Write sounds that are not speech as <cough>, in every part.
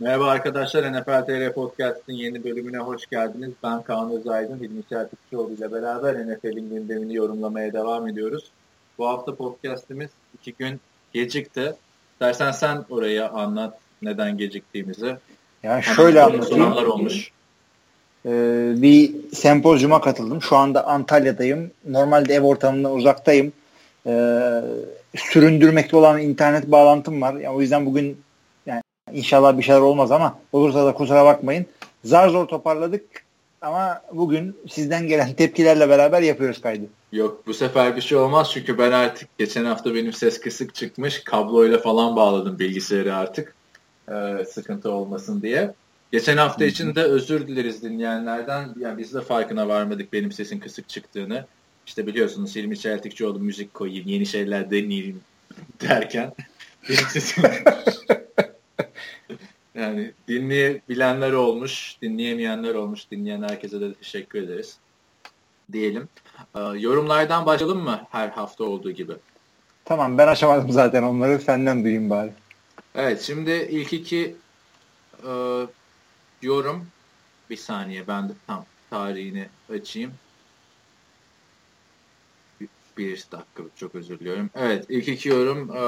Merhaba arkadaşlar, NFL TR Podcast'ın yeni bölümüne hoş geldiniz. Ben Kaan Özaydın, Hilmi Çeltikçioğlu ile beraber NFL'in gündemini yorumlamaya devam ediyoruz. Bu hafta podcast'imiz iki gün gecikti. Dersen sen oraya anlat neden geciktiğimizi. Yani şöyle anlatayım. olmuş. Ee, bir sempozyuma katıldım. Şu anda Antalya'dayım. Normalde ev ortamından uzaktayım. Ee, süründürmekte olan internet bağlantım var. Yani o yüzden bugün inşallah bir şeyler olmaz ama olursa da kusura bakmayın. Zar zor toparladık ama bugün sizden gelen tepkilerle beraber yapıyoruz kaydı. Yok bu sefer bir şey olmaz çünkü ben artık geçen hafta benim ses kısık çıkmış kabloyla falan bağladım bilgisayarı artık e, sıkıntı olmasın diye. Geçen hafta için de özür dileriz dinleyenlerden. Yani biz de farkına varmadık benim sesin kısık çıktığını. İşte biliyorsunuz Hilmi Çeltikçioğlu müzik koyayım, yeni şeyler deneyeyim derken benim <laughs> sesim yani dinleyebilenler olmuş, dinleyemeyenler olmuş. Dinleyen herkese de teşekkür ederiz. Diyelim. Ee, yorumlardan başlayalım mı her hafta olduğu gibi? Tamam ben açamadım zaten onları. Senden duyayım bari. Evet şimdi ilk iki e, yorum bir saniye ben de tam tarihini açayım. Bir dakika çok özür diliyorum. Evet ilk iki yorum e,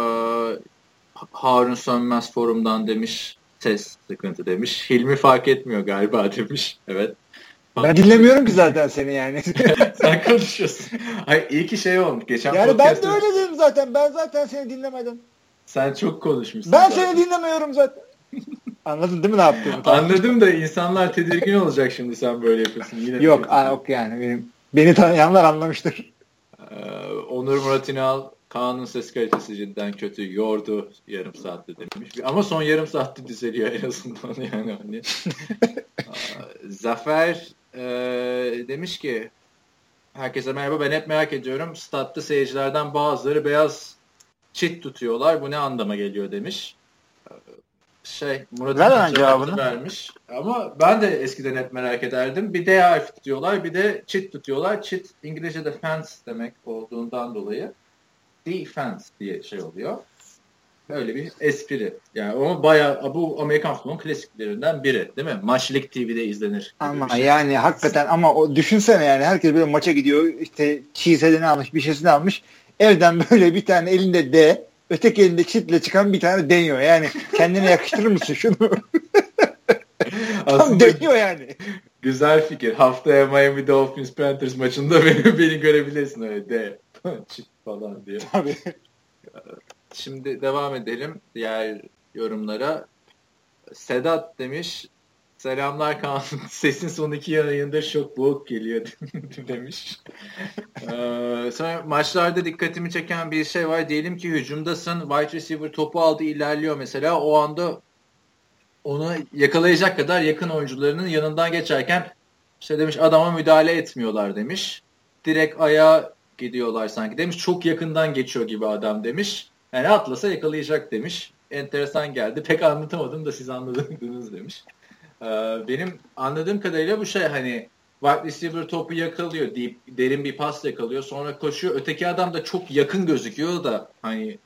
Harun Sönmez forumdan demiş ses sıkıntı demiş. Hilmi fark etmiyor galiba demiş. Evet. Ben dinlemiyorum ki zaten seni yani. <laughs> Sen konuşuyorsun. Hayır iyi ki şey olmuş. Geçen yani ben de öyle dedim zaten. Ben zaten seni dinlemedim. Sen çok konuşmuşsun. Ben zaten. seni dinlemiyorum zaten. Anladın değil mi ne yaptığımı? <laughs> Anladım da insanlar tedirgin olacak şimdi sen böyle yapıyorsun. Yine yok, yok yani benim beni tanıyanlar anlamıştır. Ee, Onur Murat İnal Kaan'ın ses kalitesi cidden kötü. Yordu yarım saatte demiş. Ama son yarım saatte düzeliyor en azından <laughs> yani. Hani. Zafer e, demiş ki herkese merhaba ben hep merak ediyorum. Statta seyircilerden bazıları beyaz çit tutuyorlar. Bu ne anlama geliyor demiş. Şey Murat'ın cevabını vermiş. Ama ben de eskiden hep merak ederdim. Bir D harfi tutuyorlar bir de çit tutuyorlar. Çit İngilizce'de fence demek olduğundan dolayı defense diye şey oluyor. Böyle bir espri. Yani ama bayağı bu Amerikan futbolunun klasiklerinden biri değil mi? Maçlık TV'de izlenir. Ama şey. yani hakikaten ama o düşünsene yani herkes böyle maça gidiyor işte çiğsedini almış bir şeysini almış. Evden <laughs> böyle bir tane elinde D öteki elinde çitle çıkan bir tane deniyor. Yani kendine yakıştırır mısın şunu? <laughs> Tam deniyor yani. Güzel fikir. Haftaya Miami Dolphins Panthers maçında <laughs> beni, beni görebilirsin öyle D. Falan diye. <laughs> Tabii. Şimdi devam edelim diğer yorumlara. Sedat demiş Selamlar Kaan. <laughs> Sesin son iki yayında çok boğuk geliyor <laughs> demiş. Ee, sonra maçlarda dikkatimi çeken bir şey var. Diyelim ki hücumdasın. Wide receiver topu aldı ilerliyor mesela. O anda onu yakalayacak kadar yakın oyuncularının yanından geçerken işte demiş adama müdahale etmiyorlar demiş. Direkt ayağa gidiyorlar sanki demiş. Çok yakından geçiyor gibi adam demiş. Yani atlasa yakalayacak demiş. Enteresan geldi. Pek anlatamadım da siz anladınız demiş. Ee, benim anladığım kadarıyla bu şey hani wide receiver topu yakalıyor deyip derin bir pas yakalıyor. Sonra koşuyor. Öteki adam da çok yakın gözüküyor da hani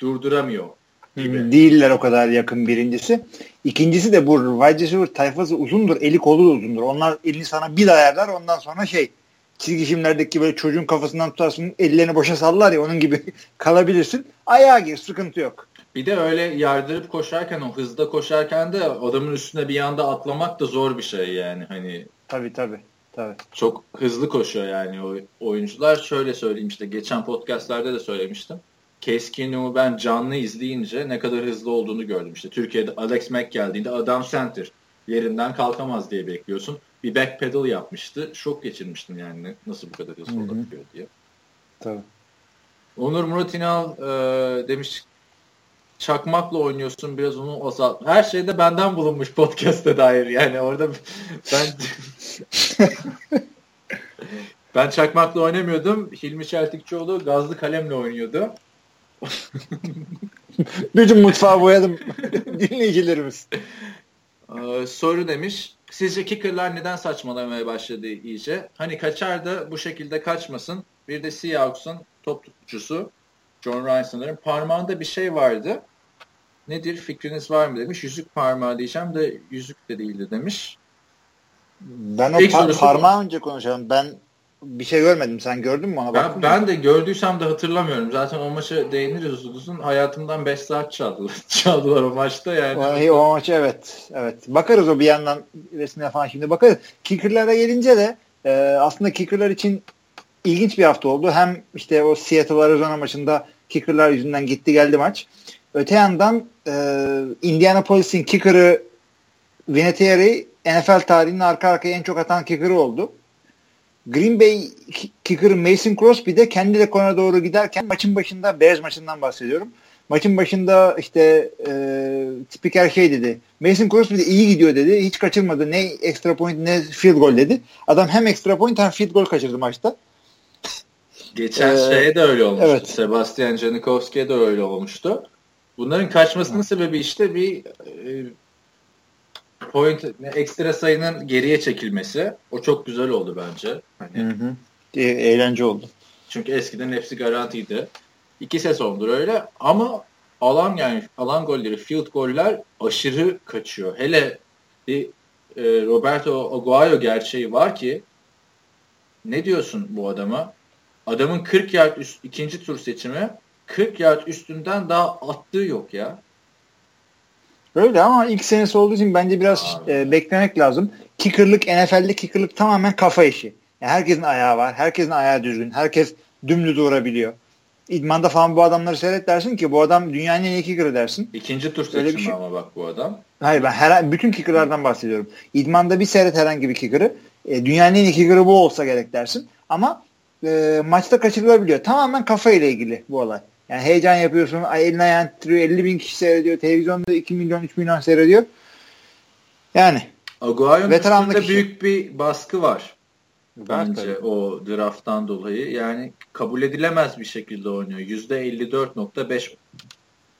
durduramıyor. Gibi. Değiller o kadar yakın birincisi. İkincisi de bu wide receiver tayfası uzundur. Eli kolu uzundur. Onlar elini sana bir ayarlar ondan sonra şey çizgi filmlerdeki böyle çocuğun kafasından tutarsın ellerini boşa sallar ya onun gibi <laughs> kalabilirsin. Ayağa gir sıkıntı yok. Bir de öyle yardırıp koşarken o hızda koşarken de adamın üstüne bir anda atlamak da zor bir şey yani hani. Tabii tabii. Tabii. Çok hızlı koşuyor yani o oyuncular. Şöyle söyleyeyim işte geçen podcastlerde de söylemiştim. Keenum'u ben canlı izleyince ne kadar hızlı olduğunu gördüm. İşte Türkiye'de Alex Mack geldiğinde adam center yerinden kalkamaz diye bekliyorsun. Bir back pedal yapmıştı. Şok geçirmiştim yani nasıl bu kadar hızlı olabiliyor diye. Tabii. Onur Murat İnal e, demiş çakmakla oynuyorsun biraz onu azalt. Her şeyde benden bulunmuş podcast'e dair yani orada ben <laughs> ben çakmakla oynamıyordum. Hilmi Çeltikçioğlu gazlı kalemle oynuyordu. Bütün mutfağı boyadım <laughs> dinleyicilerimiz. Ee, soru demiş. Sizce kicker'lar neden saçmalamaya başladı iyice? Hani kaçar da bu şekilde kaçmasın. Bir de Seahawks'ın top tutucusu John Ryan sanırım parmağında bir şey vardı. nedir fikriniz var mı demiş. Yüzük parmağı diyeceğim de yüzük de değildi demiş. Ben o par- parmağı önce konuşalım. Ben bir şey görmedim. Sen gördün mü ona? Ben, ben de gördüysem de hatırlamıyorum. Zaten o maça değiniriz uzun. Hayatımdan 5 saat çaldılar. <laughs> çaldılar o maçta yani. O, o maçı evet. Evet. Bakarız o bir yandan resmine falan şimdi bakarız. Kicker'lara gelince de e, aslında kicker'lar için ilginç bir hafta oldu. Hem işte o Seattle Arizona maçında kicker'lar yüzünden gitti geldi maç. Öte yandan e, Indianapolis'in kicker'ı Vinatieri NFL tarihinin arka arkaya en çok atan kicker'ı oldu. Green Bay kicker'ı Mason Crosby de kendi rekoruna doğru giderken maçın başında Bears maçından bahsediyorum. Maçın başında işte e, spiker şey dedi. Mason Crosby de iyi gidiyor dedi. Hiç kaçırmadı. Ne extra point ne field goal dedi. Adam hem extra point hem field goal kaçırdı maçta. Geçen ee, şeye de öyle olmuştu. Evet. Sebastian Janikowski'ye de öyle olmuştu. Bunların kaçmasının sebebi işte bir e, point ekstra sayının geriye çekilmesi. O çok güzel oldu bence. Hani, hı hı. E, eğlence oldu. Çünkü eskiden hepsi garantiydi. İki sezondur öyle ama alan yani alan golleri, field goller aşırı kaçıyor. Hele bir e, Roberto Aguayo gerçeği var ki ne diyorsun bu adama? Adamın 40 yard üst, ikinci tur seçimi 40 yard üstünden daha attığı yok ya. Öyle ama ilk senesi olduğu için bence biraz e, beklemek lazım. Kicker'lık NFL'de kicker'lık tamamen kafa işi. Yani herkesin ayağı var. Herkesin ayağı düzgün. Herkes dümdüz vurabiliyor. İdmanda falan bu adamları seyret dersin ki bu adam dünyanın en iyi kicker'ı dersin. İkinci tur seçimi şey. ama bak bu adam. Hayır ben her, bütün kicker'lardan bahsediyorum. İdmanda bir seyret herhangi bir kicker'ı. E, dünyanın en iyi kicker'ı bu olsa gerek dersin. Ama e, maçta kaçırılabiliyor. Tamamen kafa ile ilgili bu olay. Yani heyecan yapıyorsun. Eline ayağını titriyor. 50 bin kişi seyrediyor. Televizyonda 2 milyon 3 milyon seyrediyor. Yani. Aguayo'nun üstünde büyük bir baskı var. Bence tabii. o drafttan dolayı. Yani kabul edilemez bir şekilde oynuyor. %54.5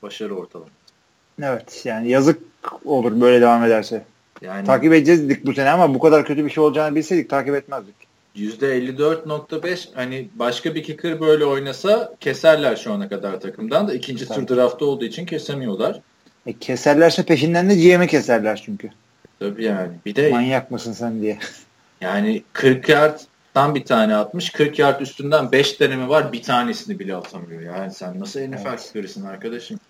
başarı ortalaması. Evet yani yazık olur böyle devam ederse. Yani, takip edeceğiz dedik bu sene ama bu kadar kötü bir şey olacağını bilseydik takip etmezdik. %54.5 hani başka bir kicker böyle oynasa keserler şu ana kadar takımdan da ikinci Tabii. tur draftta olduğu için kesemiyorlar. E keserlerse peşinden de GM'i keserler çünkü. Tabii yani. Bir de manyak mısın sen diye. Yani 40 yardtan bir tane atmış. 40 yard üstünden 5 deneme var. Bir tanesini bile atamıyor. Yani sen nasıl NFL evet. kicker'ısın arkadaşım?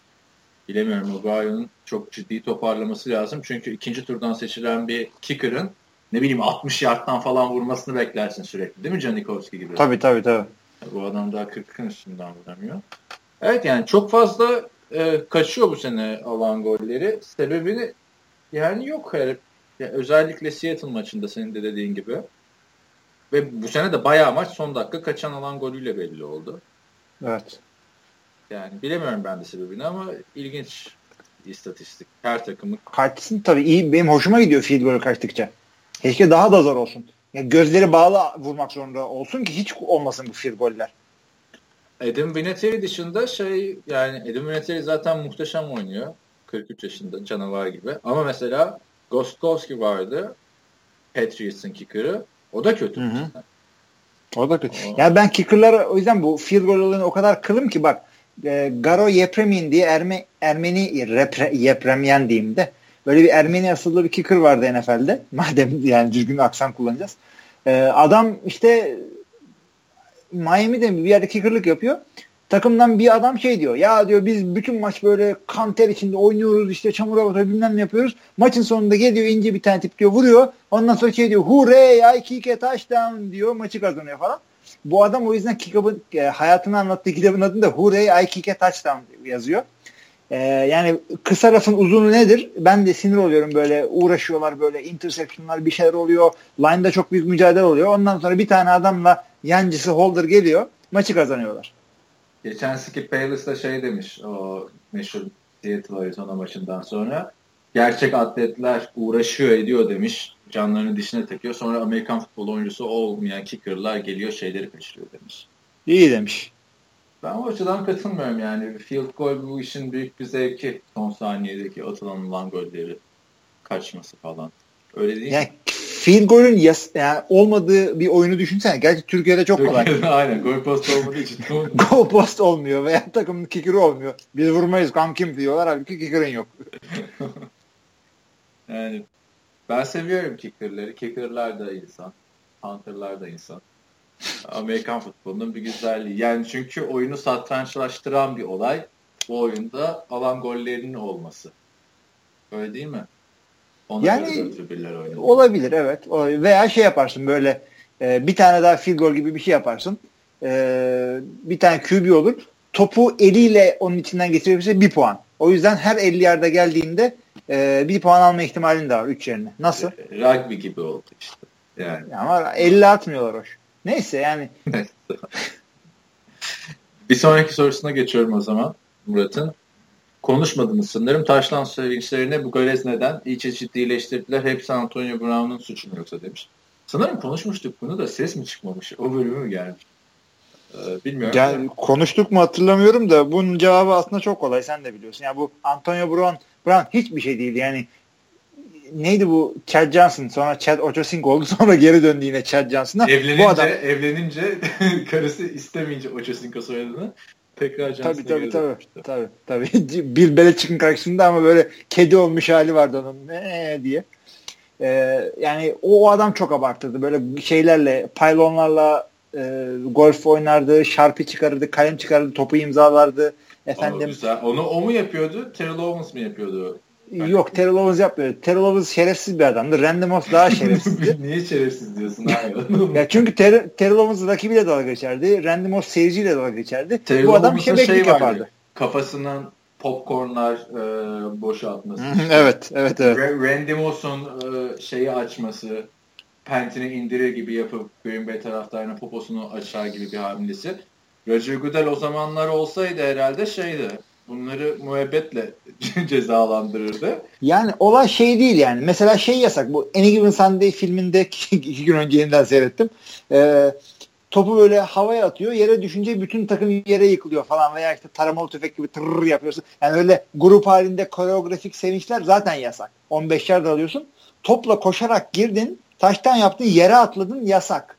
Bilemiyorum. Ogayo'nun çok ciddi toparlaması lazım. Çünkü ikinci turdan seçilen bir kicker'ın ne bileyim 60 yardtan falan vurmasını beklersin sürekli değil mi Janikowski gibi? Tabii tabii tabii. Bu adam daha 40'ın üstünden vuramıyor. Evet yani çok fazla e, kaçıyor bu sene alan golleri. Sebebini yani yok her yani özellikle Seattle maçında senin de dediğin gibi. Ve bu sene de bayağı maç son dakika kaçan alan golüyle belli oldu. Evet. Yani bilemiyorum ben de sebebini ama ilginç istatistik. Her takımı. Kaçsın tabii iyi. Benim hoşuma gidiyor field goal kaçtıkça. Keşke daha da zor olsun. Yani gözleri bağlı vurmak zorunda olsun ki hiç olmasın bu field goller. Adam Vinatieri dışında şey yani Adam Vinatieri zaten muhteşem oynuyor. 43 yaşında canavar gibi. Ama mesela Gostkowski vardı. Patriots'ın kicker'ı. O da kötü. Hı hı. O da kötü. O... Yani ben kicker'lara o yüzden bu field goal olayını o kadar kılım ki bak e, Garo Yepremin diye Erme, Ermeni repre, Yepremyen diyeyim de Böyle bir Ermeni asıllı bir kicker vardı NFL'de. <laughs> Madem yani düzgün aksan kullanacağız. Ee, adam işte Miami'de bir yerde kickerlık yapıyor. Takımdan bir adam şey diyor. Ya diyor biz bütün maç böyle kanter içinde oynuyoruz işte çamura batıyor bilmem ne yapıyoruz. Maçın sonunda geliyor ince bir tane tip diyor vuruyor. Ondan sonra şey diyor hurray I kick a touchdown diyor maçı kazanıyor falan. Bu adam o yüzden kitabın e, hayatını anlattığı kitabın adında Hurray I kick a touchdown yazıyor. Ee, yani kısa lafın uzunu nedir? Ben de sinir oluyorum böyle uğraşıyorlar böyle intersectionlar bir şeyler oluyor. Line'da çok büyük mücadele oluyor. Ondan sonra bir tane adamla yancısı Holder geliyor. Maçı kazanıyorlar. Geçen Skip Bayless da şey demiş o meşhur Seattle Arizona maçından sonra gerçek atletler uğraşıyor ediyor demiş. Canlarını dişine takıyor. Sonra Amerikan futbol oyuncusu olmayan kicker'lar geliyor şeyleri kaçırıyor demiş. İyi demiş. Ben o açıdan katılmıyorum yani. Field goal bu işin büyük bir zevki. Son saniyedeki atılan golleri kaçması falan. Öyle değil yani, mi? field goal'ün yas- yani olmadığı bir oyunu düşünsene. Gerçi Türkiye'de çok kolay. <laughs> Aynen goal post olmadığı için. <laughs> goal post olmuyor veya takımın kicker'ı olmuyor. Biz vurmayız kam kim diyorlar halbuki kicker'ın yok. <laughs> yani ben seviyorum kicker'ları. Kicker'lar da insan. Hunter'lar da insan. Amerikan futbolunun bir güzelliği. Yani çünkü oyunu satrançlaştıran bir olay bu oyunda alan gollerinin olması. Öyle değil mi? Ona yani olabilir evet. Veya şey yaparsın böyle e, bir tane daha field goal gibi bir şey yaparsın. E, bir tane QB olur. Topu eliyle onun içinden geçirebilirse bir puan. O yüzden her 50 yarda geldiğinde e, bir puan alma ihtimalin de var 3 yerine. Nasıl? Rugby gibi oldu işte. Yani. Ama 50 atmıyorlar hoş. Neyse yani. bir sonraki sorusuna geçiyorum o zaman Murat'ın. Konuşmadınız sanırım. Taşlan sevinçlerini bu Gales neden iyice ciddileştirdiler. Hepsi Antonio Brown'un suçu mu yoksa demiş. Sanırım konuşmuştuk bunu da ses mi çıkmamış? O bölümü mü gelmiş? Ee, bilmiyorum. Gel, konuştuk mu hatırlamıyorum da bunun cevabı aslında çok kolay. Sen de biliyorsun. Yani bu Antonio Brown, Brown hiçbir şey değil. Yani neydi bu Chad Johnson sonra Chad Ochocinco oldu <laughs> sonra geri döndü yine Chad Johnson'a. Evlenince, bu adam... evlenince <laughs> karısı istemeyince Ochocinco soyadını tekrar Johnson'a tabii, tabii, tabii, tabii, <laughs> tabii. Bill Belichick'in karşısında ama böyle kedi olmuş hali vardı onun ne diye. Ee, yani o, o adam çok abarttırdı. Böyle şeylerle, paylonlarla e, golf oynardı, şarpı çıkarırdı, kalem çıkarırdı, topu imzalardı. Efendim. Onu, onu o mu yapıyordu? Terrell Owens mi yapıyordu? Yok Terrell Owens yapmıyor. Terrell Owens şerefsiz bir adamdı. Randy Moss daha <laughs> şerefsizdi. Niye şerefsiz diyorsun <laughs> ya çünkü Ter Terrell Owens rakibiyle dalga geçerdi. Randy Moss seyirciyle dalga geçerdi. Terrell Bu adam şebeklik şey yapardı. Kafasından popcornlar e, boşaltması. evet, evet, evet. Randy Moss'un e, şeyi açması, pentini indirir gibi yapıp Green Bay taraftarına poposunu açar gibi bir hamlesi. Roger Goodell o zamanlar olsaydı herhalde şeydi bunları muhabbetle <laughs> cezalandırırdı. Yani olay şey değil yani. Mesela şey yasak. Bu Any Given Sunday filminde <laughs> iki gün önce yeniden seyrettim. Ee, topu böyle havaya atıyor. Yere düşünce bütün takım yere yıkılıyor falan veya işte taramalı tüfek gibi tırrrr yapıyorsun. Yani öyle grup halinde koreografik sevinçler zaten yasak. 15 yard alıyorsun. Topla koşarak girdin. Taştan yaptın. Yere atladın. Yasak.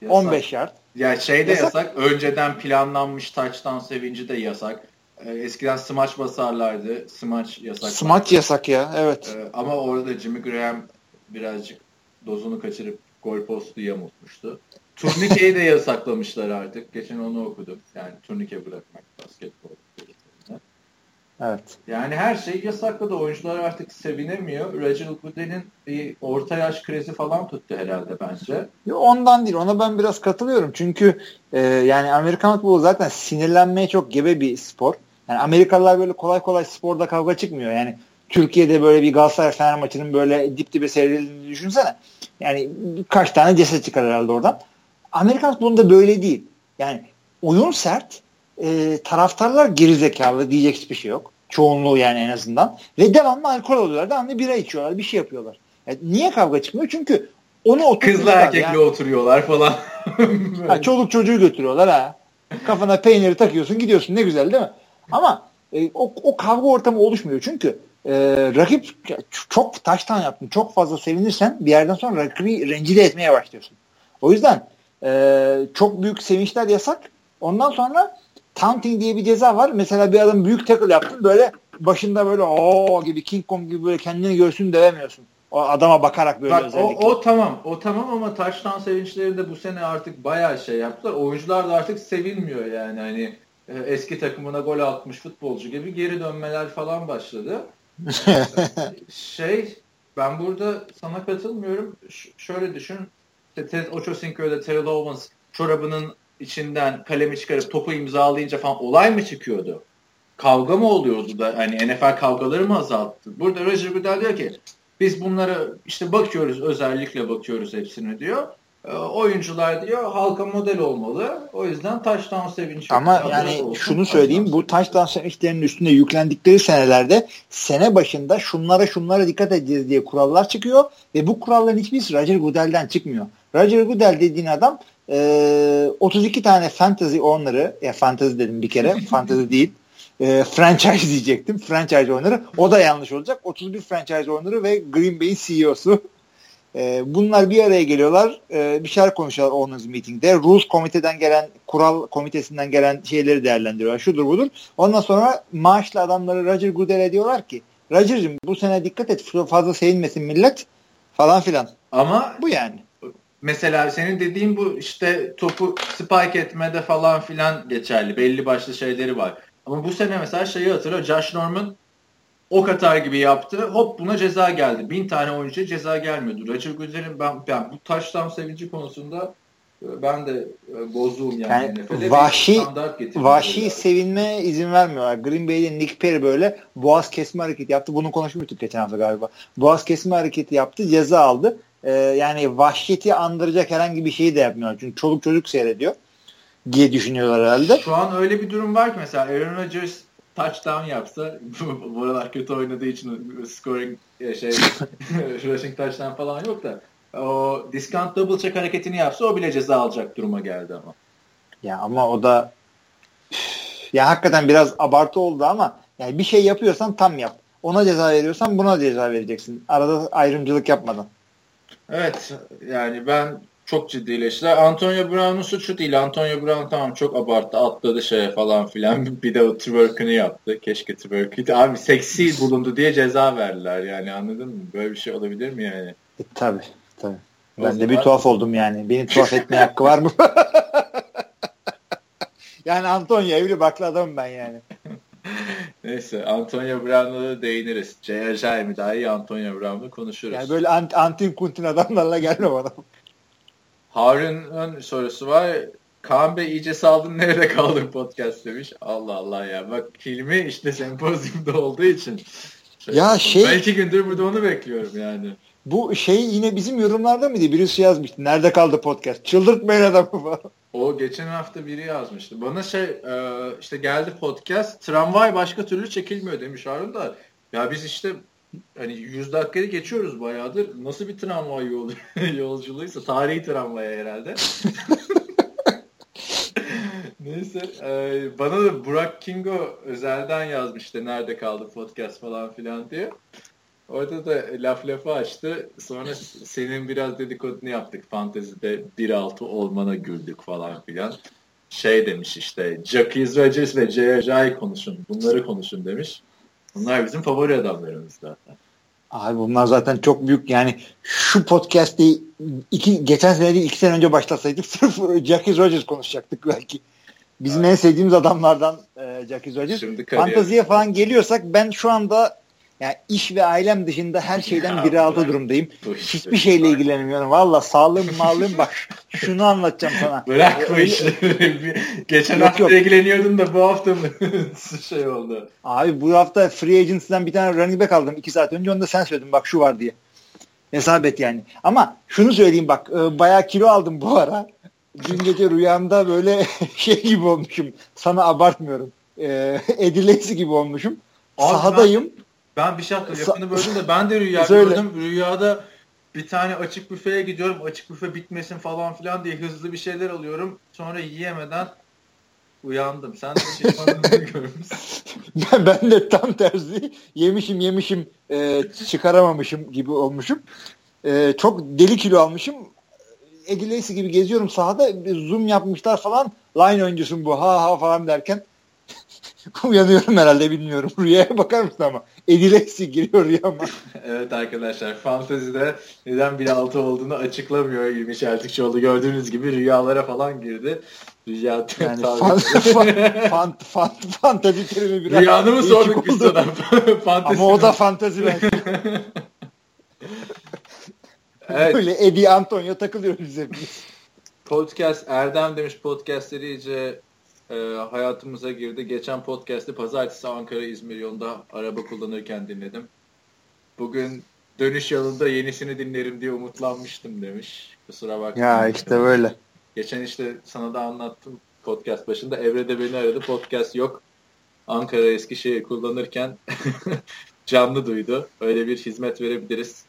yasak. 15 yard. Ya şey de yasak. yasak. Önceden planlanmış taçtan sevinci de yasak. Ee, eskiden smaç basarlardı. Smaç yasak. Smaç yasak ya. Evet. Ee, ama orada Jimmy Graham birazcık dozunu kaçırıp gol postu yamultmuştu. Turnikeyi de yasaklamışlar artık. Geçen onu okudum. Yani turnike bırakmak basketbol. Evet. Yani her şey yasakladı. Oyuncular artık sevinemiyor. Reginald Goodell'in bir orta yaş krizi falan tuttu herhalde bence. Ondan değil. Ona ben biraz katılıyorum. Çünkü e, yani Amerikan futbolu zaten sinirlenmeye çok gebe bir spor. Yani Amerikalılar böyle kolay kolay sporda kavga çıkmıyor. Yani Türkiye'de böyle bir Galatasaray Fener maçının böyle dip dibe seyredildiğini düşünsene. Yani kaç tane ceset çıkar herhalde oradan. Amerikan futbolunda böyle değil. Yani oyun sert, e, taraftarlar gerizekalı diyecek hiçbir şey yok. Çoğunluğu yani en azından. Ve devamlı alkol alıyorlar. Devamlı bira içiyorlar. Bir şey yapıyorlar. Yani niye kavga çıkmıyor? Çünkü onu. Kızla erkekle yani. oturuyorlar falan. ha, çoluk çocuğu götürüyorlar ha. Kafana peyniri takıyorsun gidiyorsun ne güzel değil mi? Ama e, o, o kavga ortamı oluşmuyor. Çünkü e, rakip çok taştan yaptın. Çok fazla sevinirsen bir yerden sonra rakibi rencide etmeye başlıyorsun. O yüzden e, çok büyük sevinçler yasak. Ondan sonra taunting diye bir ceza var. Mesela bir adam büyük tackle yaptın böyle başında böyle o gibi King Kong gibi böyle kendini göğsünü dövemiyorsun. O adama bakarak böyle Bak, özellikle. O, o tamam. O tamam ama taştan sevinçleri de bu sene artık bayağı şey yaptılar. Oyuncular da artık sevinmiyor yani. Hani e, eski takımına gol atmış futbolcu gibi geri dönmeler falan başladı. <laughs> şey ben burada sana katılmıyorum. Ş- şöyle düşün. Ted Ochocinco'da Terrell Owens çorabının içinden kalemi çıkarıp topu imzalayınca falan olay mı çıkıyordu? Kavga mı oluyordu da hani NFL kavgaları mı azalttı? Burada Roger Goodell diyor ki biz bunlara işte bakıyoruz özellikle bakıyoruz hepsini diyor. E, oyuncular diyor halka model olmalı. O yüzden touchdown sevinci. Ama yani olsun, şunu söyleyeyim bu touchdown sevinçlerinin üstünde yüklendikleri senelerde sene başında şunlara şunlara dikkat edeceğiz diye kurallar çıkıyor ve bu kuralların hiçbirisi Roger Goodell'den çıkmıyor. Roger Goodell dediğin adam e, 32 tane fantasy onları ya fantasy dedim bir kere <laughs> fantasy değil e, franchise diyecektim. Franchise oyunları. O da yanlış olacak. 31 franchise oyunları ve Green Bay'in CEO'su. E, bunlar bir araya geliyorlar. E, bir şeyler konuşuyorlar owners meeting'de. Rules komiteden gelen, kural komitesinden gelen şeyleri değerlendiriyorlar. Şudur budur. Ondan sonra maaşlı adamları Roger Goodell'e diyorlar ki Roger'cığım bu sene dikkat et fazla sevinmesin millet falan filan. Ama bu yani. Mesela senin dediğin bu işte topu spike etmede falan filan geçerli. Belli başlı şeyleri var. Ama bu sene mesela şeyi hatırlıyor. Josh Norman o Katar gibi yaptı. Hop buna ceza geldi. Bin tane oyuncu ceza gelmiyordu. Roger Goodell'in ben, ben bu touchdown sevinci konusunda e, ben de e, bozuğum yani. yani vahşi vahşi sevinme izin vermiyorlar. Green Bay'de Nick Perry böyle boğaz kesme hareketi yaptı. Bunu konuşmuştuk geçen hafta galiba. Boğaz kesme hareketi yaptı. Ceza aldı. Ee, yani vahşeti andıracak herhangi bir şeyi de yapmıyorlar. Çünkü çoluk çocuk seyrediyor diye düşünüyorlar herhalde. Şu an öyle bir durum var ki mesela Aaron Rodgers touchdown yapsa <laughs> bu aralar kötü oynadığı için scoring e, şey <laughs> rushing touchdown falan yok da o discount double check hareketini yapsa o bile ceza alacak duruma geldi ama. Ya ama o da ya hakikaten biraz abartı oldu ama yani bir şey yapıyorsan tam yap. Ona ceza veriyorsan buna ceza vereceksin. Arada ayrımcılık yapmadan. Evet yani ben çok ciddileştiler. Antonio Brown'un suçu değil. Antonio Brown tamam çok abarttı. Atladı şeye falan filan. <laughs> Bir de o twerk'ünü yaptı. Keşke twerk'ü. Abi seksi bulundu diye ceza verdiler yani anladın mı? Böyle bir şey olabilir mi yani? E, tabii tabii. O ben zaman... de bir tuhaf oldum yani. Beni tuhaf <laughs> etmeye hakkı var mı? <laughs> yani Antonio evli baklı adamım ben yani. Neyse Antonio Brown'la da değiniriz. J.R. mi daha iyi Antonio Brown'la konuşuruz. Yani böyle ant antin kuntin adamlarla gelme bana. Harun'un sorusu var. Kaan Bey iyice saldın nerede kaldın podcast demiş. Allah Allah ya. Bak filmi işte sempozyumda olduğu için. Ya şey. Ben iki gündür burada onu bekliyorum yani. Bu şey yine bizim yorumlarda mıydı? Birisi yazmıştı. Nerede kaldı podcast? Çıldırtmayın adamı falan. O geçen hafta biri yazmıştı. Bana şey e, işte geldi podcast. Tramvay başka türlü çekilmiyor demiş Harun da. Ya biz işte hani 100 dakikayı geçiyoruz bayağıdır. Nasıl bir tramvay yol, <laughs> yolculuğuysa tarihi tramvay herhalde. <laughs> Neyse. E, bana da Burak Kingo özelden yazmıştı. Nerede kaldı podcast falan filan diye. Orada da laf lafı açtı. Sonra senin biraz dedikodunu yaptık. Fantezide 1.6 olmana güldük falan filan. Şey demiş işte Jacques Rodgers ve J.J. konuşun. Bunları konuşun demiş. Bunlar bizim favori adamlarımız zaten. Abi bunlar zaten çok büyük yani şu podcast'i iki, geçen sene değil iki sene önce başlasaydık <laughs> sırf Jackie Rogers konuşacaktık belki. Bizim evet. en sevdiğimiz adamlardan e, Jackie Rogers. Fantaziye falan geliyorsak ben şu anda yani iş ve ailem dışında her şeyden biri altı durumdayım. Hiçbir şeyle ilgilenmiyorum. Valla sağlığım mağlığım bak şunu anlatacağım sana. Bırak bu işi. <laughs> Geçen yok, hafta yok. ilgileniyordun da bu hafta mı <laughs> şey oldu? Abi bu hafta free agency'den bir tane running back aldım. iki saat önce onu da sen söyledin bak şu var diye. Hesap et yani. Ama şunu söyleyeyim bak e, bayağı kilo aldım bu ara. Dün gece rüyamda böyle <laughs> şey gibi olmuşum. Sana abartmıyorum. E, Eddie gibi olmuşum. Abi Sahadayım. Ben ben bir şey lafını böldüm de ben de rüya Söyle. gördüm. Rüyada bir tane açık büfeye gidiyorum. Açık büfe bitmesin falan filan diye hızlı bir şeyler alıyorum. Sonra yiyemeden uyandım. Sen de şey <laughs> görmüşsün. ben, ben de tam tersi yemişim yemişim e, çıkaramamışım gibi olmuşum. E, çok deli kilo almışım. Edileysi gibi geziyorum sahada zoom yapmışlar falan. Line oyuncusun bu ha ha falan derken <laughs> Uyanıyorum herhalde bilmiyorum. Rüyaya bakar mısın ama? Edileksi giriyor rüyama. <laughs> evet arkadaşlar fantezide neden 1.6 olduğunu açıklamıyor İlmi Çeltikçioğlu. Gördüğünüz gibi rüyalara falan girdi. Rüya yani <laughs> fan, fan, fan, fantezi terimi biraz. Rüyanı mı sorduk biz sana? ama o da fantezi ben. evet. Böyle Eddie Antonio takılıyoruz bize. Podcast Erdem demiş podcastleri iyice e, hayatımıza girdi. Geçen podcast'te pazartesi Ankara-İzmir yolunda araba kullanırken dinledim. Bugün dönüş yolunda yenisini dinlerim diye umutlanmıştım demiş. Kusura bakma. Ya işte böyle. Geçen işte sana da anlattım podcast başında. Evre de beni aradı. Podcast yok. Ankara Eskişehir kullanırken <laughs> canlı duydu. Öyle bir hizmet verebiliriz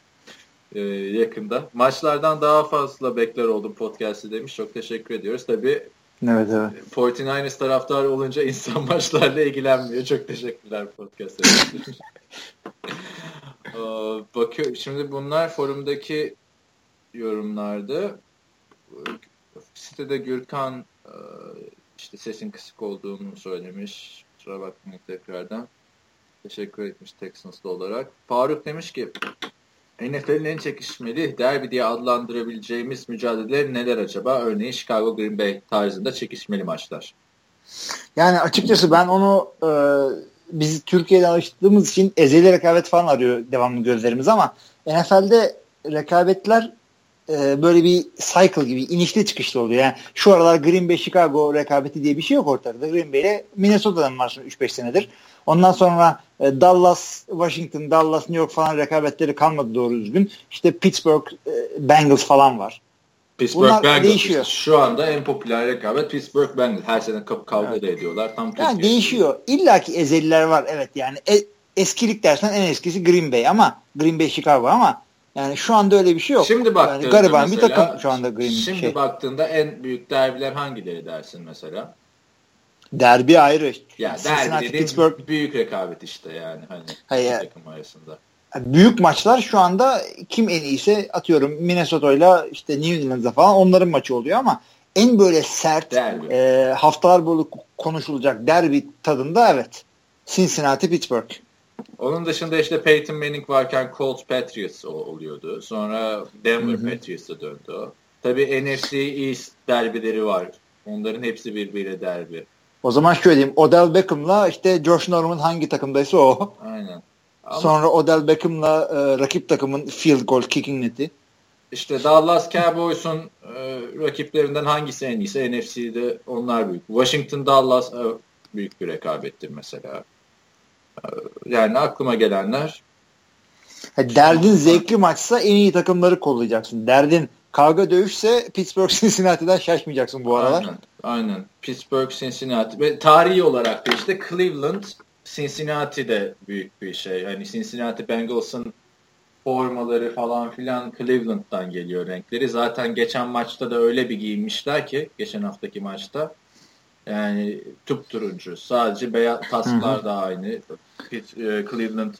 e, yakında. Maçlardan daha fazla bekler oldum podcast'i demiş. Çok teşekkür ediyoruz. Tabii Evet evet. 49ers taraftar olunca <laughs> insan maçlarla ilgilenmiyor. Çok teşekkürler podcast <laughs> Bakıyor. Şimdi bunlar forumdaki yorumlardı. Sitede Gürkan e, işte sesin kısık olduğunu söylemiş. Kusura bakmayın tekrardan. Teşekkür etmiş Texans'da olarak. Faruk demiş ki NFL'in en çekişmeli derbi diye adlandırabileceğimiz mücadeleler neler acaba? Örneğin Chicago Green Bay tarzında çekişmeli maçlar. Yani açıkçası ben onu e, biz Türkiye'de alıştığımız için ezeli rekabet falan arıyor devamlı gözlerimiz ama NFL'de rekabetler e, böyle bir cycle gibi inişli çıkışlı oluyor. Yani şu aralar Green Bay Chicago rekabeti diye bir şey yok ortada. Green Bay ile Minnesota'dan var 3-5 senedir. Ondan sonra e, Dallas, Washington, Dallas, New York falan rekabetleri kalmadı doğru düzgün. İşte Pittsburgh, e, Bengals falan var. Pittsburgh Bunlar Bengals değişiyor. şu anda en popüler rekabet Pittsburgh Bengals. Her sene kavga evet. ediyorlar. Tam yani değişiyor. İlla ki ezeliler var evet yani. E, eskilik dersen en eskisi Green Bay ama Green Bay Chicago ama yani şu anda öyle bir şey yok. Şimdi baktığında yani gariban mesela, bir takım şu anda Green Bay. Şimdi şey. baktığında en büyük derbiler hangileri dersin mesela? Derbi ayrı. Ya derbi Pittsburgh büyük rekabet işte yani hani Hayır. takım arasında. Büyük maçlar şu anda kim en iyiyse atıyorum Minnesota'yla işte New England'da falan onların maçı oluyor ama en böyle sert e, haftalar boyu konuşulacak derbi tadında evet. Cincinnati Pittsburgh. Onun dışında işte Peyton Manning varken Colts Patriots oluyordu. Sonra Denver Patriots'a döndü. Tabii NFC East derbileri var. Onların hepsi birbiriyle derbi. O zaman şöyle diyeyim. Odell Beckham'la işte Josh Norman hangi takımdaysa o. Aynen. Ama Sonra Odell Beckham'la e, rakip takımın field goal kicking neti. İşte Dallas Cowboys'un e, rakiplerinden hangisi en iyisi? NFC'de onlar büyük. Washington Dallas e, büyük bir rekabettir mesela. Yani aklıma gelenler. Derdin zevkli maçsa en iyi takımları kollayacaksın. Derdin kavga dövüşse Pittsburgh <laughs> Cincinnati'den şaşmayacaksın bu aralar. Aynen. Aynen. Pittsburgh, Cincinnati ve tarihi olarak da işte Cleveland, Cincinnati de büyük bir şey. Hani Cincinnati Bengals'ın formaları falan filan Cleveland'dan geliyor renkleri. Zaten geçen maçta da öyle bir giyinmişler ki geçen haftaki maçta. Yani tup turuncu. Sadece beyaz kasklar da aynı. E, Cleveland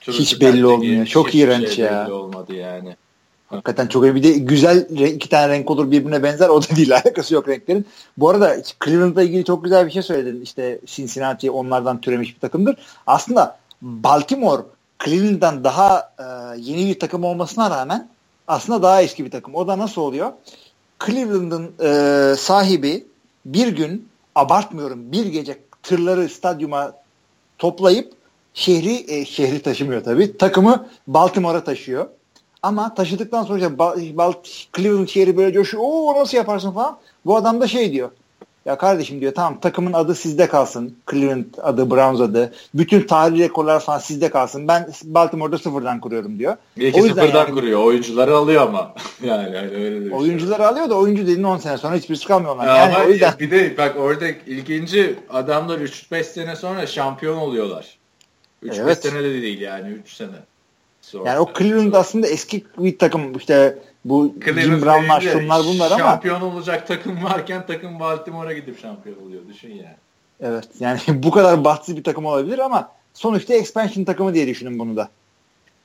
hiç belli olmuyor. Çok iğrenç şey ya. Belli olmadı yani. Hakikaten çok iyi. Bir de güzel iki tane renk olur birbirine benzer. O da değil. <laughs> Alakası yok renklerin. Bu arada Cleveland'la ilgili çok güzel bir şey söyledin. İşte Cincinnati onlardan türemiş bir takımdır. Aslında Baltimore Cleveland'dan daha e, yeni bir takım olmasına rağmen aslında daha eski bir takım. O da nasıl oluyor? Cleveland'ın e, sahibi bir gün abartmıyorum bir gece tırları stadyuma toplayıp şehri e, şehri taşımıyor tabii. Takımı Baltimore'a taşıyor. Ama taşıdıktan sonra işte Bal Cleveland şehri böyle coşuyor. Oo nasıl yaparsın falan. Bu adam da şey diyor. Ya kardeşim diyor tamam takımın adı sizde kalsın. Cleveland adı, Browns adı. Bütün tarih rekorlar falan sizde kalsın. Ben Baltimore'da sıfırdan kuruyorum diyor. Bir iki sıfırdan yani, kuruyor. Oyuncuları alıyor ama. <laughs> yani, yani öyle bir şey. Oyuncuları şey. alıyor da oyuncu dediğin 10 sene sonra hiçbirisi kalmıyor onlar. Ya yani o yüzden... Bir de bak orada ilginci adamlar 3-5 sene sonra şampiyon oluyorlar. 3-5 evet. sene de değil yani 3 sene. Sonra, yani o Cleveland aslında eski bir takım işte bu Cleveland Jim Brown'lar şunlar bunlar ama şampiyon olacak takım varken takım Baltimore'a gidip şampiyon oluyor düşün yani. Evet yani <laughs> bu kadar bahtsız bir takım olabilir ama sonuçta expansion takımı diye düşünün bunu da.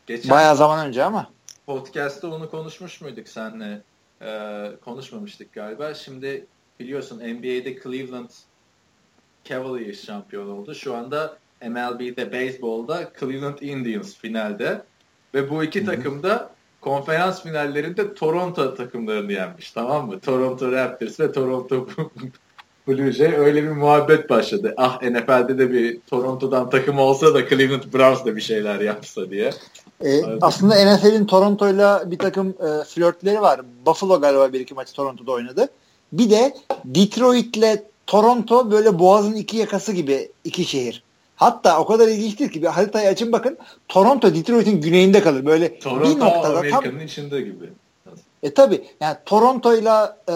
Geçen Bayağı zaman önce ama. Podcast'ta onu konuşmuş muyduk senle? Ee, konuşmamıştık galiba. Şimdi biliyorsun NBA'de Cleveland Cavaliers şampiyon oldu. Şu anda MLB'de, baseball'da Cleveland Indians finalde. Ve bu iki takım da konferans finallerinde Toronto takımlarını yenmiş tamam mı? Toronto Raptors ve Toronto <laughs> Blue Jay öyle bir muhabbet başladı. Ah NFL'de de bir Toronto'dan takım olsa da Cleveland Browns da bir şeyler yapsa diye. Ee, aslında NFL'in Toronto'yla bir takım e, flörtleri var. Buffalo galiba bir iki maçı Toronto'da oynadı. Bir de Detroit'le Toronto böyle boğazın iki yakası gibi iki şehir. Hatta o kadar ilginçtir ki bir haritayı açın bakın. Toronto Detroit'in güneyinde kalır. Böyle Toronto bir noktada Amerika'nın tam, içinde gibi. E tabi yani Toronto ile e,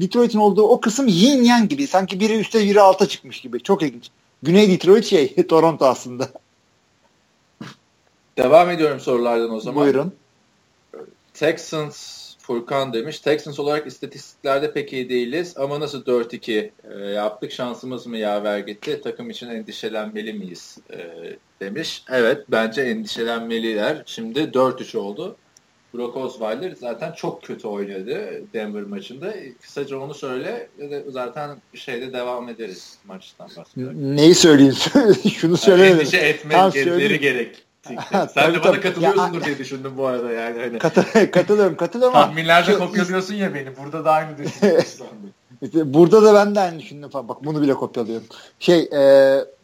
Detroit'in olduğu o kısım yin yang gibi. Sanki biri üstte biri alta çıkmış gibi. Çok ilginç. Güney Detroit şey <laughs> Toronto aslında. Devam ediyorum sorulardan o zaman. Buyurun. Texans Furkan demiş. Texans olarak istatistiklerde pek iyi değiliz ama nasıl 4-2 e, yaptık şansımız mı yaver gitti takım için endişelenmeli miyiz e, demiş. Evet bence endişelenmeliler. Şimdi 4-3 oldu. Brock Osweiler zaten çok kötü oynadı Denver maçında. Kısaca onu söyle zaten şeyde devam ederiz maçtan bahsediyorum. Neyi söyleyeyim? <laughs> Şunu söyle. Yani endişe etmeleri gerek. Sen de bana katılıyorsundur ya, diye düşündüm bu arada yani. Hani. Katı, katılıyorum katılıyorum ama. Tahminlerde kopyalıyorsun ya beni. Burada da aynı düşünüyorsun. işte <laughs> burada da ben de aynı düşündüm falan. Bak bunu bile kopyalıyorum. Şey e,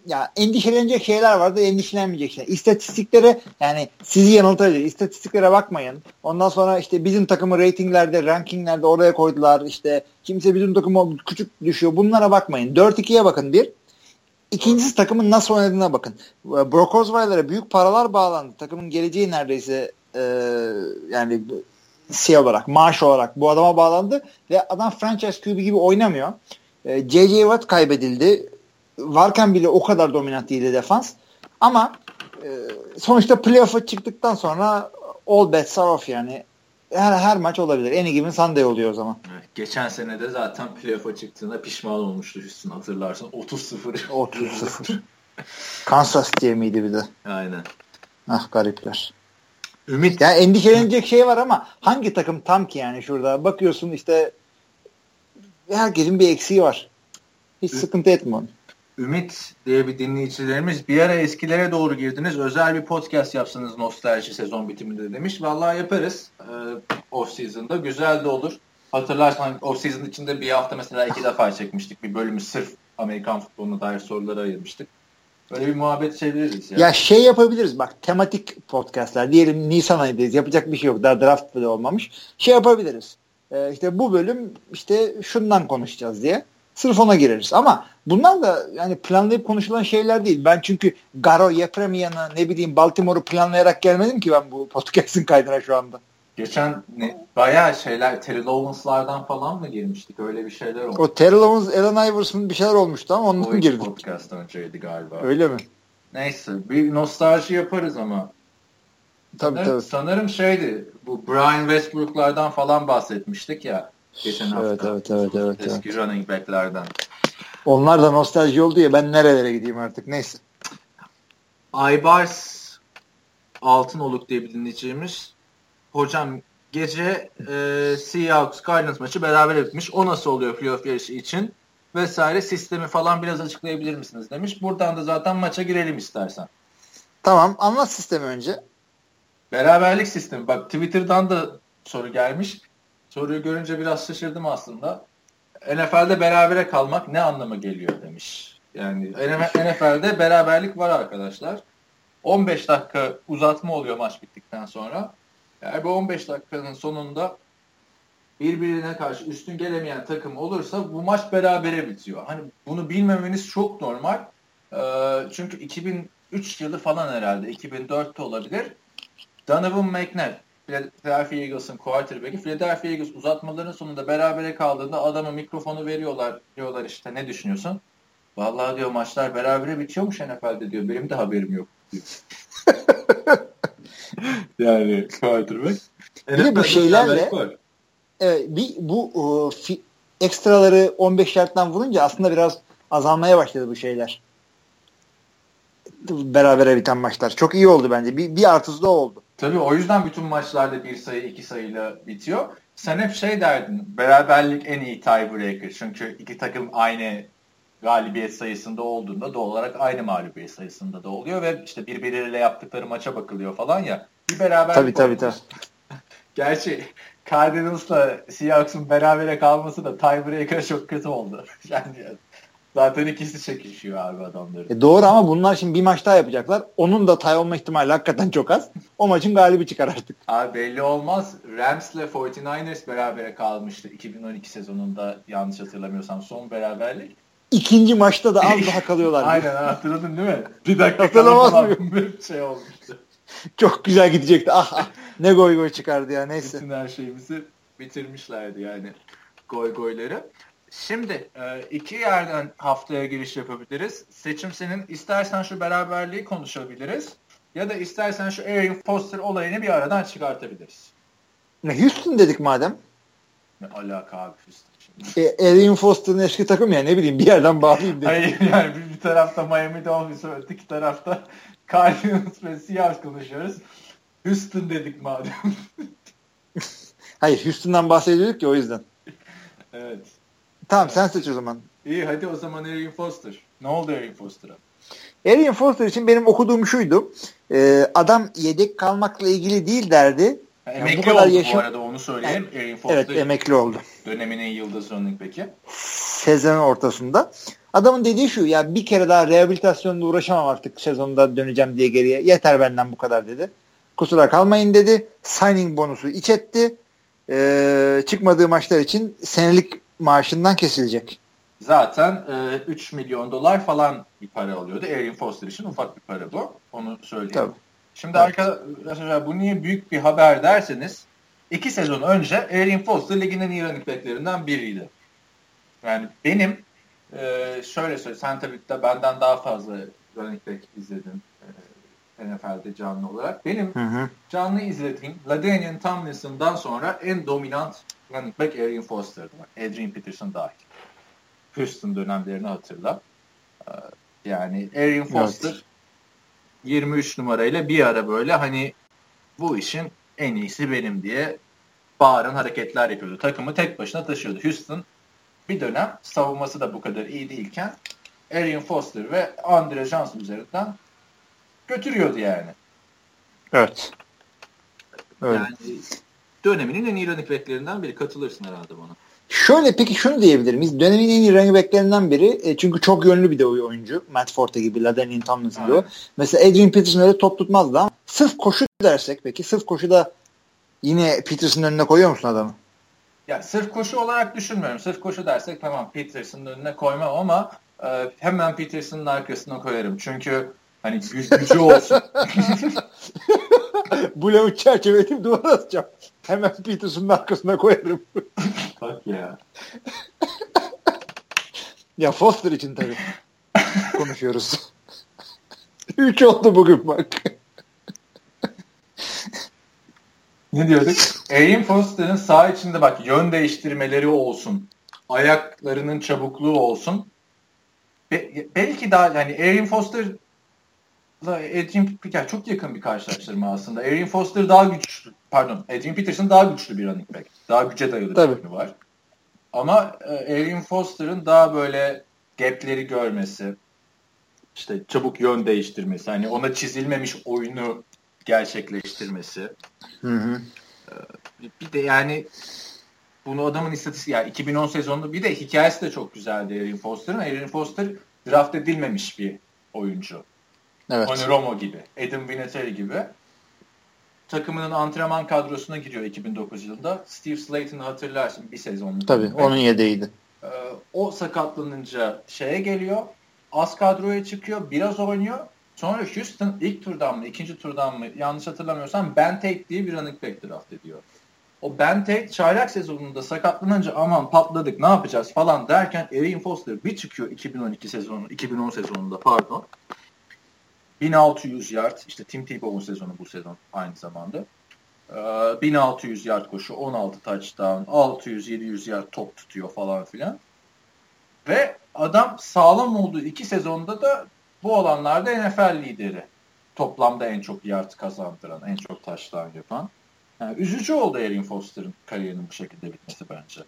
ya endişelenecek şeyler vardı endişelenmeyecek şeyler. İstatistiklere yani sizi yanıltacak. İstatistiklere bakmayın. Ondan sonra işte bizim takımı ratinglerde, rankinglerde oraya koydular. İşte kimse bizim takımı küçük düşüyor. Bunlara bakmayın. 4-2'ye bakın bir. İkincisi takımın nasıl oynadığına bakın. Brock Osweiler'e büyük paralar bağlandı. Takımın geleceği neredeyse e, yani şey olarak, maaş olarak bu adama bağlandı ve adam franchise QB gibi oynamıyor. E, J.J. Watt kaybedildi. Varken bile o kadar dominant değildi defans. Ama e, sonuçta playoff'a çıktıktan sonra all bets are off yani her, her maç olabilir. En given Sunday oluyor o zaman. Geçen sene de zaten playoff'a çıktığında pişman olmuştu Houston hatırlarsın. 30-0. 30-0. <laughs> Kansas diye miydi bir de? Aynen. Ah garipler. Ümit. Yani endişelenecek şey var ama hangi takım tam ki yani şurada? Bakıyorsun işte herkesin bir eksiği var. Hiç Ü- sıkıntı etme onu. Ümit diye bir dinleyicilerimiz bir ara eskilere doğru girdiniz. Özel bir podcast yapsanız nostalji sezon bitiminde demiş. Vallahi yaparız. Ee, off season'da. Güzel de olur. Hatırlarsan off season içinde bir hafta mesela iki defa çekmiştik. Bir bölümü sırf Amerikan futboluna dair sorulara ayırmıştık. Böyle bir muhabbet çeviririz. Ya. ya şey yapabiliriz bak tematik podcastler diyelim Nisan ayındayız yapacak bir şey yok daha draft bile olmamış. Şey yapabiliriz. Ee, işte bu bölüm işte şundan konuşacağız diye. Sırf ona gireriz. Ama bunlar da yani planlayıp konuşulan şeyler değil. Ben çünkü Garo Yepremian'ı ne bileyim Baltimore'u planlayarak gelmedim ki ben bu podcast'in kaydına şu anda. Geçen ne, bayağı şeyler Terry Lowence'lardan falan mı girmiştik? Öyle bir şeyler oldu. O Terry Lowens, Allen Iverson bir şeyler olmuştu ama ondan o girdik. podcast önceydi galiba. Öyle mi? Neyse bir nostalji yaparız ama. Tabii sanırım, tabii. Sanırım şeydi bu Brian Westbrook'lardan falan bahsetmiştik ya geçen hafta. Evet evet evet. evet Eski evet. running back'lerden. Onlar da nostalji oldu ya ben nerelere gideyim artık neyse. Aybars Altınoluk diye bir dinleyicimiz hocam gece e, Seahawks Cardinals maçı beraber etmiş. O nasıl oluyor playoff yarışı için? Vesaire sistemi falan biraz açıklayabilir misiniz demiş. Buradan da zaten maça girelim istersen. Tamam anlat sistemi önce. Beraberlik sistemi. Bak Twitter'dan da soru gelmiş. Soruyu görünce biraz şaşırdım aslında. NFL'de berabere kalmak ne anlama geliyor demiş. Yani NFL'de beraberlik var arkadaşlar. 15 dakika uzatma oluyor maç bittikten sonra. Eğer bu 15 dakikanın sonunda birbirine karşı üstün gelemeyen takım olursa bu maç berabere bitiyor. Hani bunu bilmemeniz çok normal. Ee, çünkü 2003 yılı falan herhalde 2004'te olabilir. Donovan McNabb Philadelphia Eagles'ın quarterback'i Philadelphia Eagles uzatmaların sonunda berabere kaldığında adama mikrofonu veriyorlar. Diyorlar işte ne düşünüyorsun? Vallahi diyor maçlar berabere bitiyormuş NFL'de diyor. Benim de haberim yok diyor. <laughs> yani quarterback. Bir de bu şeylerle evet, bir, bu o, fi, ekstraları 15 yardtan vurunca aslında biraz azalmaya başladı bu şeyler. Berabere biten maçlar. Çok iyi oldu bence. Bir, bir artısı da oldu. Tabii o yüzden bütün maçlarda bir sayı iki sayıyla bitiyor. Sen hep şey derdin. Beraberlik en iyi tiebreaker. Çünkü iki takım aynı galibiyet sayısında olduğunda doğal olarak aynı mağlubiyet sayısında da oluyor ve işte birbirleriyle yaptıkları maça bakılıyor falan ya. Bir beraber Tabii tabii tabii. <laughs> Gerçi Cardinals'la Seahawks'un berabere kalması da tiebreaker çok kötü oldu. <laughs> yani zaten ikisi çekişiyor abi adamları. E doğru ama bunlar şimdi bir maç daha yapacaklar. Onun da tay olma ihtimali hakikaten çok az. O maçın galibi çıkar artık. Abi belli olmaz. Rams'le 49ers berabere kalmıştı 2012 sezonunda yanlış hatırlamıyorsam son beraberlik. İkinci maçta da az daha <laughs> kalıyorlar. Aynen hatırladın değil mi? Bir dakika <laughs> Hatırlamaz Bir <laughs> şey olmuştu. Çok güzel gidecekti. Ah, ah ne goy goy çıkardı ya neyse. Bütün her şeyimizi bitirmişlerdi yani goy goyları. Şimdi e, iki yerden haftaya giriş yapabiliriz. Seçim senin. İstersen şu beraberliği konuşabiliriz. Ya da istersen şu Aaron Foster olayını bir aradan çıkartabiliriz. Ne Houston dedik madem. Ne alaka abi Houston. E, Aaron Foster'ın eski takım ya ne bileyim bir yerden bağlayayım dedim. Hayır yani bir, bir tarafta Miami Dolphins öteki tarafta <laughs> Cardinals ve Seahawks konuşuyoruz. Houston dedik madem. <laughs> Hayır Houston'dan bahsediyorduk ya o yüzden. evet. Tamam sen seç o zaman. İyi hadi o zaman Arian Foster. Ne oldu Arian Foster'a? Arian Foster için benim okuduğum şuydu. E, adam yedek kalmakla ilgili değil derdi. Yani emekli bu kadar oldu yaşam... bu arada onu söyleyeyim. Yani, Arian Foster evet emekli oldu. Döneminin yıldız running peki. Sezonun ortasında. Adamın dediği şu ya bir kere daha rehabilitasyonla uğraşamam artık sezonda döneceğim diye geriye. Yeter benden bu kadar dedi. Kusura kalmayın dedi. Signing bonusu iç etti. Ee, çıkmadığı maçlar için senelik maaşından kesilecek. Zaten e, 3 milyon dolar falan bir para alıyordu. Arian Foster için ufak bir para bu. Onu söyleyeyim. Tabii. Şimdi evet. arkadaşlar bu niye büyük bir haber derseniz iki sezon önce Arian Foster ligin en iyi running backlerinden biriydi. Yani benim e, şöyle söyleyeyim. Sen tabii de benden daha fazla running back izledin e, NFL'de canlı olarak. Benim hı hı. canlı izlediğim LaDainian Tomlinson'dan sonra en dominant running back Arian Foster'dı. Adrian Peterson dahil. Houston dönemlerini hatırla. Ee, yani Arian Foster evet. 23 numarayla bir ara böyle hani bu işin en iyisi benim diye bağıran hareketler yapıyordu. Takımı tek başına taşıyordu. Houston bir dönem savunması da bu kadar iyi değilken Arian Foster ve Andre Johnson üzerinden götürüyordu yani. Evet. evet. Yani döneminin en iyi running backlerinden biri. Katılırsın herhalde bana. Şöyle peki şunu diyebilir miyiz? Dönemin en iyi running backlerinden biri. E, çünkü çok yönlü bir de oyuncu. Matt Forte gibi, Ladenin Tomlinson gibi. Mesela Adrian Peterson öyle top tutmazdı ama sırf koşu dersek peki sırf koşuda yine Peterson'ın önüne koyuyor musun adamı? Ya sırf koşu olarak düşünmüyorum. Sırf koşu dersek tamam Peterson'ın önüne koymam ama e, hemen Peterson'ın arkasına koyarım. Çünkü hani gücü olsun. <laughs> Bu lavuk çerçeveleyip duvara atacağım. Hemen Peterson'un arkasına koyarım. Bak ya. ya Foster için tabii konuşuyoruz. Üç oldu bugün bak. ne diyorduk? Arian Foster'ın sağ içinde bak yön değiştirmeleri olsun. Ayaklarının çabukluğu olsun. Be- belki daha yani Arian Foster Adrian yani çok yakın bir karşılaştırma aslında. Arian Foster daha güçlü, pardon, Adrian Peterson daha güçlü bir running back. Daha güce dayalı Tabii. bir var. Ama e, Arian Foster'ın daha böyle gapleri görmesi, işte çabuk yön değiştirmesi, hani ona çizilmemiş oyunu gerçekleştirmesi. Hı hı. E, bir de yani bunu adamın istatistiği yani 2010 sezonunda bir de hikayesi de çok güzeldi Arian Foster'ın. Arian Foster draft edilmemiş bir oyuncu. Evet. Tony Romo gibi, Adam Vinatieri gibi. Takımının antrenman kadrosuna giriyor 2009 yılında. Steve Slayton'ı hatırlarsın bir sezonluk. Tabii gibi. onun yedeğiydi. Ee, o sakatlanınca şeye geliyor. Az kadroya çıkıyor. Biraz oynuyor. Sonra Houston ilk turdan mı, ikinci turdan mı yanlış hatırlamıyorsam Ben Tate diye bir running back draft ediyor. O Ben Tate çaylak sezonunda sakatlanınca aman patladık ne yapacağız falan derken Arian Foster bir çıkıyor 2012 sezonu, 2010 sezonunda pardon. 1600 yard işte Tim Tebow'un sezonu bu sezon aynı zamanda. 1600 ee, yard koşu, 16 touchdown, 600-700 yard top tutuyor falan filan. Ve adam sağlam olduğu iki sezonda da bu alanlarda NFL lideri. Toplamda en çok yard kazandıran, en çok touchdown yapan. Yani üzücü oldu Erin Foster'ın kariyerinin bu şekilde bitmesi bence.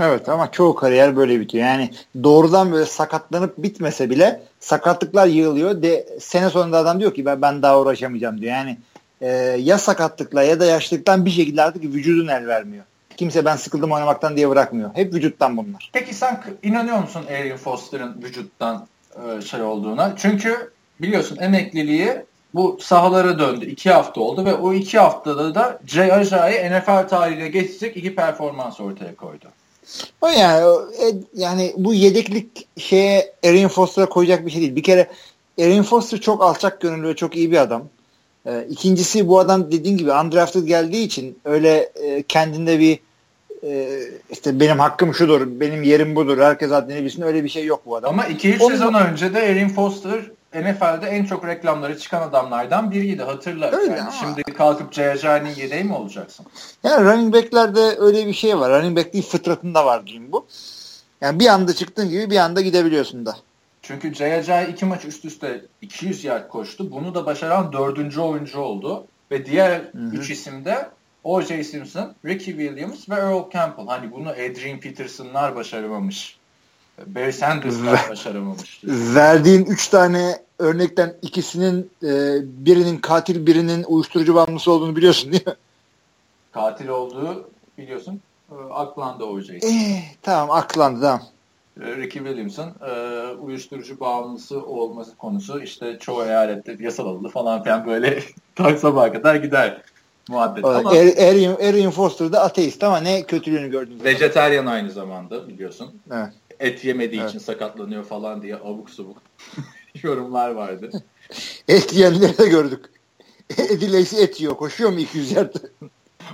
Evet ama çoğu kariyer böyle bitiyor. Yani doğrudan böyle sakatlanıp bitmese bile sakatlıklar yığılıyor. De, sene sonunda adam diyor ki ben, ben daha uğraşamayacağım diyor. Yani e, ya sakatlıkla ya da yaşlılıktan bir şekilde artık vücudun el vermiyor. Kimse ben sıkıldım oynamaktan diye bırakmıyor. Hep vücuttan bunlar. Peki sen inanıyor musun Arian Foster'ın vücuttan e, şey olduğuna? Çünkü biliyorsun emekliliği bu sahalara döndü. iki hafta oldu ve o iki haftada da Jay NFL tarihine geçecek iki performans ortaya koydu. O yani e, yani bu yedeklik şeye Erin Foster'a koyacak bir şey değil. Bir kere Erin Foster çok alçak gönüllü ve çok iyi bir adam. E, ikincisi bu adam dediğin gibi undrafted geldiği için öyle e, kendinde bir e, işte benim hakkım şudur, benim yerim budur, herkes adını bilsin öyle bir şey yok bu adam. Ama 2-3 sezon önce de Erin Foster NFL'de en çok reklamları çıkan adamlardan biriydi hatırla. Öyle yani şimdi kalkıp Jayajani'nin yedeği mi olacaksın? Yani running back'lerde öyle bir şey var. Running back değil fıtratında var diyeyim bu. Yani bir anda çıktığın gibi bir anda gidebiliyorsun da. Çünkü Jayajay iki maç üst üste 200 yard koştu. Bunu da başaran dördüncü oyuncu oldu. Ve diğer Hı-hı. üç isim de O.J. Simpson, Ricky Williams ve Earl Campbell. Hani bunu Adrian Peterson'lar başaramamış. Barry Sanders'lar başaramamış. Verdiğin üç tane örnekten ikisinin e, birinin katil birinin uyuşturucu bağımlısı olduğunu biliyorsun değil mi? Katil olduğu biliyorsun. E, aklandı O.J. Eh, tamam aklandı tamam. E, Ricky Williams'ın e, uyuşturucu bağımlısı olması konusu işte çoğu eyalette yasal alındı falan filan böyle <laughs> sabaha kadar gider muhabbet. Ama er, Erin, Erin Foster da ateist ama ne kötülüğünü gördün. Vejeteryan aynı zamanda biliyorsun. Evet. Et yemediği evet. için sakatlanıyor falan diye abuk subuk <laughs> <laughs> yorumlar vardı. <laughs> Et yiyenleri de gördük. <laughs> Edileysi et yiyor. Koşuyor mu 200 yard?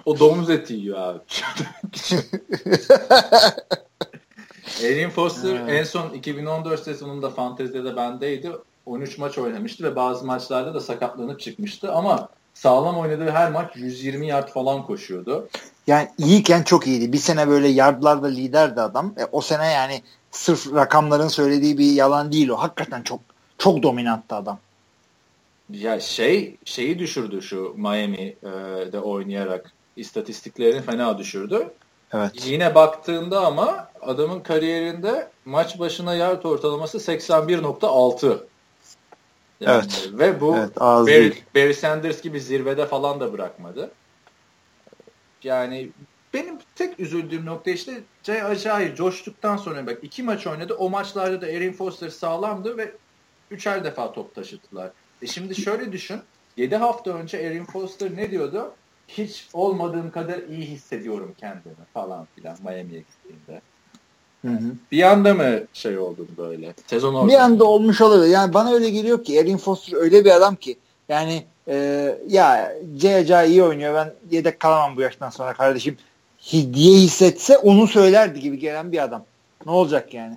o domuz eti yiyor abi. Erin Foster evet. en son 2014 sezonunda fantezide de bendeydi. 13 maç oynamıştı ve bazı maçlarda da sakatlanıp çıkmıştı ama sağlam oynadığı her maç 120 yard falan koşuyordu. Yani iyiyken çok iyiydi. Bir sene böyle yardlarda liderdi adam. E, o sene yani sırf rakamların söylediği bir yalan değil o. Hakikaten çok çok dominanttı adam. Ya şey şeyi düşürdü şu Miami'de oynayarak istatistiklerini fena düşürdü. Evet. Yine baktığında ama adamın kariyerinde maç başına yard ortalaması 81.6. Yani evet. Ve bu evet, Barry, Barry Sanders gibi zirvede falan da bırakmadı. Yani benim tek üzüldüğüm nokta işte Jay Ajayi coştuktan sonra bak iki maç oynadı. O maçlarda da Erin Foster sağlamdı ve üçer defa top taşıttılar. E şimdi şöyle düşün. 7 hafta önce Erin Foster ne diyordu? Hiç olmadığım kadar iyi hissediyorum kendimi falan filan Miami'ye gittiğinde. Hı hı. Bir anda mı şey oldun böyle? Sezon ortası. Bir anda olmuş olabilir. Yani bana öyle geliyor ki Erin Foster öyle bir adam ki yani e, ya C.C. iyi oynuyor ben yedek kalamam bu yaştan sonra kardeşim diye hissetse onu söylerdi gibi gelen bir adam. Ne olacak yani?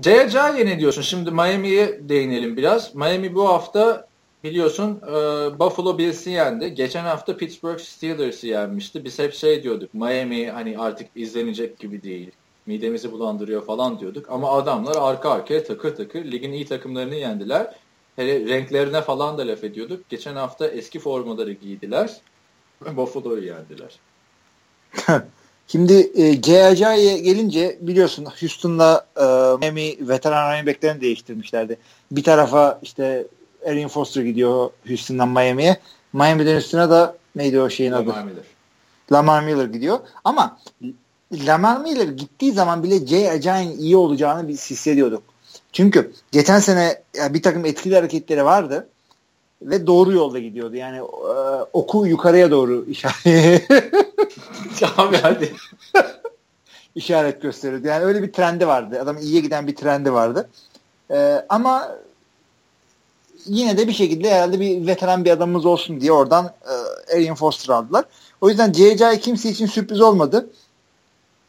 C.C.'ye ne diyorsun? Şimdi Miami'ye değinelim biraz. Miami bu hafta biliyorsun e, Buffalo Bills'i yendi. Geçen hafta Pittsburgh Steelers'ı yenmişti. Biz hep şey diyorduk. Miami hani artık izlenecek gibi değil. Midemizi bulandırıyor falan diyorduk. Ama adamlar arka arkaya takır takır ligin iyi takımlarını yendiler. Hele renklerine falan da laf ediyorduk. Geçen hafta eski formaları giydiler. <laughs> Buffalo'yu yendiler. <laughs> Şimdi e, C.A.C'ye gelince biliyorsun Houston'la e, Miami veteran running back'lerini değiştirmişlerdi. Bir tarafa işte Erin Foster gidiyor Houston'dan Miami'ye. Miami'den üstüne de neydi o şeyin Lamar adı? Miller. Lamar Miller gidiyor. Ama Lamar Miller gittiği zaman bile Jay Ajayi'nin iyi olacağını biz hissediyorduk. Çünkü geçen sene bir takım etkili hareketleri vardı ve doğru yolda gidiyordu. Yani e, oku yukarıya doğru işaret. <laughs> Abi hadi. <laughs> işaret gösteriyordu. Yani öyle bir trendi vardı. Adam iyiye giden bir trendi vardı. E, ama yine de bir şekilde herhalde bir veteran bir adamımız olsun diye oradan e, Arian Foster aldılar. O yüzden C.J. kimse için sürpriz olmadı.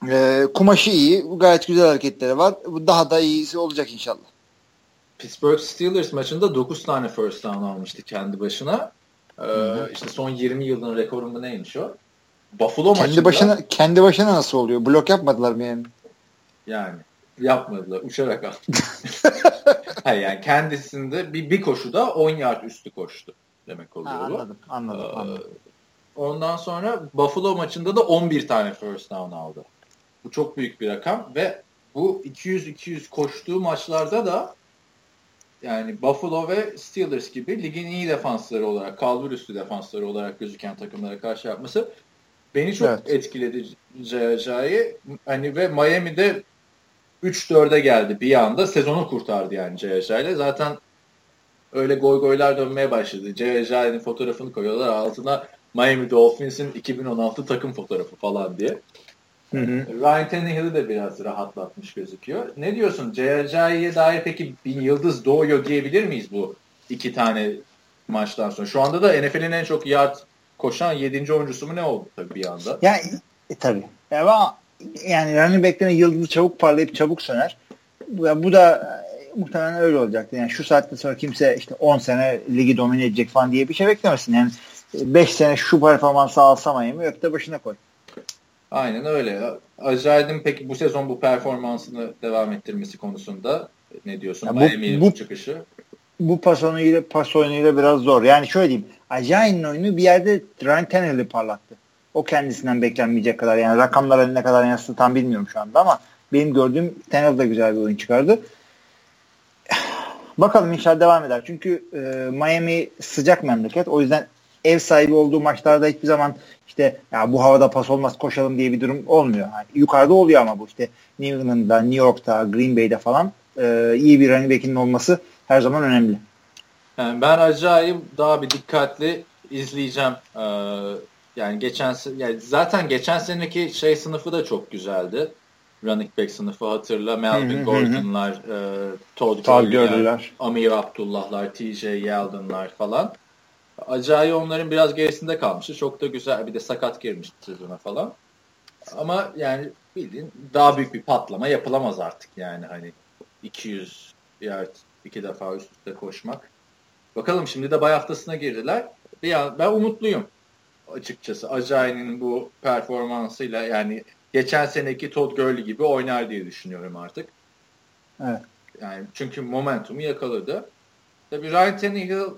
E, kumaşı iyi. Gayet güzel hareketleri var. Daha da iyisi olacak inşallah. Pittsburgh Steelers maçında 9 tane first down almıştı kendi başına. Ee, işte son 20 yılın rekoru mu neymiş o? Buffalo kendi maçında. Başına, kendi başına nasıl oluyor? Blok yapmadılar mı yani? Yani yapmadılar. Uçarak aldı. <laughs> Hayır yani kendisinde bir, bir koşuda 10 yard üstü koştu demek oluyor ha, anladım. Anladım, ee, anladım. Ondan sonra Buffalo maçında da 11 tane first down aldı. Bu çok büyük bir rakam ve bu 200-200 koştuğu maçlarda da yani Buffalo ve Steelers gibi ligin iyi defansları olarak, kalbur üstü defansları olarak gözüken takımlara karşı yapması beni çok evet. etkiledi Jayaca'yı. Hani ve Miami'de 3-4'e geldi bir anda. Sezonu kurtardı yani Jayaca ile. Zaten öyle goy goylar dönmeye başladı. Jayaca'nın fotoğrafını koyuyorlar altına Miami Dolphins'in 2016 takım fotoğrafı falan diye. Hı hı. Ryan Tannehill'i de biraz rahatlatmış gözüküyor. Ne diyorsun? J.J.'ye dair peki bir yıldız doğuyor diyebilir miyiz bu iki tane maçtan sonra? Şu anda da NFL'in en çok yard koşan 7. oyuncusu mu ne oldu tabii bir anda? Yani e, tabii. Ama yani running back'lerin yıldızı çabuk parlayıp çabuk söner. Bu, bu da e, muhtemelen öyle olacaktı. Yani şu saatte sonra kimse işte 10 sene ligi domine edecek falan diye bir şey beklemesin. Yani 5 sene şu performansı alsamayayım yok da başına koy. Aynen öyle. Acayip'in peki bu sezon bu performansını devam ettirmesi konusunda ne diyorsun? Ya bu, bu, çıkışı. Bu pas oyunuyla, pas oyunuyla biraz zor. Yani şöyle diyeyim. Acayip'in oyunu bir yerde Ryan Tannehill'i parlattı. O kendisinden beklenmeyecek kadar yani rakamlara ne kadar yansıdı tam bilmiyorum şu anda ama benim gördüğüm Tannehill da güzel bir oyun çıkardı. <sighs> Bakalım inşallah devam eder. Çünkü e, Miami sıcak memleket. O yüzden ev sahibi olduğu maçlarda hiçbir zaman işte ya bu havada pas olmaz koşalım diye bir durum olmuyor. Yani yukarıda oluyor ama bu işte New England'da, New York'ta, Green Bay'de falan e, iyi bir running back'inin olması her zaman önemli. Yani ben acayip daha bir dikkatli izleyeceğim. Ee, yani geçen yani zaten geçen seneki şey sınıfı da çok güzeldi. Running back sınıfı hatırla. Melvin Gordon'lar, e, Todd, Gurley'ler, Amir Abdullah'lar, TJ Yeldon'lar falan. Acayip onların biraz gerisinde kalmıştı. Çok da güzel. Bir de sakat girmişti sezona falan. Ama yani bildiğin daha büyük bir patlama yapılamaz artık yani hani 200 yard iki defa üst üste koşmak. Bakalım şimdi de bay haftasına girdiler. Bir an, ben umutluyum açıkçası. Acayip'in bu performansıyla yani geçen seneki Todd Gurley gibi oynar diye düşünüyorum artık. Evet. Yani çünkü momentumu yakaladı. Tabii Ryan Tannehill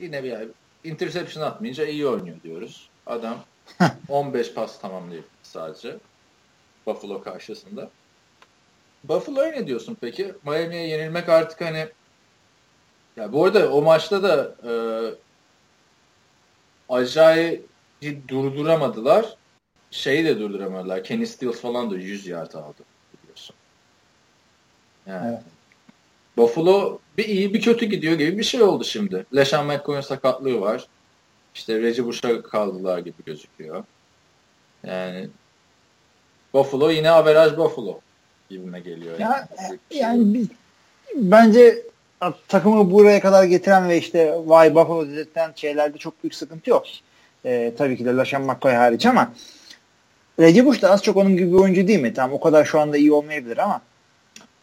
yine bir interception atmayınca iyi oynuyor diyoruz. Adam <laughs> 15 pas tamamlıyor sadece. Buffalo karşısında. Buffalo'ya ne diyorsun peki? Miami'ye yenilmek artık hani ya bu arada o maçta da e, acayip durduramadılar. Şeyi de durduramadılar. Kenny Stills falan da 100 yard aldı biliyorsun. Yani evet. Buffalo bir iyi bir kötü gidiyor gibi bir şey oldu şimdi. LeSean McCoy'un sakatlığı var. İşte Reggie Bush'a kaldılar gibi gözüküyor. Yani Buffalo yine averaj Buffalo gibime geliyor. Ya, yani, şey yani bir, bence takımı buraya kadar getiren ve işte vay Buffalo dedirten şeylerde çok büyük sıkıntı yok. Ee, tabii ki de LaShawn McCoy hariç ama Reggie Bush da az çok onun gibi bir oyuncu değil mi? Tamam o kadar şu anda iyi olmayabilir ama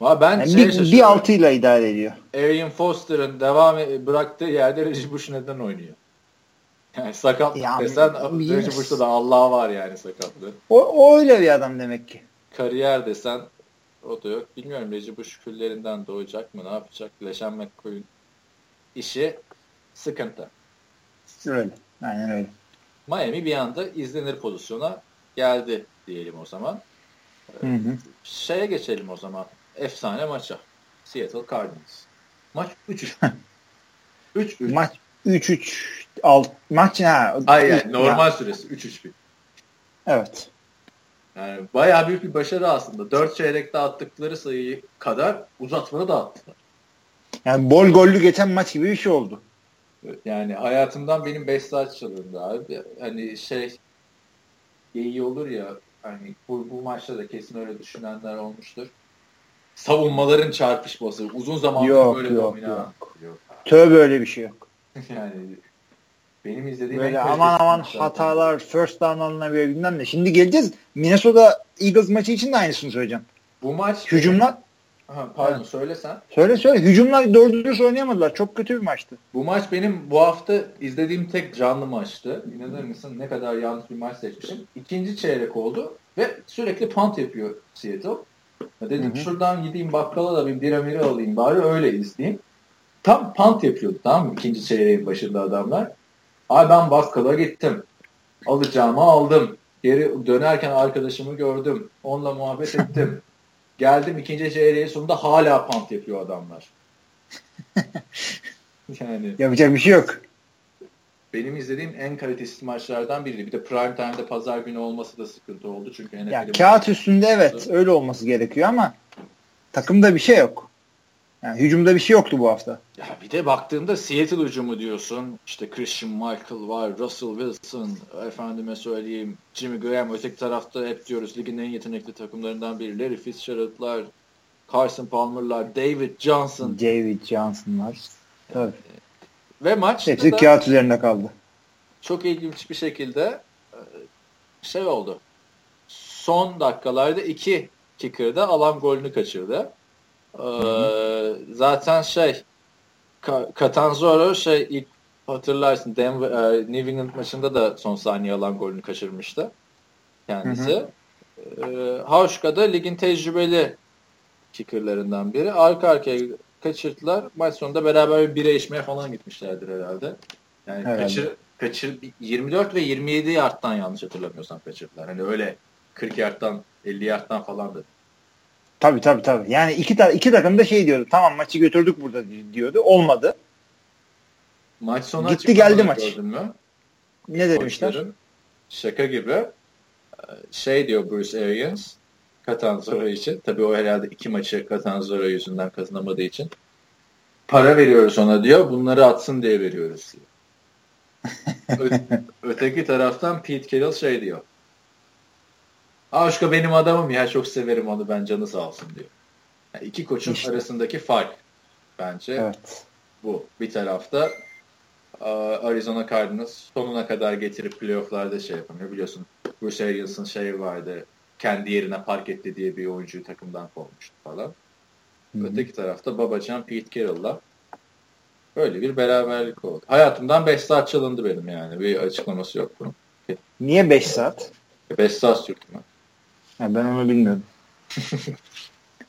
Valla ben yani şey bir, bir altıyla idare ediyor. Arian Foster'ın devam e, bıraktığı yerde Reggie Bush neden oynuyor? Yani sakat ya, desen Reggie Bush'ta da Allah var yani sakatlığı. O, o öyle bir adam demek ki. Kariyer desen o da yok. Bilmiyorum Reggie Bush küllerinden doğacak mı? Ne yapacak? Leşen McCoy'un işi sıkıntı. Öyle. Aynen öyle. Miami bir anda izlenir pozisyona geldi diyelim o zaman. Hı hı. Şeye geçelim o zaman. Efsane maça. Seattle Cardinals. Maç 3-3. 3-3. Maç 3-3 alt maç ha. Ay yani normal ya. süresi 3-3 Evet. Yani bayağı büyük bir başarı aslında. 4 çeyrekte attıkları sayıyı kadar uzatmanı da attılar. Yani bol gollü geçen maç gibi bir şey oldu. Yani hayatımdan benim 5 saat çalındı abi. Hani şey iyi olur ya hani bu, bu maçta da kesin öyle düşünenler olmuştur. Savunmaların çarpışması. Uzun zaman böyle yok, domina. Yok. yok. Tövbe öyle bir şey yok. <laughs> yani benim izlediğim böyle aman aman hatalar, first down alınabiliyor bilmem ne. Şimdi geleceğiz. Minnesota Eagles maçı için de aynısını söyleyeceğim. Bu maç hücumlar Aha, pardon evet. söyle sen. Söyle söyle. Hücumlar dürüst oynayamadılar. Çok kötü bir maçtı. Bu maç benim bu hafta izlediğim tek canlı maçtı. İnanır mısın ne kadar yanlış bir maç seçmişim. İkinci çeyrek oldu ve sürekli punt yapıyor Seattle. Dedim hı hı. şuradan gideyim bakkala da bir biramiri alayım bari öyle izleyeyim. Tam punt yapıyordu tamam mı? İkinci çeyreğin başında adamlar. Ay ben bakkala gittim. Alacağımı aldım. Geri dönerken arkadaşımı gördüm. Onunla muhabbet ettim. Geldim ikinci çeyreğin sonunda hala pant yapıyor adamlar. <laughs> yani yapacak bir şey yok. Benim izlediğim en kalitesiz maçlardan biriydi. Bir de prime time'de pazar günü olması da sıkıntı oldu. Çünkü ya, kağıt üstünde evet öyle olması gerekiyor ama takımda bir şey yok. Yani hücumda bir şey yoktu bu hafta. Ya bir de baktığında Seattle hücumu diyorsun. İşte Christian Michael var, Russell Wilson, efendime söyleyeyim Jimmy Graham. Öteki tarafta hep diyoruz ligin en yetenekli takımlarından biri. Larry Fitzgerald'lar, Carson Palmer'lar, David Johnson. David Johnson'lar. Tabii. Ve maç Hepsi da kağıt üzerinde kaldı. Çok ilginç bir şekilde e, şey oldu. Son dakikalarda iki kicker'da alan golünü kaçırdı. Ee, zaten şey Catanzaro şey ilk hatırlarsın Denver, e, New England maçında da son saniye alan golünü kaçırmıştı kendisi. Hı E, Hauschka da ligin tecrübeli kickerlarından biri. Arka arkaya kaçırdılar. Maç sonunda beraber bir bire içmeye falan gitmişlerdir herhalde. Yani herhalde. Kaçır, kaçır 24 ve 27 yardtan yanlış hatırlamıyorsam kaçırdılar. Hani öyle 40 yardtan 50 yardtan falan da. Tabii tabii tabii. Yani iki, ta iki takım da şey diyordu. Tamam maçı götürdük burada diyordu. Olmadı. Maç sonu Gitti geldi maç. Gördün mü? Ne demişler? Şaka gibi. Şey diyor Bruce Arians Catanzaro için. Tabii o herhalde iki maçı Catanzaro yüzünden kazanamadığı için. Para veriyoruz ona diyor. Bunları atsın diye veriyoruz diyor. <laughs> öteki taraftan Pete Carroll şey diyor. Aşka benim adamım ya çok severim onu ben canı sağ olsun diyor. Yani iki koçun işte. arasındaki fark bence evet. bu. Bir tarafta Arizona Cardinals sonuna kadar getirip playofflarda şey yapamıyor. Biliyorsun Bruce Arians'ın şey vardı kendi yerine park etti diye bir oyuncuyu takımdan kovmuştu falan. Hı-hı. Öteki tarafta Babacan Pete Carroll'la böyle bir beraberlik oldu. Hayatımdan 5 saat çalındı benim yani. Bir açıklaması yok bunun. Niye 5 saat? 5 saat sürdü mü? ben onu bilmiyordum. <laughs>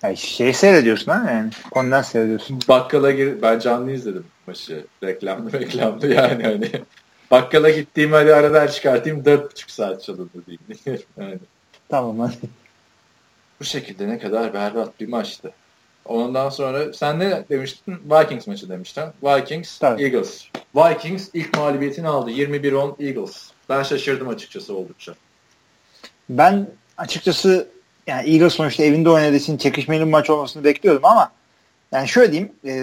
yani şey seyrediyorsun ha yani. Kondens seyrediyorsun. Bakkala gir ben canlı izledim maçı. Reklamlı <laughs> reklamlı yani hani. Bakkala gittiğim hadi aradan çıkartayım 4,5 saat çalındı diyeyim. <laughs> yani. Tamam hadi. Bu şekilde ne kadar berbat bir maçtı. Ondan sonra sen ne demiştin? Vikings maçı demiştin. Vikings, Tabii. Eagles. Vikings ilk mağlubiyetini aldı. 21-10 Eagles. Ben şaşırdım açıkçası oldukça. Ben açıkçası yani Eagles sonuçta evinde oynadığı için çekişmeli bir maç olmasını bekliyordum ama yani şöyle diyeyim e,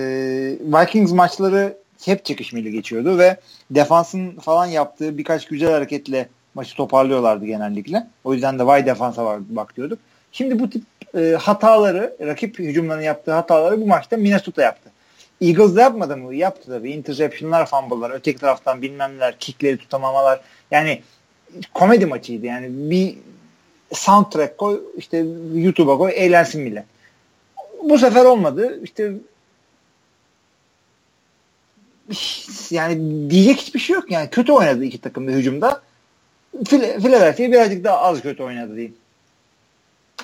Vikings maçları hep çekişmeli geçiyordu ve defansın falan yaptığı birkaç güzel hareketle maçı toparlıyorlardı genellikle. O yüzden de vay defansa var bakıyorduk. Şimdi bu tip e, hataları, rakip hücumlarının yaptığı hataları bu maçta Minnesota yaptı. Eagles da yapmadı mı? Yaptı tabii. Interception'lar, fumble'lar, öteki taraftan bilmem neler, kickleri tutamamalar. Yani komedi maçıydı. Yani bir soundtrack koy, işte YouTube'a koy, eğlensin millet. Bu sefer olmadı. İşte yani diyecek hiçbir şey yok yani. Kötü oynadı iki takım da hücumda. Philadelphia birazcık daha az kötü oynadı diyeyim.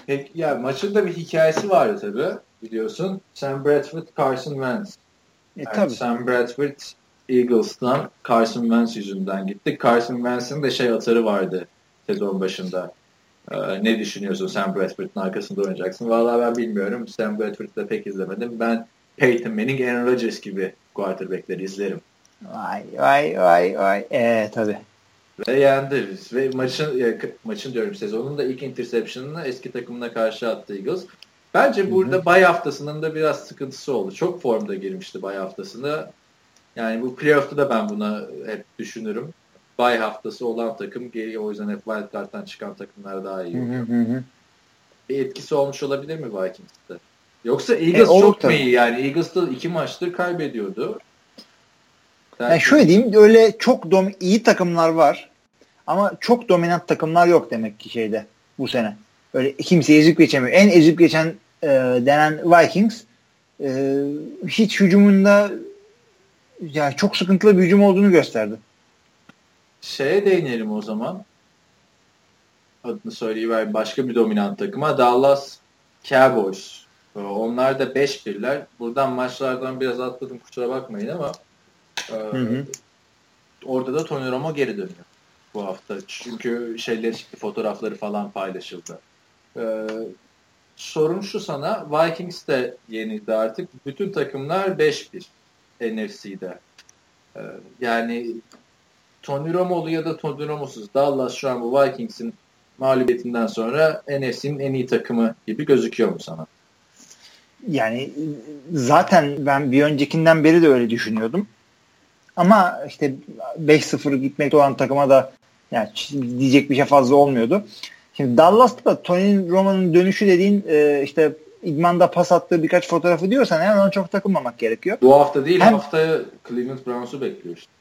Peki, ya maçın da bir hikayesi vardı tabii biliyorsun. Sam Bradford, Carson Wentz. E, yani tabii. Sam Bradford Eagles'tan Carson Wentz yüzünden gitti. Carson Wentz'in de şey atarı vardı sezon başında. Ee, ne düşünüyorsun Sam Bradford'un arkasında oynayacaksın? Vallahi ben bilmiyorum. Sam Bradford'u da pek izlemedim. Ben Peyton Manning, Aaron Rodgers gibi quarterback'leri izlerim. Vay vay vay vay. Ee, tabii. Ve yendi. Ve maçın, maçın diyorum sezonun da ilk interception'ını eski takımına karşı attı Eagles. Bence burada Hı-hı. bay haftasının da biraz sıkıntısı oldu. Çok formda girmişti bay haftasında. Yani bu playoff'ta da ben buna hep düşünürüm. Bay haftası olan takım o yüzden hep wildcard'dan çıkan takımlar daha iyi oluyor. Bir etkisi olmuş olabilir mi Vikings'te? Yoksa Eagles e, çok mu iyi? Yani Eagles da iki maçtır kaybediyordu. Yani şöyle diyeyim öyle çok dom- iyi takımlar var ama çok dominant takımlar yok demek ki şeyde bu sene. Öyle kimse ezip geçemiyor. En ezip geçen e, denen Vikings e, hiç hücumunda yani çok sıkıntılı bir hücum olduğunu gösterdi. Şeye değinelim o zaman. Adını söyleyiver başka bir dominant takıma. Dallas Cowboys. Onlar da 5 birler. Buradan maçlardan biraz atladım kusura bakmayın ama ee, hı hı. Orada da Tony Romo geri dönüyor bu hafta. Çünkü şeyler fotoğrafları falan paylaşıldı. Ee, sorun şu sana, Vikings de yenildi artık. Bütün takımlar 5-1 NFC'de. Ee, yani Tony Romo'lu ya da Tony Romo'suz Dallas şu an bu Vikings'in mağlubiyetinden sonra NFC'nin en iyi takımı gibi gözüküyor mu sana? Yani zaten ben bir öncekinden beri de öyle düşünüyordum. Ama işte 5-0 gitmekte olan takıma da yani diyecek bir şey fazla olmuyordu. Şimdi Dallas'ta da Tony Romo'nun dönüşü dediğin e, işte idmanda pas attığı birkaç fotoğrafı diyorsan yani ona çok takılmamak gerekiyor. Bu hafta değil Hem, haftaya Cleveland Browns'u bekliyor işte.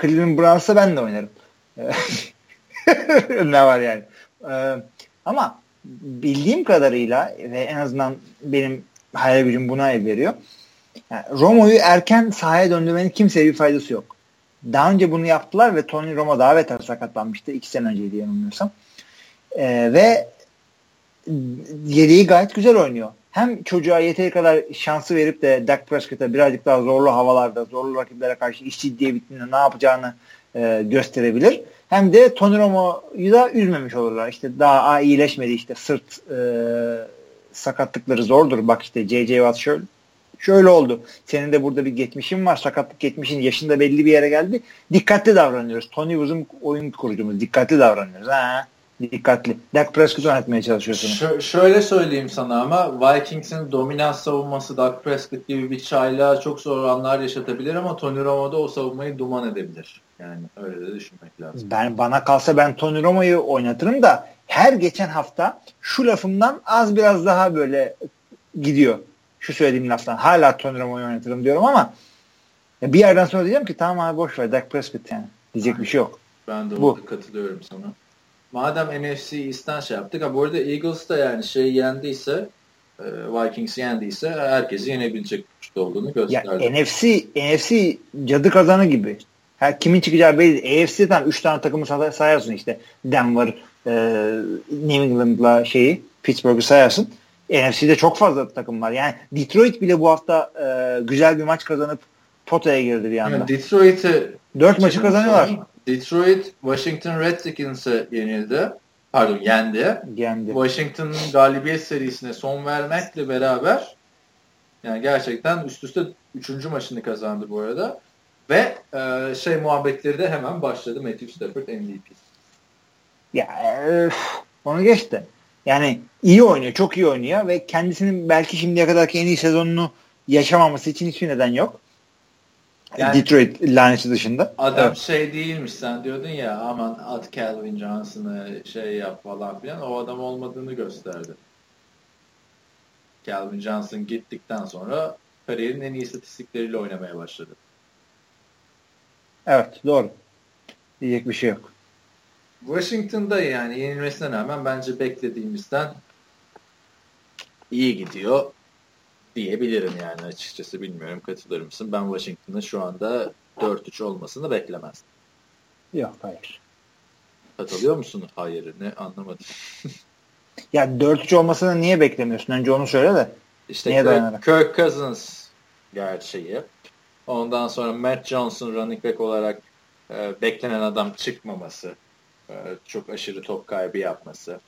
Cleveland Browns'a ben de oynarım. <laughs> ne var yani. Ee, ama bildiğim kadarıyla ve en azından benim hayal gücüm buna el veriyor. Yani Romo'yu erken sahaya döndürmenin kimseye bir faydası yok. Daha önce bunu yaptılar ve Tony Romo daha beter sakatlanmıştı. iki sene önceydi yanılmıyorsam. Ee, ve yedeği gayet güzel oynuyor. Hem çocuğa yeteri kadar şansı verip de Dak Prescott'a birazcık daha zorlu havalarda, zorlu rakiplere karşı iş ciddiye bittiğinde ne yapacağını e, gösterebilir. Hem de Tony Romo'yu da üzmemiş olurlar. İşte daha iyileşmedi işte sırt e, sakatlıkları zordur. Bak işte J.J. Watt şöyle, şöyle oldu. Senin de burada bir geçmişin var. Sakatlık geçmişin yaşında belli bir yere geldi. Dikkatli davranıyoruz. Tony bizim oyun kurucumuz. Dikkatli davranıyoruz. Ha dikkatli. Dak Prescott oynatmaya çalışıyorsunuz. Ş- şöyle söyleyeyim sana ama Vikings'in dominant savunması Dak Prescott gibi bir çayla çok zor anlar yaşatabilir ama Tony Romo da o savunmayı duman edebilir. Yani öyle de düşünmek lazım. Ben bana kalsa ben Tony Romo'yu oynatırım da her geçen hafta şu lafımdan az biraz daha böyle gidiyor. Şu söylediğim laftan. Hala Tony Romo'yu oynatırım diyorum ama bir yerden sonra diyeceğim ki tamam abi boş ver Dak Prescott yani. Diyecek bir şey yok. Ben de Bu. katılıyorum sana madem NFC East'ten şey yaptık. Ha bu arada Eagles da yani şey yendiyse e, Vikings yendiyse herkesi yenebilecek güçte olduğunu gösterdi. Ya NFC NFC cadı kazanı gibi. Her kimin çıkacağı belli. AFC'den 3 tane takımı sayarsın işte. Denver, e, New England'la şeyi, Pittsburgh'ı sayarsın. NFC'de çok fazla takım var. Yani Detroit bile bu hafta e, güzel bir maç kazanıp potaya girdi bir anda. Yani Detroit'i 4 maçı kazanıyorlar. Detroit Washington Redskins'e yenildi. Pardon yendi. Yendi. Washington'ın galibiyet serisine son vermekle beraber yani gerçekten üst üste 3. maçını kazandı bu arada. Ve e, şey muhabbetleri de hemen başladı. Matthew Stafford MVP. Ya öf, onu geçti. Yani iyi oynuyor, çok iyi oynuyor ve kendisinin belki şimdiye kadarki en iyi sezonunu yaşamaması için hiçbir neden yok. Yani, Detroit laneti dışında. Adam evet. şey değilmiş sen diyordun ya aman at Calvin Johnson'ı şey yap falan filan o adam olmadığını gösterdi. Calvin Johnson gittikten sonra kariyerin en iyi istatistikleriyle oynamaya başladı. Evet doğru. Diyecek bir şey yok. Washington'da yani yenilmesine rağmen bence beklediğimizden iyi gidiyor diyebilirim yani açıkçası bilmiyorum katılır mısın? Ben Washington'ın şu anda 4-3 olmasını beklemezdim. Yok hayır. Katılıyor musun? Hayır ne anlamadım. <laughs> ya 4-3 olmasını niye beklemiyorsun? Önce onu söyle de. İşte niye Kirk, Kirk Cousins gerçeği. Ondan sonra Matt Johnson running back olarak e, beklenen adam çıkmaması. E, çok aşırı top kaybı yapması.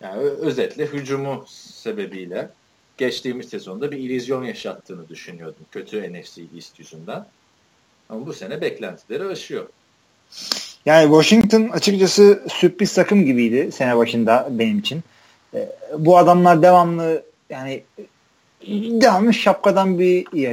Yani özetle hücumu sebebiyle geçtiğimiz sezonda bir illüzyon yaşattığını düşünüyordum. Kötü NFC East yüzünden. Ama bu sene beklentileri aşıyor. Yani Washington açıkçası sürpriz takım gibiydi sene başında benim için. E, bu adamlar devamlı yani devamlı şapkadan bir ya,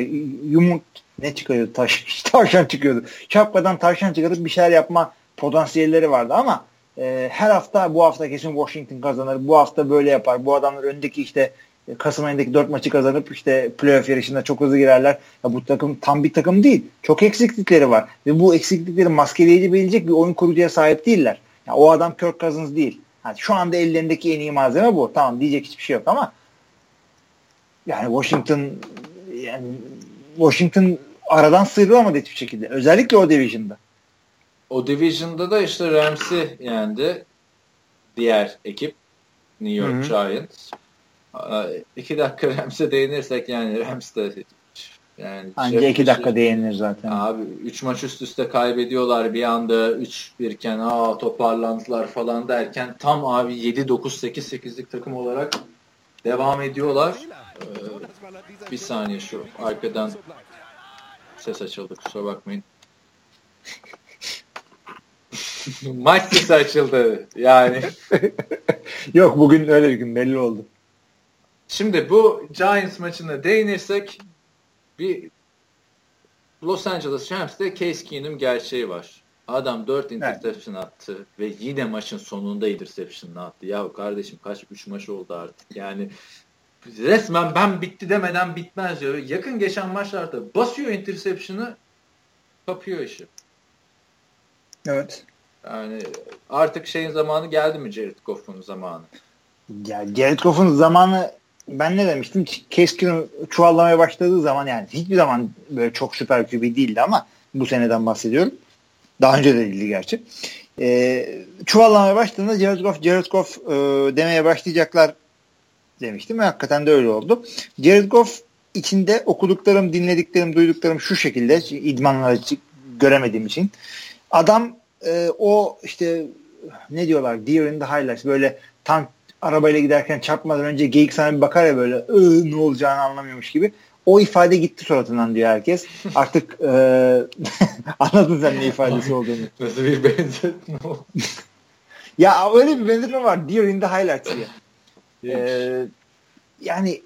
yumurt ne çıkıyordu? Taş, <laughs> tavşan çıkıyordu. Şapkadan tavşan çıkarıp bir şeyler yapma potansiyelleri vardı ama e, her hafta bu hafta kesin Washington kazanır. Bu hafta böyle yapar. Bu adamlar öndeki işte Kasım ayındaki 4 maçı kazanıp işte playoff yarışında çok hızlı girerler. Ya bu takım tam bir takım değil. Çok eksiklikleri var. Ve bu eksiklikleri maskeleyebilecek bir oyun kurucuya sahip değiller. Yani o adam Kirk Cousins değil. Yani şu anda ellerindeki en iyi malzeme bu. Tamam diyecek hiçbir şey yok ama yani Washington yani Washington aradan sıyrılamadı hiçbir şekilde. Özellikle o division'da. O division'da da işte Rams'i yendi. Diğer ekip New York Hı-hı. Giants iki dakika <laughs> Rams'e değinirsek yani Rams de yani Anca şey, iki dakika değinir zaten. Abi üç maç üst üste kaybediyorlar bir anda üç birken aa toparlandılar falan derken tam abi 7-9-8-8'lik takım olarak devam ediyorlar. Ee, bir saniye şu arkadan ses açıldı kusura bakmayın. <laughs> Maç sesi açıldı yani. <laughs> Yok bugün öyle bir gün belli oldu. Şimdi bu Giants maçına değinirsek bir Los Angeles Rams'te Case Keenum gerçeği var. Adam 4 interception evet. attı ve yine maçın sonunda interception attı. Ya kardeşim kaç 3 maç oldu artık. Yani resmen ben bitti demeden bitmez diyor. Yakın geçen maçlarda basıyor interception'ı kapıyor işi. Evet. Yani artık şeyin zamanı geldi mi Jared Goff'un zamanı? Ya Jared Goff'un zamanı ben ne demiştim? Keskin çuvallamaya başladığı zaman yani hiçbir zaman böyle çok süper QB değildi ama bu seneden bahsediyorum. Daha önce de değildi gerçi. E, çuvallamaya başladığında Jared Goff, Jared Goff e, demeye başlayacaklar demiştim ve hakikaten de öyle oldu. Jared Goff içinde okuduklarım, dinlediklerim, duyduklarım şu şekilde idmanları göremediğim için. adam e, o işte ne diyorlar deer in the highlights böyle tank arabayla giderken çarpmadan önce geyik sana bir bakar ya böyle ne olacağını anlamıyormuş gibi. O ifade gitti suratından diyor herkes. <laughs> Artık e, <laughs> anladın sen ne ifadesi olduğunu. <laughs> Nasıl bir benzetme o? ya öyle bir benzetme var. Deer in the highlights diye. ee, yani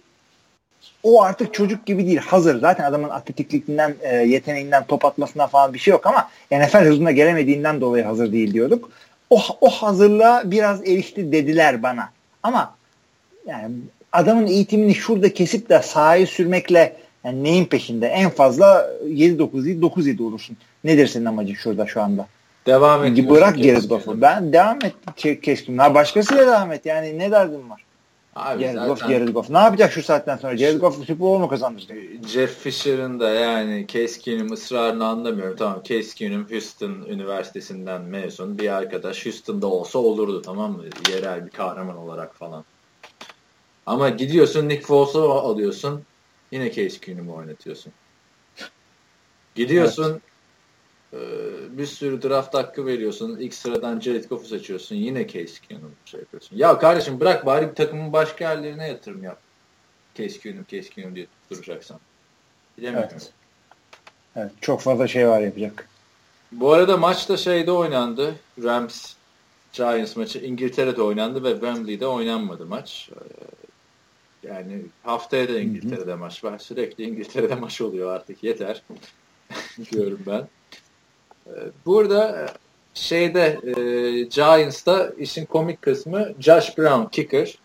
o artık çocuk gibi değil. Hazır. Zaten adamın atletikliğinden, e, yeteneğinden, top atmasından falan bir şey yok ama NFL hızına gelemediğinden dolayı hazır değil diyorduk. O, o hazırlığa biraz erişti dediler bana. Ama yani adamın eğitimini şurada kesip de sahayı sürmekle yani neyin peşinde? En fazla 7-9 değil 9-7 olursun. Nedir senin amacın şurada şu anda? Devam et. Bırak Jared Goff'u. Ben devam et. Ha başkasıyla devam et. Yani ne derdin var? Abi Jared zaten... Goff, Jared Goff. Ne yapacak şu saatten sonra? Jared Goff Super Bowl mu kazandıracak? Jeff Fisher'ın da yani Keenum ısrarını anlamıyorum. Tamam Keenum Houston Üniversitesi'nden mezun bir arkadaş. Houston'da olsa olurdu tamam mı? Yerel bir kahraman olarak falan. Ama gidiyorsun Nick Foles'u alıyorsun. Yine Keenum'u oynatıyorsun. Gidiyorsun. Ee, bir sürü draft hakkı veriyorsun. İlk sıradan Jared Goff'u seçiyorsun. Yine Case Keenum şey yapıyorsun. Ya kardeşim bırak bari bir takımın başka yerlerine yatırım yap. Case Keenum, Case Keenum diye duracaksan. Bilemiyorum. Evet. evet. Çok fazla şey var yapacak. Bu arada maçta şeyde oynandı. Rams Giants maçı İngiltere'de oynandı ve Wembley'de oynanmadı maç. Ee, yani haftaya da İngiltere'de Hı-hı. maç var. Sürekli İngiltere'de maç oluyor artık. Yeter. <laughs> diyorum ben. Burada e, şeyde e, Giants'ta işin komik kısmı Josh Brown kicker.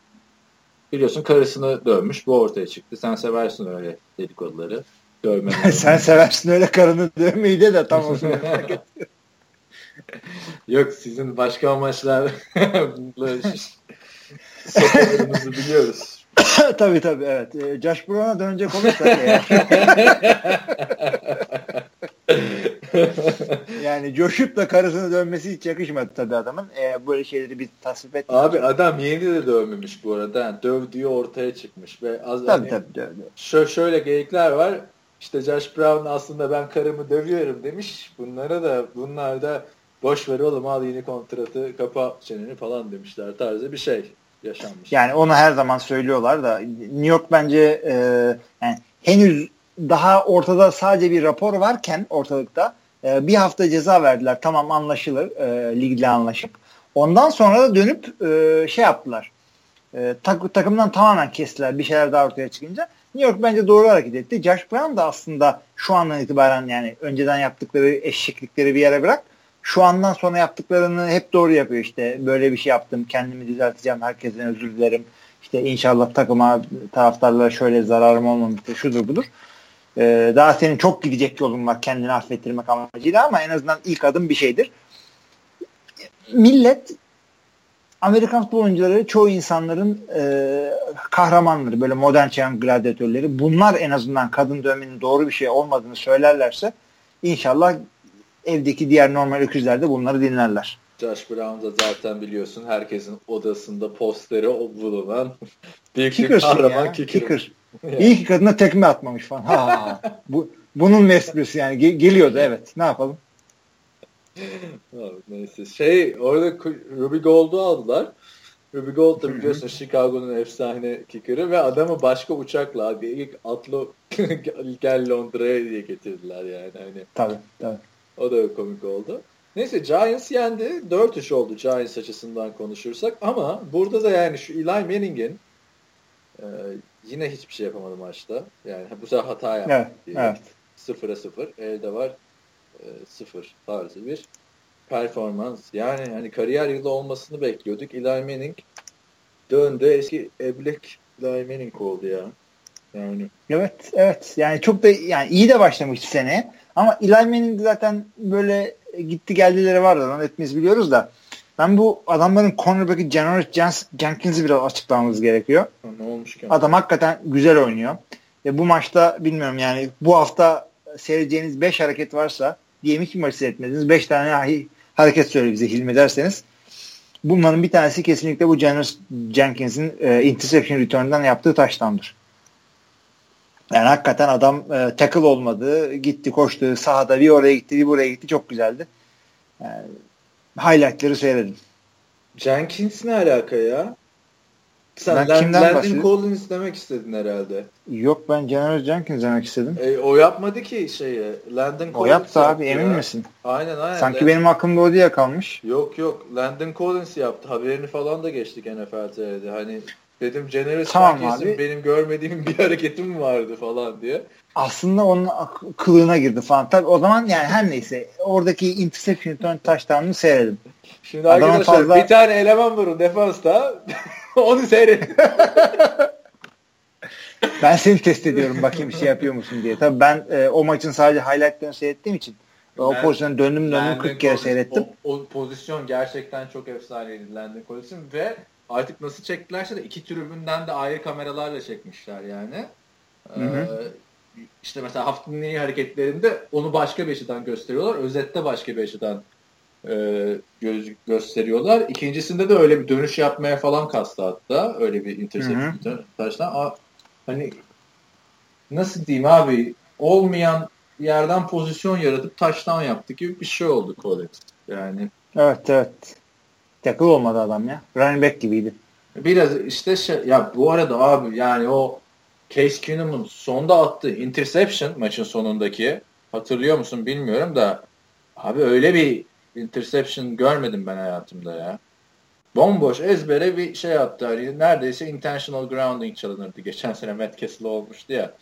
Biliyorsun karısını dövmüş. Bu ortaya çıktı. Sen seversin öyle dedikoduları. Dövmeleri. <laughs> Sen seversin öyle karını dövmeyi de de tam o <laughs> Yok sizin başka amaçlarla sokalarımızı biliyoruz. <laughs> tabii tabii evet. E, Josh Brown'a dönecek olursak eğer. Yani coşup da karısını dönmesi hiç yakışmadı tabii adamın. E, böyle şeyleri bir tasvip et. Abi adam yeni de dövmemiş bu arada. Yani dövdüğü ortaya çıkmış. Ve az, tabii hani, tabii. tabii. Şö şöyle geyikler var. İşte Josh Brown aslında ben karımı dövüyorum demiş. Bunlara da bunlar da boş ver oğlum al yeni kontratı kapa çeneni falan demişler tarzı bir şey yaşanmış. Yani onu her zaman söylüyorlar da New York bence e, yani henüz daha ortada sadece bir rapor varken ortalıkta e, bir hafta ceza verdiler. Tamam anlaşılır e, ligle anlaşıp. Ondan sonra da dönüp e, şey yaptılar. E, tak, takımdan tamamen kestiler bir şeyler daha ortaya çıkınca. New York bence doğru hareket etti. Josh Brown da aslında şu andan itibaren yani önceden yaptıkları eşeklikleri bir yere bırak. Şu andan sonra yaptıklarını hep doğru yapıyor işte. Böyle bir şey yaptım. Kendimi düzelteceğim. Herkesten özür dilerim. İşte inşallah takıma taraftarlara şöyle zararım olmamıştır. Şudur budur. Ee, daha senin çok gidecek yolun var kendini affettirmek amacıyla ama en azından ilk adım bir şeydir. Millet Amerikan futbol oyuncuları çoğu insanların e, kahramanları böyle modern çağın gladyatörleri bunlar en azından kadın dövmenin doğru bir şey olmadığını söylerlerse inşallah evdeki diğer normal öküzler de bunları dinlerler. Josh Brown da zaten biliyorsun herkesin odasında posteri bulunan büyük <laughs> bir kahraman kicker. kicker. İyi ki kadına tekme atmamış falan. Ha, <laughs> bu bunun esprisi yani Ge- geliyordu evet. Ne yapalım? Neyse. Şey orada Ruby Gold'u aldılar. Ruby Gold da biliyorsun Chicago'nun efsane kicker'ı ve adamı başka uçakla abi ilk atlo <laughs> gel Londra'ya diye getirdiler yani. Hani. Tabii tabii. O da komik oldu. Neyse Giants yendi. 4-3 oldu Giants açısından konuşursak ama burada da yani şu Eli Manning'in e, Yine hiçbir şey yapamadı maçta. Yani bu sefer hata yaptı. Evet, diye. evet. Sıfıra sıfır. Elde var e, sıfır tarzı bir performans. Yani hani kariyer yılı olmasını bekliyorduk. Eli Manning döndü. Eski Eblek Eli Manning oldu ya. Yani. Evet, evet. Yani çok da yani iyi de başlamış sene. Ama Eli Manning zaten böyle gitti geldileri vardı. Onu hepimiz biliyoruz da. Ben bu adamların cornerback'i Janoris Jenkins'i biraz açıklamamız gerekiyor. Ne olmuş ki? Adam hakikaten güzel oynuyor. Ve bu maçta bilmiyorum yani bu hafta seyredeceğiniz 5 hareket varsa diyelim ki maçı seyretmediniz 5 tane hareket söyle bize Hilmi derseniz bunların bir tanesi kesinlikle bu Janoris Jenkins'in e, interception return'dan yaptığı taştandır. Yani hakikaten adam e, tackle olmadı. Gitti koştu sahada bir oraya gitti bir buraya gitti çok güzeldi. Yani, highlightları seyredin. Jenkins ne alaka ya? Sen ben Land, Landon Collins demek istedin herhalde. Yok ben General Jenkins demek istedim. E, o yapmadı ki şeyi. Landon Collins O yaptı abi emin misin? Aynen aynen. Sanki Landon... benim aklımda o diye kalmış. Yok yok Landon Collins yaptı. Haberini falan da geçtik NFL TV'de. Hani dedim General tamam abi. benim görmediğim bir <laughs> hareketim vardı falan diye. Aslında onun kılığına girdi falan. Tabii o zaman yani her neyse oradaki interception return touchdown'unu seyredim. Şimdi Adamın arkadaşlar fazla... bir tane eleman var o defansta. <laughs> Onu seyret. <laughs> ben seni test ediyorum bakayım bir şey yapıyor musun diye. Tabii ben e, o maçın sadece highlightlarını seyrettiğim için o pozisyonu döndüm döndüm 40 kere seyrettim. O, o pozisyon gerçekten çok efsaneydi Landon Collins'in ve artık nasıl çektilerse de iki tribünden de ayrı kameralarla çekmişler yani. Hı hı. Ee, işte mesela haftanın iyi hareketlerinde onu başka bir açıdan gösteriyorlar. Özette başka bir açıdan e, göz, gösteriyorlar. İkincisinde de öyle bir dönüş yapmaya falan kastı hatta. Öyle bir interception taştan. Hani nasıl diyeyim abi olmayan yerden pozisyon yaratıp taştan yaptı gibi bir şey oldu Collins. Yani Evet evet. Tackle olmadı adam ya. Running back gibiydi. Biraz işte şey, ya bu arada abi yani o Case Keenum'un sonda attığı interception maçın sonundaki hatırlıyor musun bilmiyorum da abi öyle bir interception görmedim ben hayatımda ya. Bomboş ezbere bir şey attı. Hani neredeyse intentional grounding çalınırdı. Geçen sene Matt Castle olmuştu ya.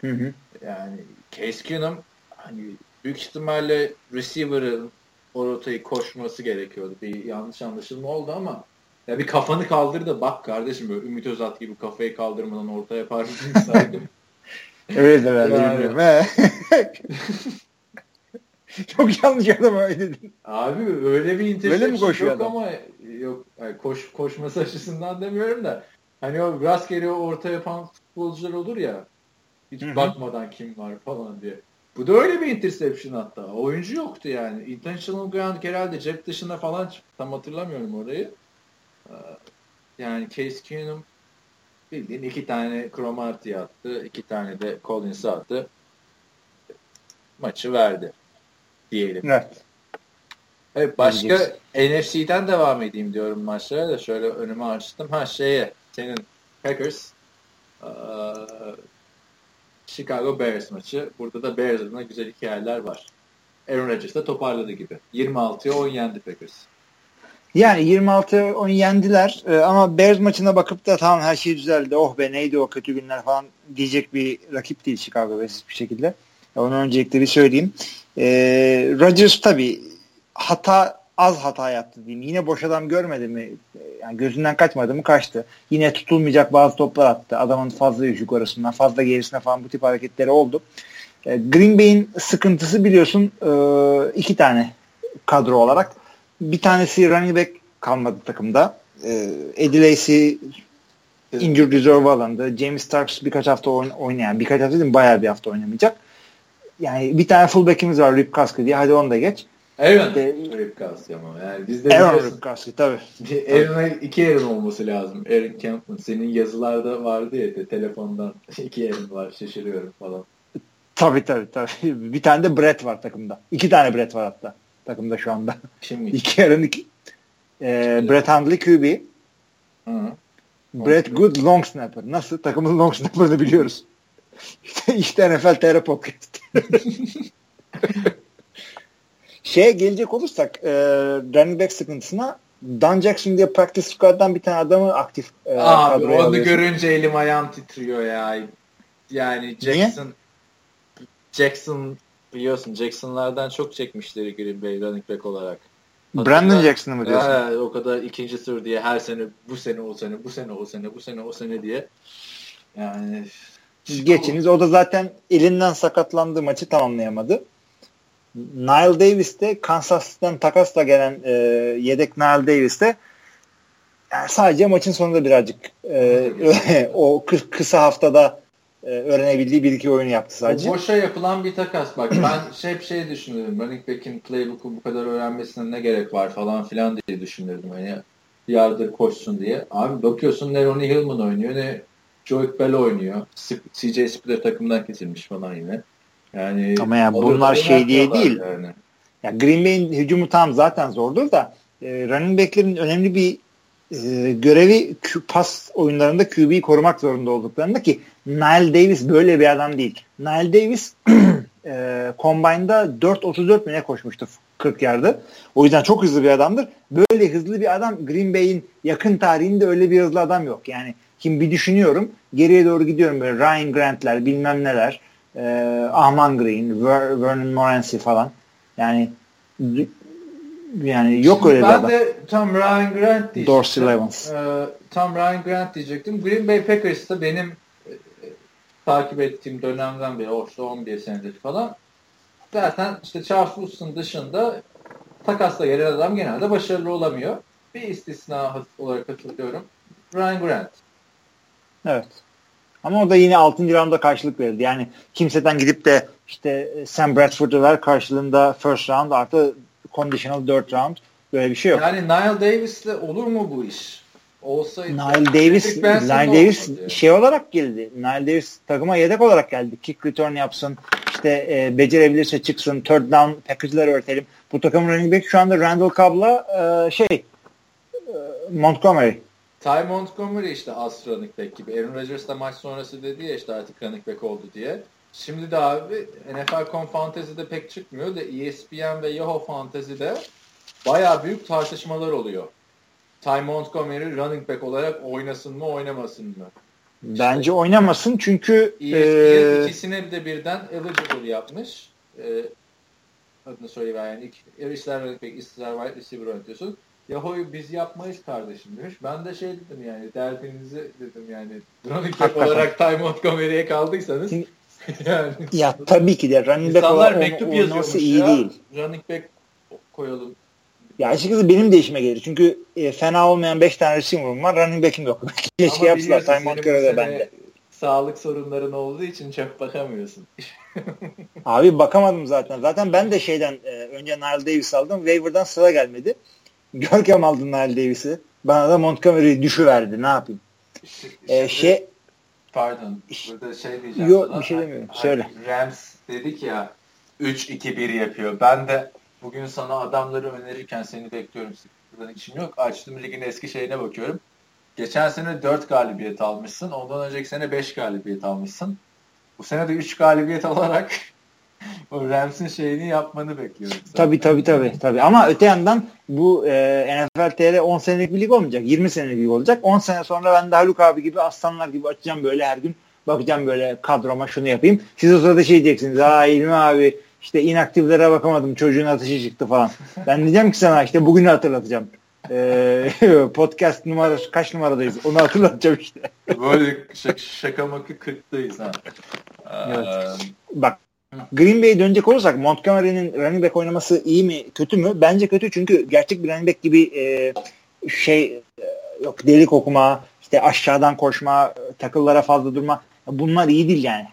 Hı hı. Yani Case Keenum hani büyük ihtimalle receiver'ın o rotayı koşması gerekiyordu. Bir yanlış anlaşılma oldu ama ya bir kafanı kaldır da bak kardeşim böyle Ümit Özat gibi kafayı kaldırmadan orta yapar saydım. Öyle <laughs> de ben bilmiyorum. <laughs> Çok yanlış adam öyle dedin. Abi öyle bir interception yok adam? ama yok yani koş, koşması açısından demiyorum da hani o rastgele orta yapan futbolcular olur ya hiç Hı-hı. bakmadan kim var falan diye. Bu da öyle bir interception hatta. Oyuncu yoktu yani. Intentional ground herhalde cep dışına falan çıktı. Tam hatırlamıyorum orayı. Yani Case Keenum bildiğin iki tane Cromartie attı. iki tane de Collins attı. Maçı verdi diyelim. Evet. Evet başka NFC'den devam edeyim diyorum maçlara da şöyle önüme açtım. Ha şeye senin Packers Chicago Bears maçı. Burada da Bears'ın güzel hikayeler var. Aaron Rodgers da toparladı gibi. 26'ya 10 yendi Packers. Yani 26 10 yendiler ee, ama Bears maçına bakıp da tamam her şey düzeldi. Oh be neydi o kötü günler falan diyecek bir rakip değil Chicago Bears bir şekilde. Onu öncelikle bir söyleyeyim. Ee, Rodgers tabii hata az hata yaptı diyeyim. Yine boş adam görmedi mi? Yani gözünden kaçmadı mı kaçtı. Yine tutulmayacak bazı toplar attı. Adamın fazla yukarısından fazla gerisine falan bu tip hareketleri oldu. Ee, Green Bay'in sıkıntısı biliyorsun e, iki tane kadro olarak. Bir tanesi running back kalmadı takımda. Ee, Eddie Lacy injured reserve alındı. James Starks birkaç hafta oynayan, birkaç hafta değil bayağı bir hafta oynamayacak yani bir tane fullback'imiz var Rip Kaskı diye. Hadi onu da geç. Aaron işte, Rip Kaskı ama. Yani bizde Aaron Rip Kaskı tabii. <laughs> Aaron'a iki Aaron olması lazım. Aaron Campbell. Senin yazılarda vardı ya de, telefondan <laughs> iki Aaron var şaşırıyorum falan. Tabii tabii tabii. Bir tane de Brett var takımda. İki tane Brett var hatta takımda şu anda. <laughs> Kim? İki Aaron iki. Ee, Brett Hundley QB. Hı. Brett Good long snapper. Nasıl? Takımın long snapper'ını biliyoruz. İşte, <laughs> işte NFL TR Podcast. <laughs> Şeye gelecek olursak e, running back sıkıntısına Dan Jackson diye practice squad'dan bir tane adamı aktif e, Abi onu alıyorsun. görünce elim ayağım titriyor ya. Yani Jackson Niye? Jackson biliyorsun Jackson'lardan çok çekmişleri Green Bay running back olarak. Brandon Jackson'ı mı diyorsun? Ya, o kadar ikinci tur diye her sene bu sene o sene bu sene o sene bu sene o sene diye. Yani geçiniz. O da zaten elinden sakatlandığı maçı tamamlayamadı. Nile Davis de Kansas'tan takasla gelen e, yedek Nile Davis de yani sadece maçın sonunda birazcık e, <laughs> o kı- kısa haftada e, öğrenebildiği bir iki oyunu yaptı sadece. Boşa yapılan bir takas. Bak <clears throat> ben şey bir şey düşünüyorum. Running back'in playbook'u bu kadar öğrenmesine ne gerek var falan filan diye düşünürdüm. Hani yardır koşsun diye. Abi bakıyorsun ne Ronnie Hillman oynuyor ne Joey Bell oynuyor. CJ Spiller takımdan kesilmiş falan yine. Yani Ama ya bunlar şey diye değil. Yani. Yani Green Bay'in hücumu tam zaten zordur da e, running back'lerin önemli bir e, görevi pas oyunlarında QB'yi korumak zorunda olduklarında ki Nile Davis böyle bir adam değil. Nile Davis <clears throat> e, Combine'da 4.34 mi ne koşmuştu 40 yardı. O yüzden çok hızlı bir adamdır. Böyle hızlı bir adam Green Bay'in yakın tarihinde öyle bir hızlı adam yok. Yani kim bir düşünüyorum geriye doğru gidiyorum böyle Ryan Grant'ler bilmem neler e, Ahman Green, Ver, Vernon Morency falan. Yani yani yok Şimdi öyle bir adam. Ben de tam Ryan Grant diyecektim. Dorsey Levens. Ee, tam Ryan Grant diyecektim. Green Bay Packers'ta benim e, takip ettiğim dönemden beri o işte 11 senedir falan zaten işte Charles Woodson dışında takasla gelen adam genelde başarılı olamıyor. Bir istisna olarak hatırlıyorum. Ryan Grant. Evet. Ama o da yine 6. rounda karşılık verdi. Yani kimseden gidip de işte e, Sam Bradford'u ver karşılığında first round artı conditional 4 round böyle bir şey yok. Yani Nile Davis'le olur mu bu iş? Olsaydı. Nile Davis, Nile Davis şey olarak geldi. Nile Davis takıma yedek olarak geldi. Kick return yapsın. işte e, becerebilirse çıksın. Third down package'ler öğretelim. Bu takımın running back şu anda Randall Cobb'la e, şey e, Montgomery. Ty Montgomery işte as running back gibi. Aaron Rodgers da maç sonrası dedi ya işte artık running back oldu diye. Şimdi de abi NFL.com Fantasy'de pek çıkmıyor da ESPN ve Yahoo Fantasy'de baya büyük tartışmalar oluyor. Ty Montgomery running back olarak oynasın mı oynamasın mı? Bence işte, oynamasın çünkü ESPN e... ikisine de birden eligible yapmış. E, adını söyleyiver yani. İster running back, ister wide receiver oynatıyorsun. Yahoo'yu biz yapmayız kardeşim demiş. Ben de şey dedim yani derdinizi dedim yani running back olarak Ty Montgomery'e kaldıysanız <laughs> yani. Ya tabii ki de running back olarak mektup yazıyormuş iyi ya. değil. Running back koyalım. Ya açıkçası benim de işime gelir. Çünkü e, fena olmayan 5 tane receiver'ım var. Running back'im yok. <laughs> Keşke yapsalar. Ty Montgomery'de bende. Sağlık sorunların olduğu için çok bakamıyorsun. <laughs> Abi bakamadım zaten. Zaten ben de şeyden e, önce Nile Davis aldım. Waiver'dan sıra gelmedi. Görkem aldı Nile Davis'i. Bana da Montgomery'i düşüverdi. Ne yapayım? İşte, ee, şey Pardon. Burada şey diyeceğim Yok sana. bir şey demiyorum. Hani Söyle. Rams dedik ya 3-2-1 yapıyor. Ben de bugün sana adamları önerirken seni bekliyorum. Sıkıntıdan işim yok. Açtım ligin eski şeyine bakıyorum. Geçen sene 4 galibiyet almışsın. Ondan önceki sene 5 galibiyet almışsın. Bu sene de 3 galibiyet alarak <laughs> o Rams'in şeyini yapmanı bekliyorum. Tabi tabi tabi tabi. Ama öte yandan bu e, NFL TR 10 senelik bir lig olmayacak. 20 senelik bir lig olacak. 10 sene sonra ben de Haluk abi gibi aslanlar gibi açacağım böyle her gün. Bakacağım böyle kadroma şunu yapayım. Siz o sırada şey diyeceksiniz. Aa İlmi abi işte inaktiflere bakamadım çocuğun atışı çıktı falan. Ben diyeceğim ki sana işte bugünü hatırlatacağım. Ee, <laughs> podcast numarası kaç numaradayız onu hatırlatacağım işte. Böyle şaka, makı 40'tayız ha. Evet. Bak Green Bay'e dönecek olursak Montgomery'nin running back oynaması iyi mi kötü mü? Bence kötü çünkü gerçek bir running back gibi e, şey e, yok delik okuma, işte aşağıdan koşma, takıllara fazla durma bunlar iyi değil yani.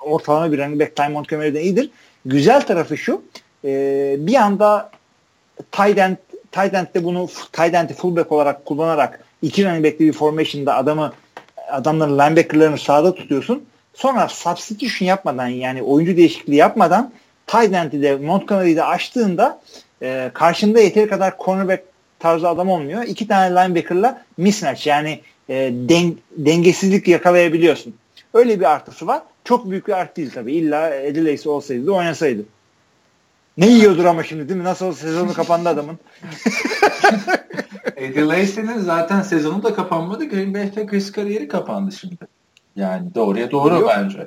Ortalama bir running back Ty Montgomery'den iyidir. Güzel tarafı şu e, bir anda tight end, tight end'de bunu tight end'i fullback olarak kullanarak iki running back'li bir formation'da adamı adamların linebacker'larını sağda tutuyorsun Sonra substitution yapmadan yani oyuncu değişikliği yapmadan tight end'i de Montgomery'i de açtığında e, karşında yeteri kadar cornerback tarzı adam olmuyor. İki tane linebacker'la mismatch yani e, den, dengesizlik yakalayabiliyorsun. Öyle bir artısı var. Çok büyük bir artı değil tabii. İlla Lacy olsaydı da oynasaydı. Ne yiyordur ama şimdi değil mi? Nasıl olsa sezonu kapandı adamın. <laughs> Eddie Lacy'nin zaten sezonu da kapanmadı. Green Bay Packers kariyeri kapandı şimdi. Yani doğruya doğru Yok. bence.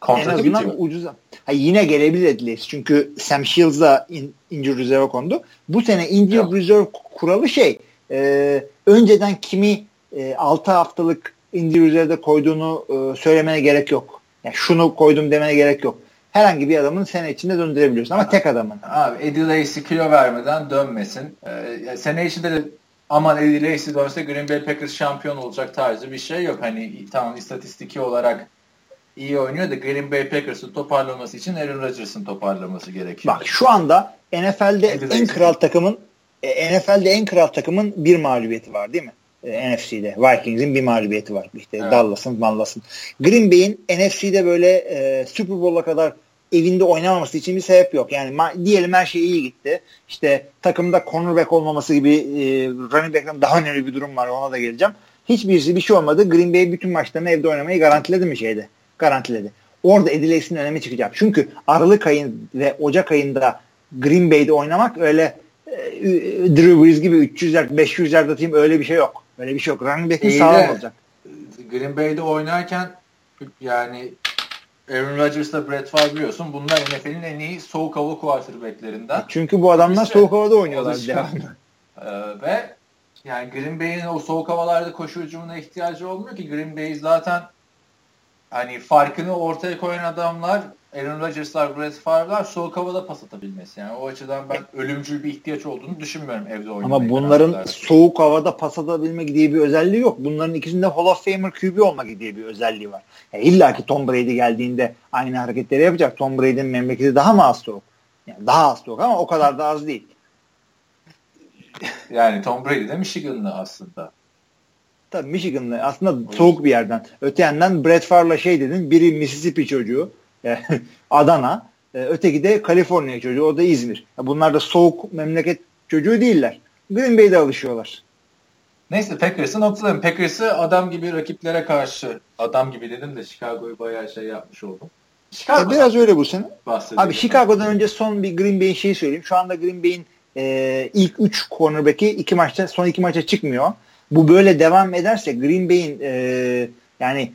Kontratı en azından bitiyor. ucuza. Ha, yine gelebilir Edleys. Çünkü Sam Shields da in, injury reserve kondu. Bu sene injury Yok. reserve kuralı şey e, önceden kimi e, 6 haftalık injury reserve'de koyduğunu e, söylemene gerek yok. Yani şunu koydum demene gerek yok. Herhangi bir adamın sene içinde döndürebiliyorsun ama tek adamın. Abi Eddie Lacy kilo vermeden dönmesin. Ee, sene içinde de aman Eddie Lacy dönse Green Bay Packers şampiyon olacak tarzı bir şey yok. Hani tamam istatistiki olarak iyi oynuyor da Green Bay Packers'ın toparlaması için Aaron Rodgers'ın toparlaması gerekiyor. Bak şu anda NFL'de Eddie en kral takımın e, NFL'de en kral takımın bir mağlubiyeti var değil mi? E, NFC'de. Vikings'in bir mağlubiyeti var. İşte evet. Dallas'ın, Dallas'ın. Green Bay'in NFC'de böyle e, Super Bowl'a kadar evinde oynamaması için bir sebep yok. Yani diyelim her şey iyi gitti. İşte takımda cornerback olmaması gibi e, running back'ten daha önemli bir durum var. Ona da geleceğim. Hiçbirisi bir şey olmadı. Green Bay bütün maçlarını evde oynamayı garantiledi mi şeyde? Garantiledi. Orada Eddie Lacy'nin önemi çıkacak. Çünkü Aralık ayın ve Ocak ayında Green Bay'de oynamak öyle e, Drew Brees gibi 300 yard 500 yard atayım öyle bir şey yok. Öyle bir şey yok. Running back'in sağlam olacak. Green Bay'de oynarken yani Aaron Rodgers'la Brett Favre biliyorsun. Bunlar NFL'in en iyi soğuk hava quarterbacklerinden. Çünkü bu adamlar işte, soğuk havada oynuyorlar devamlı. Ee, ve yani Green Bay'in o soğuk havalarda koşu hücumuna ihtiyacı olmuyor ki Green Bay zaten hani farkını ortaya koyan adamlar Aaron Rodgers'lar, Brett Favre'lar soğuk havada pas atabilmesi. Yani o açıdan ben ölümcül bir ihtiyaç olduğunu düşünmüyorum evde oynamayı. Ama bunların soğuk havada pas atabilmek diye bir özelliği yok. Bunların ikisinde Hall of Famer QB olmak diye bir özelliği var. Yani İlla ki Tom Brady geldiğinde aynı hareketleri yapacak. Tom Brady'nin memleketi daha mı az soğuk? Yani daha az soğuk ama o kadar da az değil. Yani Tom Brady de Michigan'lı aslında. Tabii Michigan'lı aslında soğuk bir yerden. Öte yandan Brett Favre'la şey dedin biri Mississippi çocuğu <laughs> Adana e, öteki de Kaliforniya çocuğu o da İzmir. Bunlar da soğuk memleket çocuğu değiller. Green Bay'de alışıyorlar. Neyse Packers'ı noktalayalım. Packers'ı adam gibi rakiplere karşı adam gibi dedim de Chicago'yu bayağı şey yapmış oldum. Chicago biraz öyle bu sene. Abi Chicago'dan önce son bir Green Bay'in şeyi söyleyeyim. Şu anda Green Bay'in e, ilk 3 cornerback'i iki maçta son iki maça çıkmıyor. Bu böyle devam ederse Green Bay'in e, yani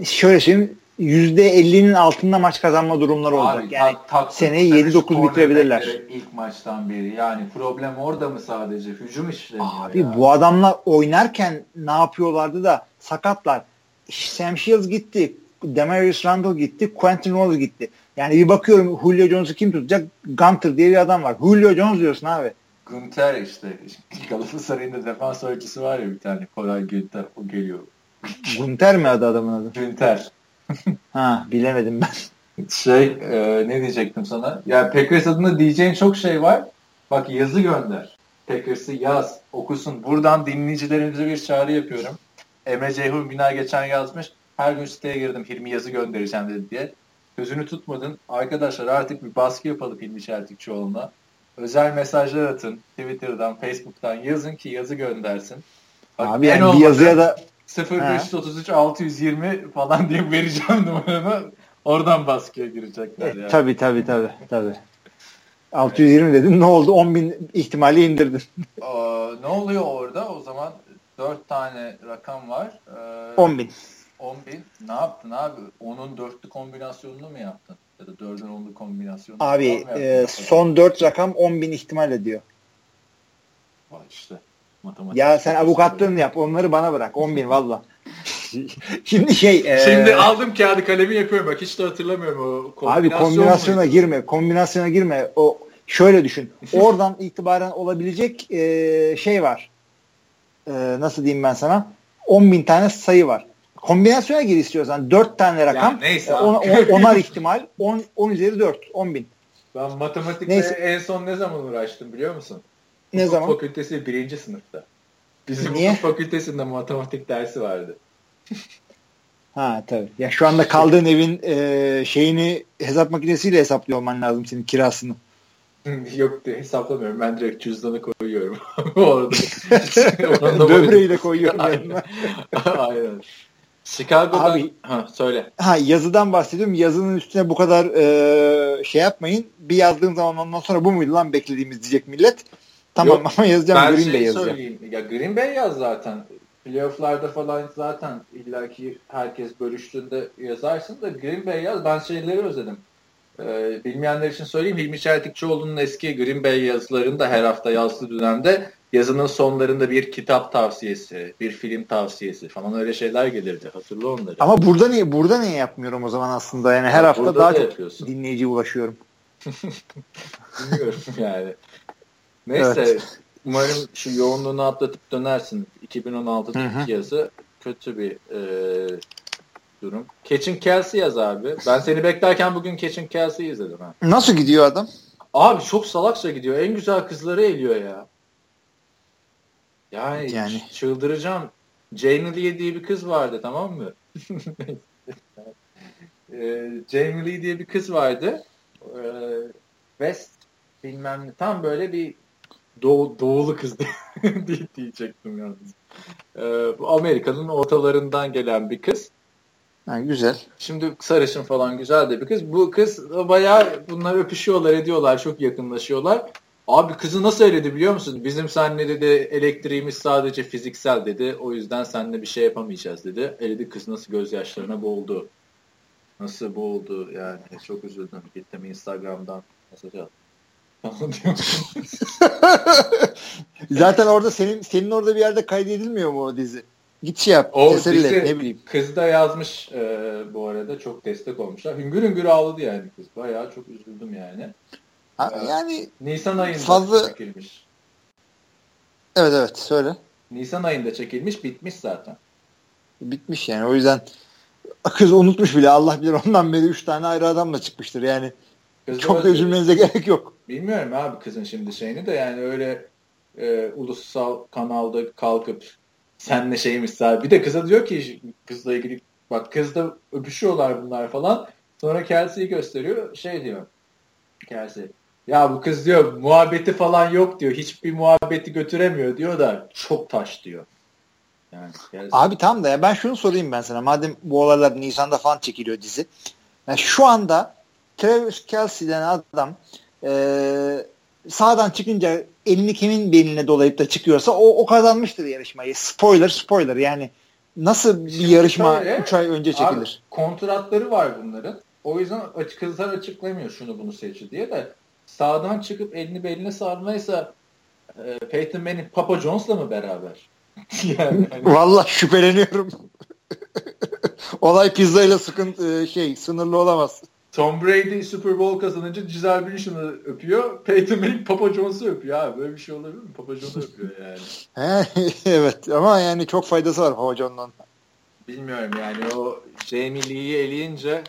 e, şöyle söyleyeyim %50'nin altında maç kazanma durumları olacak. Abi, yani tak, seneyi 7-9 bitirebilirler. İlk maçtan beri. Yani problem orada mı sadece? Hücum işlemiyor Abi ya. bu adamlar oynarken ne yapıyorlardı da sakatlar. Sam Shields gitti. Demarius Randall gitti. Quentin Rose gitti. Yani bir bakıyorum Julio Jones'u kim tutacak? Gunter diye bir adam var. Julio Jones diyorsun abi. Gunter işte. <laughs> Galatasaray'ın da defans oyuncusu var ya bir tane. Koray Günter. O geliyor. Gunter mi adı adamın adı? Günter. Ha bilemedim ben. Şey e, ne diyecektim sana? Ya Packers adına diyeceğin çok şey var. Bak yazı gönder. Packers'ı yaz, okusun. Buradan dinleyicilerimize bir çağrı yapıyorum. Emre Ceyhun Biner geçen yazmış. Her gün siteye girdim Hilmi yazı göndereceğim dedi diye. Sözünü tutmadın. Arkadaşlar artık bir baskı yapalım Hilmi Çeltikçioğlu'na. Özel mesajlar atın. Twitter'dan, Facebook'tan yazın ki yazı göndersin. Bak, Abi yani bir yazıya da 0533 620 falan diye vereceğim numaranı. Oradan baskıya girecekler. E, yani. Tabii tabii tabii. tabii. 620 dedin ne oldu? 10 bin ihtimali indirdin. Aa, ne oluyor orada? O zaman 4 tane rakam var. Ee, 10 bin. 10 bin. Ne yaptın abi? Onun dörtlü kombinasyonunu mu yaptın? Ya da dördün onlu kombinasyonunu Abi e, son 4 rakam 10 bin ihtimal ediyor. Bak işte. Matematik ya sen avukatlığını yap. Onları bana bırak. 10 bin valla. <laughs> Şimdi şey. E... Şimdi aldım kağıdı kalemi yapıyorum. Bak hiç de hatırlamıyorum o kombinasyon. Abi kombinasyona muydu? girme. Kombinasyona girme. O şöyle düşün. <laughs> Oradan itibaren olabilecek e, şey var. E, nasıl diyeyim ben sana? 10 bin tane sayı var. Kombinasyona gir istiyorsan 4 tane rakam. Yani neyse. <laughs> On, on, onar ihtimal. 10, 10 üzeri 4. 10 bin. Ben matematikte neyse. en son ne zaman uğraştım biliyor musun? Ne hukuk zaman? fakültesi birinci sınıfta. Bizim Niye? hukuk fakültesinde matematik dersi vardı. <laughs> ha tabii. Ya şu anda kaldığın evin e, şeyini hesap makinesiyle hesaplıyor olman lazım senin kirasını. <laughs> Yok hesaplamıyorum. Ben direkt cüzdanı koyuyorum. <laughs> Orada. Böbreği de koyuyorum. Aynen. Aynen. Chicago'dan Abi, ha, söyle. Ha, yazıdan bahsediyorum. Yazının üstüne bu kadar e, şey yapmayın. Bir yazdığım zaman ondan sonra bu muydu lan beklediğimiz diyecek millet. Tamam Yok, <laughs> ama yazacağım ben Green şey Bay yazacağım. Söyleyeyim. Ya Green Bay yaz zaten. Playoff'larda falan zaten illaki herkes bölüştüğünde yazarsın da Green Bay yaz. Ben şeyleri özledim. Ee, bilmeyenler için söyleyeyim. Hilmi Çeltikçioğlu'nun eski Green Bay yazılarını da her hafta yazdığı dönemde yazının sonlarında bir kitap tavsiyesi, bir film tavsiyesi falan öyle şeyler gelirdi. Hatırla onları. Ama burada niye burada niye yapmıyorum o zaman aslında? Yani her ya hafta daha çok yapıyorsun. dinleyiciye ulaşıyorum. <laughs> Bilmiyorum yani. Neyse evet. umarım şu yoğunluğunu atlatıp dönersin. 2016'daki yazı kötü bir e, durum. Keçin Kelsey yaz abi. Ben seni beklerken bugün Keçin Kelsey'i izledim. Ha. Nasıl gidiyor adam? Abi çok salakça gidiyor. En güzel kızları eliyor ya. Yani, yani. çıldıracağım. Jane diye diye bir kız vardı tamam mı? <laughs> e, Jamie Lee diye bir kız vardı. E, West bilmem ne. Tam böyle bir doğu, doğulu kız <laughs> diye diyecektim yalnız. E, bu Amerika'nın ortalarından gelen bir kız. Ha, güzel. Şimdi sarışın falan güzel de bir kız. Bu kız bayağı bunlar öpüşüyorlar ediyorlar çok yakınlaşıyorlar. Abi kızı nasıl eledi biliyor musun? Bizim seninle dedi elektriğimiz sadece fiziksel dedi. O yüzden seninle bir şey yapamayacağız dedi. Eledi kız nasıl gözyaşlarına boğuldu. Nasıl boğuldu yani çok üzüldüm. Gittim Instagram'dan mesaj attım. <laughs> Zaten orada senin senin orada bir yerde kaydedilmiyor mu o dizi? Git şey yap. O dizi, ne bileyim. Kız da yazmış e, bu arada çok destek olmuşlar. Hüngür hüngür ağladı yani kız. Bayağı çok üzüldüm yani. Ha, ee, yani Nisan ayında fazla... çekilmiş. Evet evet söyle. Nisan ayında çekilmiş bitmiş zaten. Bitmiş yani o yüzden kız unutmuş bile Allah bilir ondan beri 3 tane ayrı adamla çıkmıştır yani. Kız çok da üzülmenize gerek yok. Bilmiyorum abi kızın şimdi şeyini de yani öyle e, ulusal kanalda kalkıp senle şeymiş sahibi. Bir de kıza diyor ki kızla ilgili bak kızla öpüşüyorlar bunlar falan. Sonra Kelsey'yi gösteriyor. Şey diyor Kelsey. Ya bu kız diyor muhabbeti falan yok diyor. Hiçbir muhabbeti götüremiyor diyor da çok taş diyor. Yani Kelsey. Abi tam da ya ben şunu sorayım ben sana. Madem bu olaylar Nisan'da falan çekiliyor dizi. Yani şu anda Travis Kelsey denen adam e, sağdan çıkınca elini kimin beline dolayıp da çıkıyorsa o, o kazanmıştır yarışmayı. Spoiler spoiler yani nasıl bir Şimdi yarışma 3 ay önce çekilir? Abi, kontratları var bunların. O yüzden kızlar açıklamıyor şunu bunu seçi diye de sağdan çıkıp elini beline sarmaysa e, Peyton Manning Papa Jones'la mı beraber? <laughs> yani, hani... Valla şüpheleniyorum. <laughs> Olay pizzayla sıkıntı e, şey sınırlı olamaz. Tom Brady Super Bowl kazanınca Giselle Bündchen'ı öpüyor. Peyton Manning Papa Jones'u öpüyor abi. Böyle bir şey olabilir mi? Papa Jones'u öpüyor yani. <laughs> <laughs> evet ama yani çok faydası var Papa John'dan. Bilmiyorum yani o Jamie Lee'yi eleyince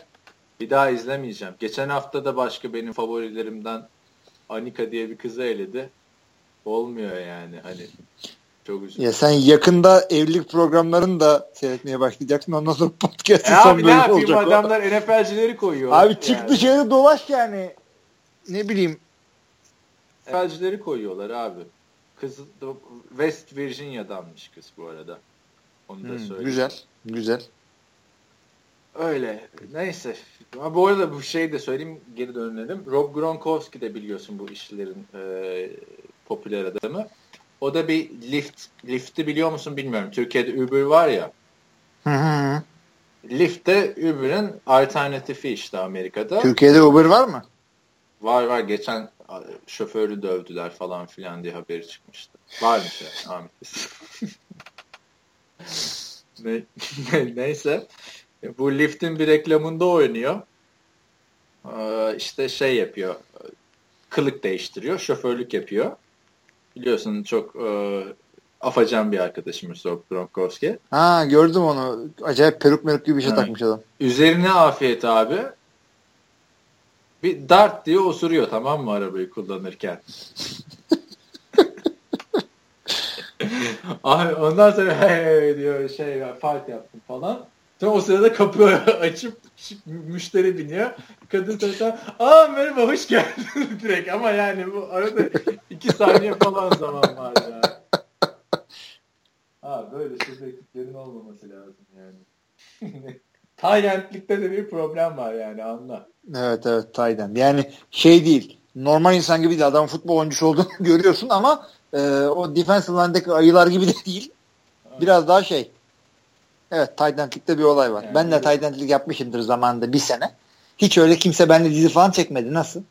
bir daha izlemeyeceğim. Geçen hafta da başka benim favorilerimden Anika diye bir kızı eledi. Olmuyor yani hani çok üzüldüm. Ya sen yakında evlilik programlarını da seyretmeye başlayacaksın. Ondan sonra podcast'ın e son bölümü olacak. Abi ne yapayım adamlar NFL'cileri koyuyor. Abi çık yani. dışarı dolaş yani. Ne bileyim. NFL'cileri koyuyorlar abi. Kız West Virginia'danmış kız bu arada. Onu da hmm, söyleyeyim. Güzel. Güzel. Öyle. Neyse. Ama bu arada bu şeyi de söyleyeyim geri dönelim. Rob Gronkowski de biliyorsun bu işlerin e, popüler adamı. O da bir Lyft. Lyft'i biliyor musun bilmiyorum. Türkiye'de Uber var ya. Hı hı. Lyft de Uber'in alternatifi işte Amerika'da. Türkiye'de Uber var mı? Var var. Geçen şoförü dövdüler falan filan diye haberi çıkmıştı. Varmış yani Ahmet. <laughs> ne, ne, neyse. Bu Lyft'in bir reklamında oynuyor. Ee, işte şey yapıyor. Kılık değiştiriyor. Şoförlük yapıyor. Biliyorsun çok e, afacan bir arkadaşımız Rob Gronkowski. Ha gördüm onu. Acayip peruk meruk gibi bir şey evet. takmış adam. Üzerine afiyet abi. Bir dart diye osuruyor tamam mı arabayı kullanırken. <laughs> Abi ondan sonra hey diyor şey fark yaptım falan. Sonra o sırada kapı <laughs> açıp müşteri biniyor. Kadın tarafından aa merhaba hoş geldin <laughs> direkt ama yani bu arada iki saniye falan zaman var ya. Ha böyle sözlüklerin olmaması lazım yani. <laughs> Taylandlikte de bir problem var yani anla. Evet evet Tayland. Yani şey değil. Normal insan gibi de adam futbol oyuncusu olduğunu görüyorsun ama e, o defensive line'deki ayılar gibi de değil. Biraz daha şey Evet Taylandlikte bir olay var. Yani ben de Taylandlik yapmışımdır zamanında bir sene. Hiç öyle kimse benimle dizi falan çekmedi. Nasıl?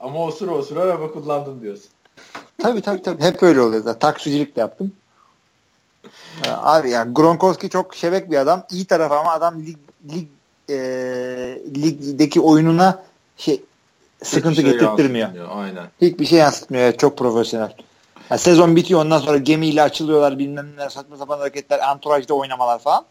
Ama o sıra o sıra araba kullandın diyorsun. <laughs> tabii tabii tabii. Hep öyle oluyor zaten. Taksicilik de yaptım. Ee, abi yani Gronkowski çok şebek bir adam. İyi tarafı ama adam lig, lig e, ligdeki oyununa şey sıkıntı şey getirtmiyor. Aynen. Hiçbir şey yansıtmıyor. Evet, çok profesyonel. Yani sezon bitiyor ondan sonra gemiyle açılıyorlar bilmem ne saçma sapan hareketler, anturajda oynamalar falan.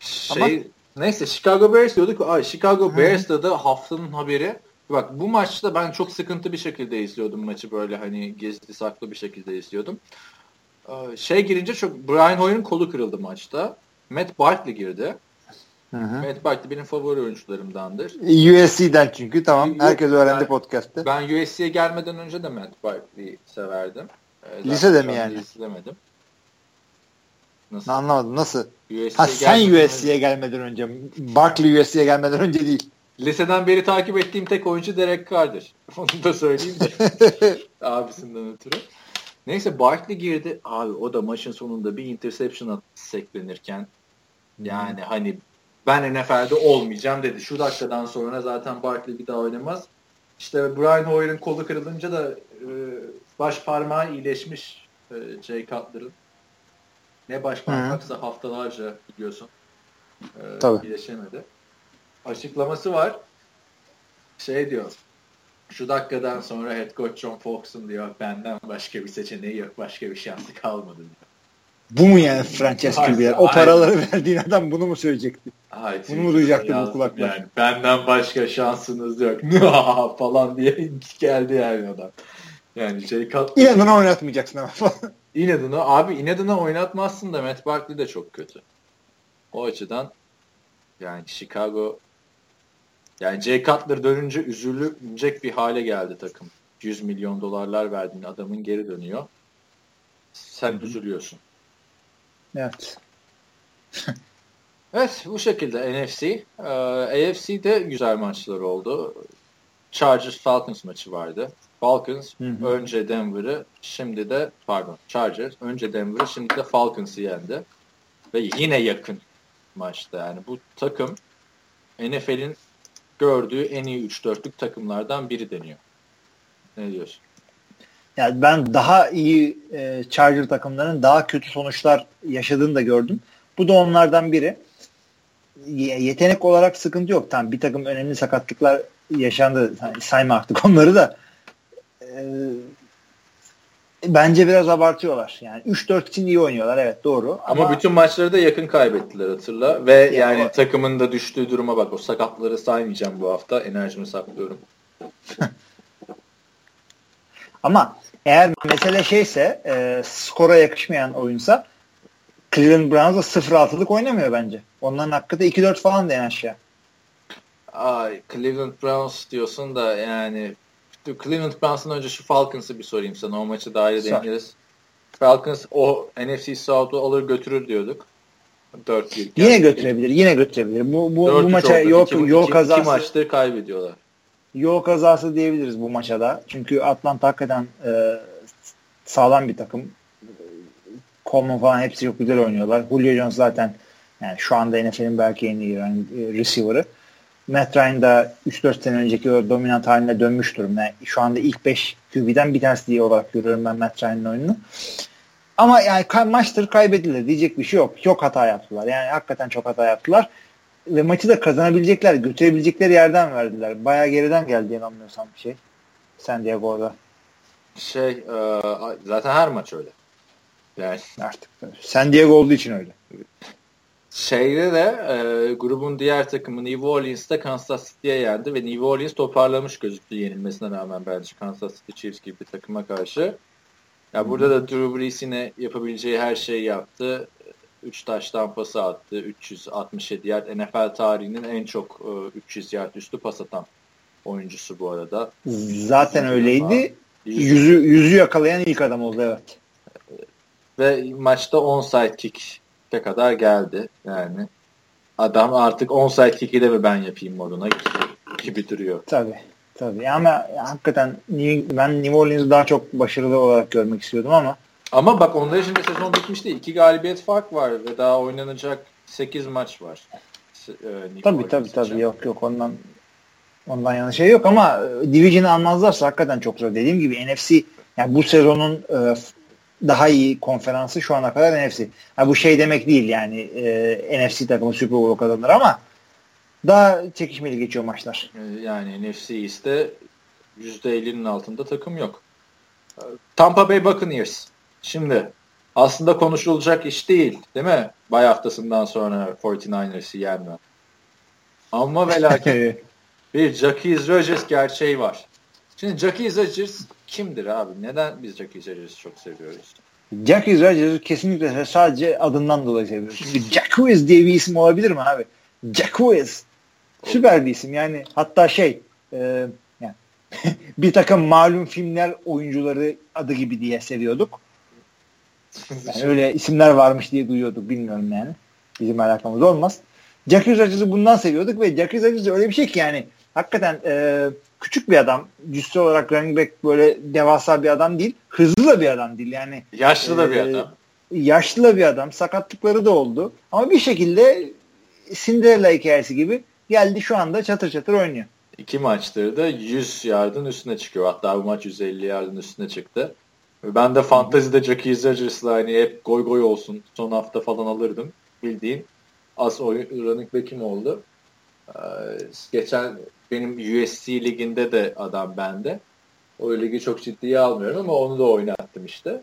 Şey, Ama... neyse Chicago Bears diyorduk. Ay, Chicago Bears'ta da haftanın haberi. Bak bu maçta ben çok sıkıntı bir şekilde izliyordum maçı böyle hani gizli saklı bir şekilde izliyordum. Ee, şey girince çok Brian Hoyer'ın kolu kırıldı maçta. Matt Barkley girdi. Matt Barkley benim favori oyuncularımdandır. USC'den çünkü tamam. Yok, Herkes öğrendi ben, podcast'te. Ben USC'ye gelmeden önce de Matt Barkley'i severdim. Ee, Lisede mi yani? İzlemedim. Nasıl? Anlamadım. Nasıl? USC'ye ha sen USC'ye gelmeden önce. Barkley USC'ye gelmeden önce değil. Liseden beri takip ettiğim tek oyuncu Derek Carr'dır. <laughs> Onu da söyleyeyim de. <laughs> Abisinden ötürü. Neyse Barkley girdi. Abi o da maçın sonunda bir interception seklenirken yani hmm. hani ben NFL'de olmayacağım dedi. Şu dakikadan sonra zaten Barkley bir daha oynamaz. İşte Brian Hoyer'ın kolu kırılınca da e, baş parmağı iyileşmiş e, Jay Cutler'ın. Ne baş parmaksa haftalarca biliyorsun. E, Tabii. iyileşemedi. Açıklaması var. Şey diyor. Şu dakikadan sonra head coach John Fox'un diyor benden başka bir seçeneği yok. Başka bir şansı kalmadı diyor. Bu mu yani franchise QB'ler? O paraları <laughs> verdiğin adam bunu mu söyleyecekti? Ay, bunu mu duyacaktı bu kulaklar? Yani, benden başka şansınız yok. <laughs> falan diye <laughs> geldi yani adam. Yani şey kat... İnadına oynatmayacaksın ama falan. İnadına abi inadına oynatmazsın da Matt Barkley de çok kötü. O açıdan yani Chicago yani Jay Cutler dönünce üzülecek bir hale geldi takım. 100 milyon dolarlar verdiğin adamın geri dönüyor. Sen Hı-hı. üzülüyorsun. Evet. <laughs> evet bu şekilde NFC. Ee, AFC'de güzel maçlar oldu. Chargers Falcons maçı vardı. Falcons hı hı. önce Denver'ı şimdi de pardon Chargers önce Denver'ı şimdi de Falcons'ı yendi. Ve yine yakın maçta yani bu takım NFL'in gördüğü en iyi 3-4'lük takımlardan biri deniyor. Ne diyorsun? Yani ben daha iyi e, Charger takımlarının daha kötü sonuçlar yaşadığını da gördüm. Bu da onlardan biri. Yetenek olarak sıkıntı yok. Tamam bir takım önemli sakatlıklar yaşandı. Yani sayma artık <laughs> onları da. E, bence biraz abartıyorlar. Yani 3-4 için iyi oynuyorlar evet doğru. Ama, ama bütün maçları da yakın kaybettiler hatırla. Ve yani, yani o... takımın da düştüğü duruma bak. O sakatları saymayacağım bu hafta. Enerjimi saklıyorum. <laughs> ama eğer mesele şeyse e, skora yakışmayan oyunsa Cleveland Browns da 0-6'lık oynamıyor bence. Onların hakkı da 2-4 falan da en aşağı. Ay, Cleveland Browns diyorsun da yani Cleveland Browns'dan önce şu Falcons'ı bir sorayım sana. O maçı iyi deneriz. Falcons o NFC South'u alır götürür diyorduk. 4 1 Yine götürebilir. Yine götürebilir. Bu bu, bu maça yok yol kazası. İki maçtır kaybediyorlar. Yol kazası diyebiliriz bu maça da. Çünkü Atlanta hakikaten e, sağlam bir takım. Coleman falan hepsi çok güzel oynuyorlar. Julio Jones zaten yani şu anda NFL'in belki en iyi yani, receiver'ı. Matt Ryan da 3-4 sene önceki o dominant haline dönmüş durumda. Yani şu anda ilk 5 QB'den bir tanesi diye olarak görüyorum ben Matt Ryan'ın oyununu. Ama yani maçtır kaybedildi diyecek bir şey yok. Çok hata yaptılar. Yani hakikaten çok hata yaptılar. Ve maçı da kazanabilecekler, götürebilecekleri yerden verdiler. Bayağı geriden geldi inanmıyorsam bir şey. San Diego'da. Şey, e, zaten her maç öyle. Yani. Artık. San Diego olduğu için öyle. Şeyde de e, grubun diğer takımı New Orleans'ta Kansas City'ye yendi ve New Orleans toparlamış gözüktü yenilmesine rağmen bence Kansas City Chiefs gibi bir takıma karşı. Ya burada da Drew Brees yine yapabileceği her şeyi yaptı. 3 taştan pası attı. 367 yard. NFL tarihinin en çok e, 300 yard üstü pas atan oyuncusu bu arada. Zaten öyleydi. Yüzü, yüzü yakalayan ilk adam oldu evet. Ve maçta onside kick kadar geldi. Yani adam artık onside kick'i de mi ben yapayım moduna gibi duruyor. Tabii. Tabii ama hakikaten ben New Orleans'ı daha çok başarılı olarak görmek istiyordum ama ama bak onların şimdi sezon bitmişti. İki galibiyet fark var ve daha oynanacak 8 maç var. E, tabii tabii tabii yok yok ondan ondan yana şey yok ama e, Division'ı almazlarsa hakikaten çok zor. Dediğim gibi NFC yani bu sezonun e, daha iyi konferansı şu ana kadar NFC. Ha, bu şey demek değil yani e, NFC takımı Super Bowl kazanır ama daha çekişmeli geçiyor maçlar. E, yani NFC iste %50'nin altında takım yok. Tampa Bay Buccaneers. Şimdi aslında konuşulacak iş değil değil mi? Bay haftasından sonra 49ers'ı yenme. Ama ve lakin <laughs> bir Jackie Rodgers gerçeği var. Şimdi Jackie Rodgers kimdir abi? Neden biz Jackie Rodgers'ı çok seviyoruz? Jackie Rodgers'ı kesinlikle sadece adından dolayı seviyoruz. Şimdi Jacques diye bir isim olabilir mi abi? Jacquez. Süper bir isim. Yani hatta şey e, yani <laughs> bir takım malum filmler oyuncuları adı gibi diye seviyorduk. Yani öyle isimler varmış diye duyuyorduk. Bilmiyorum yani. Bizim alakamız olmaz. Jacquez Rodgers'ı bundan seviyorduk ve Jacquez Rodgers öyle bir şey ki yani hakikaten e, küçük bir adam. Cüssü olarak running back böyle devasa bir adam değil. Hızlı da bir adam değil. Yani yaşlı da bir e, adam. Yaşlı da bir adam. Sakatlıkları da oldu. Ama bir şekilde Cinderella hikayesi gibi geldi şu anda çatır çatır oynuyor. İki maçtır da 100 yardın üstüne çıkıyor. Hatta bu maç 150 yardın üstüne çıktı. Ben de fantezide Jackie Rodgers'la hani hep goy goy olsun son hafta falan alırdım. Bildiğin as oyun running back'im oldu. Ee, geçen benim USC liginde de adam bende. O ligi çok ciddiye almıyorum ama onu da oynattım işte.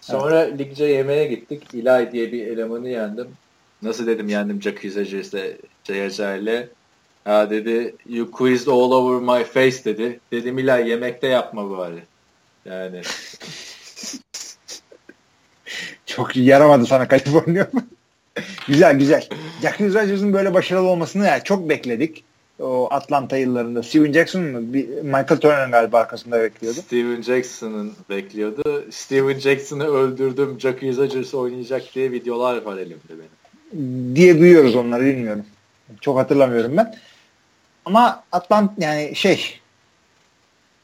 Sonra evet. ligce yemeğe gittik. İlay diye bir elemanı yendim. Nasıl dedim yendim Jackie Rodgers'le ile. Ha dedi you quizzed all over my face dedi. Dedim İlay yemekte yapma bari. Yani. <laughs> Çok yaramadı sana Kaliforniya <laughs> güzel güzel. Jackie Rodgers'ın böyle başarılı olmasını yani çok bekledik. O Atlanta yıllarında. Steven Jackson mı? Michael Turner galiba arkasında bekliyordu. Steven Jackson'ın bekliyordu. Steven Jackson'ı öldürdüm. Jackie Rodgers oynayacak diye videolar var elimde benim. Diye duyuyoruz onları bilmiyorum. Çok hatırlamıyorum ben. Ama Atlanta yani şey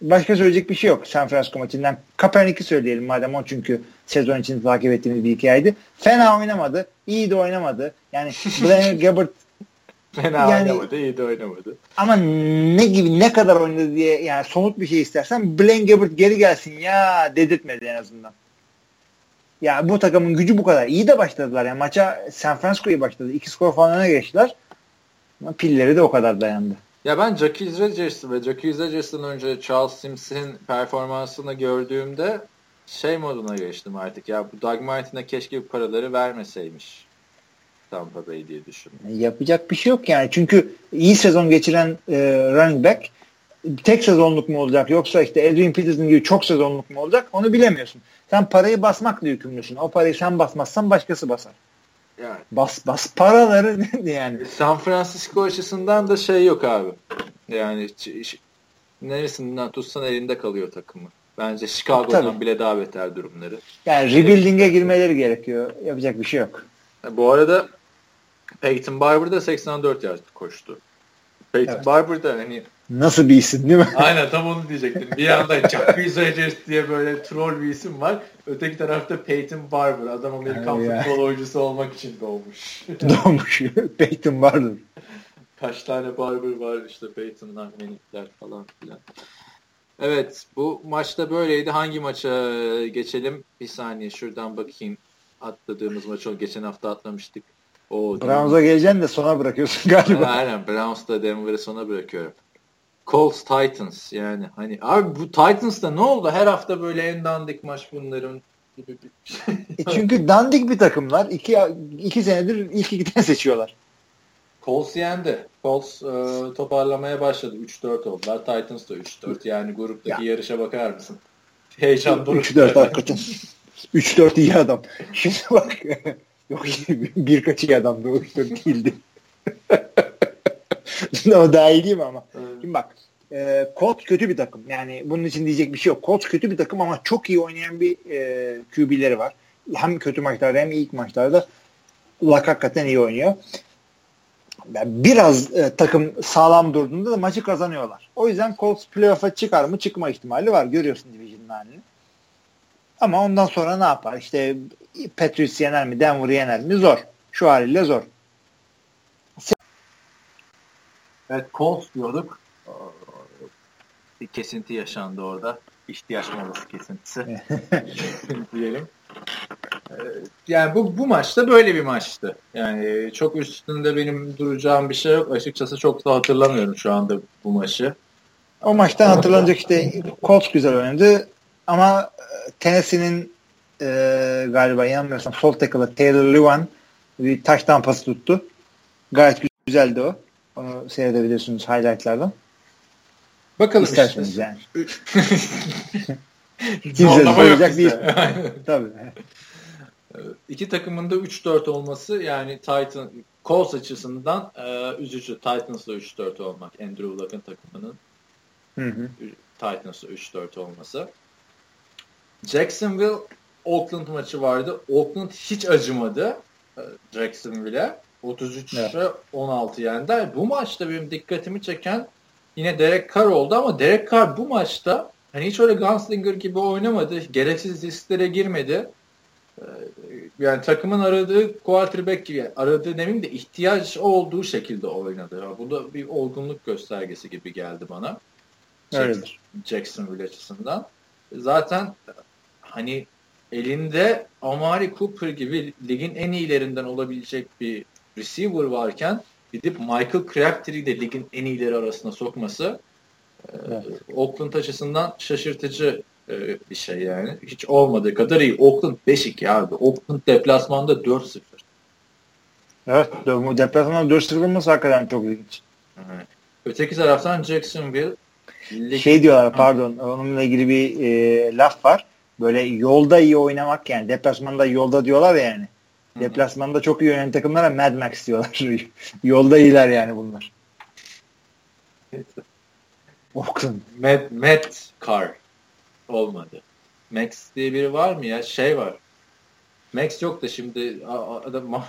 başka söyleyecek bir şey yok San Francisco maçından. Kaepernick'i söyleyelim madem o çünkü sezon için takip ettiğimiz bir hikayeydi. Fena oynamadı. iyi de oynamadı. Yani <laughs> Blaine Gabbert Fena yani, oynamadı, iyi de oynamadı. Ama ne gibi, ne kadar oynadı diye yani somut bir şey istersen Blaine Gabbert geri gelsin ya dedirtmedi en azından. Ya bu takımın gücü bu kadar. İyi de başladılar. Yani maça San Francisco'yu başladı. İki skor falan öne geçtiler. Ama pilleri de o kadar dayandı. Ya ben Jackie Rodgers ve Jackie Rodgers'ın önce Charles Simpson'ın performansını gördüğümde şey moduna geçtim artık. Ya bu Doug Martin'e keşke bu paraları vermeseymiş. Tampa Bay diye düşündüm. Yapacak bir şey yok yani. Çünkü iyi sezon geçiren e, running back tek sezonluk mu olacak yoksa işte Adrian Peterson gibi çok sezonluk mu olacak onu bilemiyorsun. Sen parayı basmakla yükümlüsün. O parayı sen basmazsan başkası basar. Yani. Bas bas paraları <laughs> yani. San Francisco açısından da şey yok abi. Yani neresinden tutsan elinde kalıyor takımı. Bence Chicago'dan Tabii. bile daha beter durumları. Yani rebuilding'e girmeleri gerekiyor. Yapacak bir şey yok. Bu arada Peyton Barber da 84 yard koştu. Peyton evet. Barber da hani Nasıl bir isim değil mi? <laughs> Aynen tam onu diyecektim. Bir yanda Jacques Rodgers diye böyle troll bir isim var. Öteki tarafta Peyton Barber. Adam Amerikan yani futbol oyuncusu olmak için doğmuş. <laughs> doğmuş. <laughs> Peyton Barber. Kaç tane Barber var işte Peyton'lar, Manning'ler falan filan. Evet bu maçta böyleydi. Hangi maça geçelim? Bir saniye şuradan bakayım. Atladığımız maç o. Geçen hafta atlamıştık. Browns'a geleceksin de sona bırakıyorsun galiba. Aynen Browns'ta Denver'ı sona bırakıyorum. Colts Titans yani hani abi bu Titans'ta ne oldu? Her hafta böyle en dandik maç bunların gibi bir şey. e çünkü dandik bir takımlar. İki, iki senedir ilk iki tane <laughs> seçiyorlar. Colts yendi. Colts e, toparlamaya başladı. 3-4 oldular. Titans da 3-4. Yani gruptaki ya. yarışa bakar mısın? Heyecan doruk. 3-4 hakikaten. 3-4 iyi adam. Şimdi bak. <laughs> Yok birkaç iyi adamdı. O 3-4 değildi. <laughs> o daha iyi değil mi ama? Evet. Şimdi bak e, Colts kötü bir takım. Yani bunun için diyecek bir şey yok. Colts kötü bir takım ama çok iyi oynayan bir e, QB'leri var. Hem kötü maçlarda hem ilk maçlarda Luck hakikaten iyi oynuyor. Yani biraz e, takım sağlam durduğunda da maçı kazanıyorlar. O yüzden Colts playoff'a çıkar mı çıkma ihtimali var. Görüyorsun division'ın halini. Ama ondan sonra ne yapar? İşte Patriots yener mi? Denver yener mi? Zor. Şu haliyle zor. Evet Colts diyorduk. Bir kesinti yaşandı orada. İhtiyaç molası kesintisi. <laughs> diyelim. Ee, yani bu, bu maçta böyle bir maçtı. Yani çok üstünde benim duracağım bir şey yok. Açıkçası çok da hatırlamıyorum şu anda bu maçı. O maçtan hatırlanacak işte Colts güzel oynadı ama e, Tennessee'nin e, galiba yanılmıyorsam sol tackle'ı Taylor Lewan bir taş tampası tuttu. Gayet güzeldi o. Onu seyredebilirsiniz highlightlardan. Bakalım İsterseniz işte. yani. Kimse soracak değil. Tabii. İki takımın da 3-4 olması yani Titan Colts açısından e, üzücü. Titans'la 3-4 olmak. Andrew Luck'ın takımının hı hı. Titans'la 3-4 olması. Jacksonville Oakland maçı vardı. Oakland hiç acımadı e, Jacksonville'e. 33'e evet. 16 yendi. Bu maçta benim dikkatimi çeken yine Derek Carr oldu ama Derek Carr bu maçta hani hiç öyle Gunslinger gibi oynamadı. Gereksiz risklere girmedi. Ee, yani takımın aradığı quarterback gibi aradığı demeyeyim de ihtiyaç olduğu şekilde oynadı. Bu da bir olgunluk göstergesi gibi geldi bana. Öyledir. Jacksonville açısından. Zaten hani elinde Amari Cooper gibi ligin en iyilerinden olabilecek bir receiver varken gidip Michael Crabtree'yi de ligin en iyileri arasına sokması e, evet. Oakland açısından şaşırtıcı e, bir şey yani. Hiç olmadığı kadar iyi. Oakland 5-2 abi. Oakland deplasmanda 4-0. Evet. Deplasmanda 4-0 olması hakikaten çok ilginç. Evet. Öteki taraftan Jacksonville şey diyorlar pardon onunla ilgili bir e, laf var. Böyle yolda iyi oynamak yani deplasmanda yolda diyorlar ya yani. Deplasmanda çok iyi oynayan takımlara Mad Max diyorlar. <laughs> yolda iyiler yani bunlar. Oakland. Mad, Mad Car olmadı. Max diye biri var mı ya? Şey var. Max yok da şimdi adam <laughs>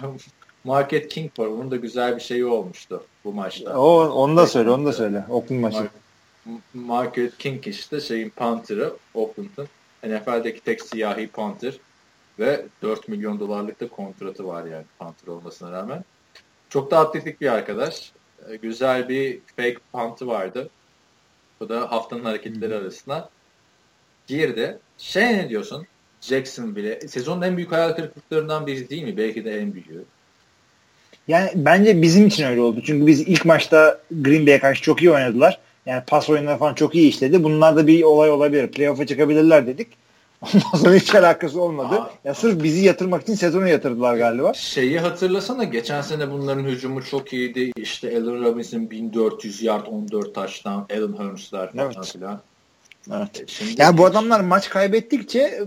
Market King var. Onun da güzel bir şeyi olmuştu bu maçta. O onu da söyle, onu da söyle. Oakland maçı. Market King işte şeyin Panther'ı Oakland'ın. NFL'deki tek siyahi Panther ve 4 milyon dolarlık da kontratı var yani Panther olmasına rağmen. Çok da atletik bir arkadaş. Ee, güzel bir fake pantı vardı. Bu da haftanın hareketleri arasında girdi. Şey ne diyorsun? Jackson bile sezonun en büyük hayal kırıklıklarından biri değil mi? Belki de en büyüğü. Yani bence bizim için öyle oldu. Çünkü biz ilk maçta Green Bay'e karşı çok iyi oynadılar. Yani pas oyunları falan çok iyi işledi. Bunlar da bir olay olabilir. Playoff'a çıkabilirler dedik. Ondan sonra hiç alakası olmadı. Aa, ya sırf bizi yatırmak için sezonu yatırdılar galiba. Şeyi hatırlasana geçen sene bunların hücumu çok iyiydi. İşte Allen Robinson 1400 yard 14 taştan Allen Hurns'lar falan evet. filan. Evet. E, şimdi yani bu adamlar maç kaybettikçe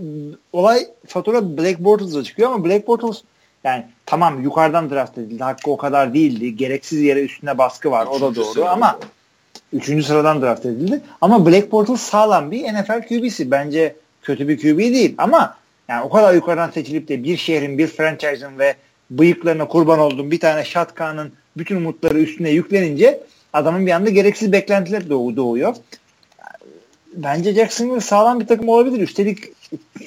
olay fatura Black Bortles'a çıkıyor ama Black Bortles yani tamam yukarıdan draft edildi. Hakkı o kadar değildi. Gereksiz yere üstüne baskı var. o da doğru ama üçüncü sıradan draft edildi. Ama Black Bortles sağlam bir NFL QB'si. Bence kötü bir QB değil ama yani o kadar yukarıdan seçilip de bir şehrin, bir franchise'ın ve bıyıklarına kurban olduğum bir tane şatkanın bütün umutları üstüne yüklenince adamın bir anda gereksiz beklentiler doğuyor bence Jacksonville sağlam bir takım olabilir. Üstelik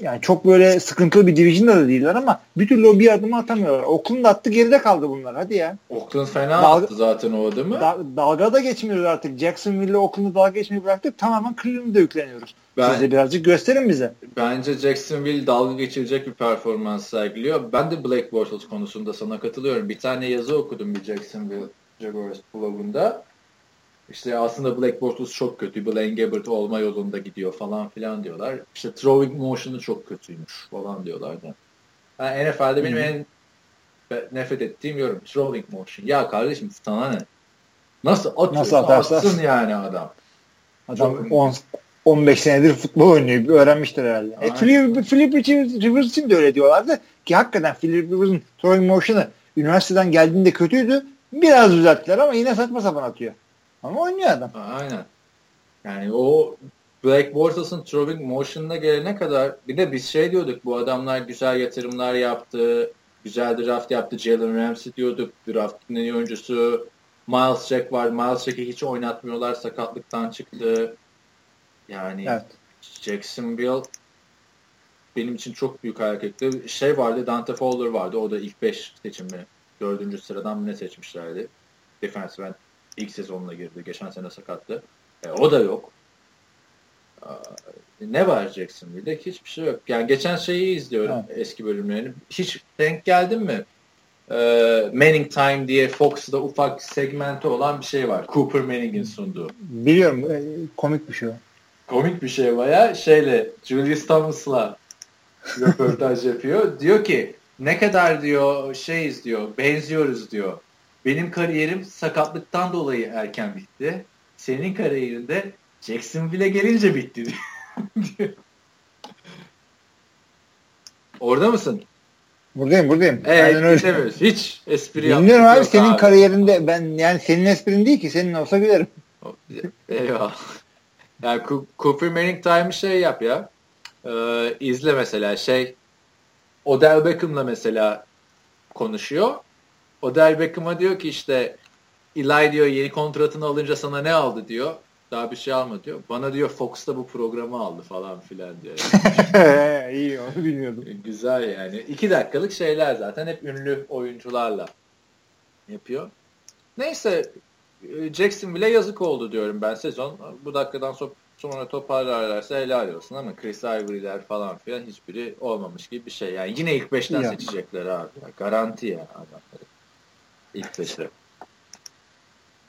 yani çok böyle sıkıntılı bir division'da da değiller ama bir türlü o bir adımı atamıyorlar. Oakland attı geride kaldı bunlar. Hadi ya. Oakland fena dalga, attı zaten o adımı. Da, dalga da geçmiyoruz artık. Jacksonville ile Oakland'ı dalga geçmeyi bıraktık. Tamamen Cleveland'da yükleniyoruz. Ben, Siz de birazcık gösterin bize. Bence Jacksonville dalga geçilecek bir performans sergiliyor. Ben de Black Bortles konusunda sana katılıyorum. Bir tane yazı okudum bir Jacksonville Jaguars blogunda işte aslında Black Bortles çok kötü. Blaine Gabbert olma yolunda gidiyor falan filan diyorlar. İşte throwing motion'u çok kötüymüş falan diyorlar da. Yani NFL'de benim en nefret ettiğim yorum throwing motion. Ya kardeşim sana ne? Nasıl atıyorsa Nasıl atarsa? atsın yani adam. Adam çok... 15 senedir futbol oynuyor. Öğrenmiştir herhalde. E, Philip, Philip Rivers için de öyle diyorlardı. Ki hakikaten Philip Rivers'ın throwing motion'ı üniversiteden geldiğinde kötüydü. Biraz düzelttiler ama yine saçma sapan atıyor. Ama oynuyor adam. Aynen. Yani o Black Bortles'ın throwing motion'ına gelene kadar bir de biz şey diyorduk bu adamlar güzel yatırımlar yaptı. Güzel draft yaptı. Jalen Ramsey diyorduk. Draft'ın en iyi oyuncusu. Miles Jack var. Miles Jack'i hiç oynatmıyorlar. Sakatlıktan çıktı. Yani evet. Jacksonville benim için çok büyük hareketli. Şey vardı Dante Fowler vardı. O da ilk 5 seçimi. Dördüncü sıradan ne seçmişlerdi? Defensive end ilk sezonuna girdi. Geçen sene sakattı. E, o da yok. E, ne var Jacksonville'de? Hiçbir şey yok. Yani geçen şeyi izliyorum evet. eski bölümlerini. Hiç denk geldin mi? E, Manning Time diye Fox'da ufak segmenti olan bir şey var. Cooper Manning'in sunduğu. Biliyorum. E, komik bir şey o. Komik bir şey baya. Şeyle Julius Thomas'la röportaj yapıyor. Diyor ki ne kadar diyor şeyiz diyor benziyoruz diyor. Benim kariyerim sakatlıktan dolayı erken bitti. Senin kariyerinde Jacksonville'e gelince bitti Orada mısın? Buradayım buradayım. Evet dinlemiyoruz. Hiç espri Dinliyorum abi senin abi. kariyerinde ben yani senin esprin değil ki senin olsa gülerim. Eyvah. Yani Cooper Manning Time'ı şey yap ya. Ee, izle mesela şey Odell Beckham'la mesela konuşuyor. Odell Beckham'a diyor ki işte Eli diyor yeni kontratını alınca sana ne aldı diyor. Daha bir şey alma diyor. Bana diyor Fox'ta bu programı aldı falan filan diyor. Yani. <laughs> İyi onu bilmiyordum. Güzel yani. İki dakikalık şeyler zaten hep ünlü oyuncularla yapıyor. Neyse Jacksonville'e yazık oldu diyorum ben sezon. Bu dakikadan sonra sonra toparlarlarsa helal olsun ama Chris Ivory'ler falan filan hiçbiri olmamış gibi bir şey. Yani yine ilk beşten ya. seçecekler abi. Garanti ya adamları. İlk beşte.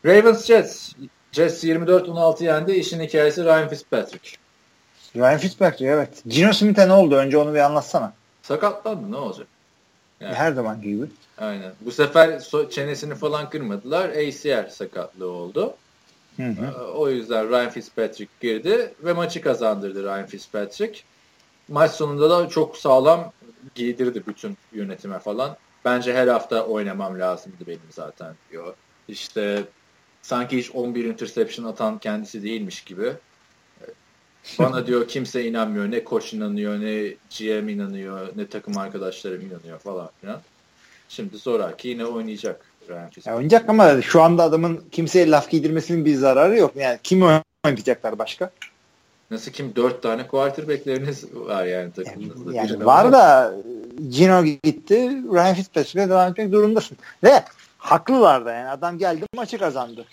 Ravens Jets. Jets 24-16 yendi. İşin hikayesi Ryan Fitzpatrick. Ryan Fitzpatrick evet. Gino Smith'e ne oldu? Önce onu bir anlatsana. Sakatlandı ne olacak? Yani. Her zaman gibi. Aynen. Bu sefer so çenesini falan kırmadılar. ACL sakatlığı oldu. Hı hı. Ee, o yüzden Ryan Fitzpatrick girdi ve maçı kazandırdı Ryan Fitzpatrick. Maç sonunda da çok sağlam giydirdi bütün yönetime falan. Bence her hafta oynamam lazımdı benim zaten diyor. İşte sanki hiç 11 interception atan kendisi değilmiş gibi. Bana <laughs> diyor kimse inanmıyor. Ne koç inanıyor, ne GM inanıyor, ne takım arkadaşlarım inanıyor falan filan. Şimdi zoraki yine oynayacak. Ya oynayacak ama şu anda adamın kimseye laf giydirmesinin bir zararı yok. Yani kim oynayacaklar başka? Nasıl kim? Dört tane quarterbackleriniz var yani takımınızda. Yani, yani var da Gino gitti. Ryan Fitzpatrick'e devam etmek zorundasın. Ve haklılar da yani. Adam geldi maçı kazandı.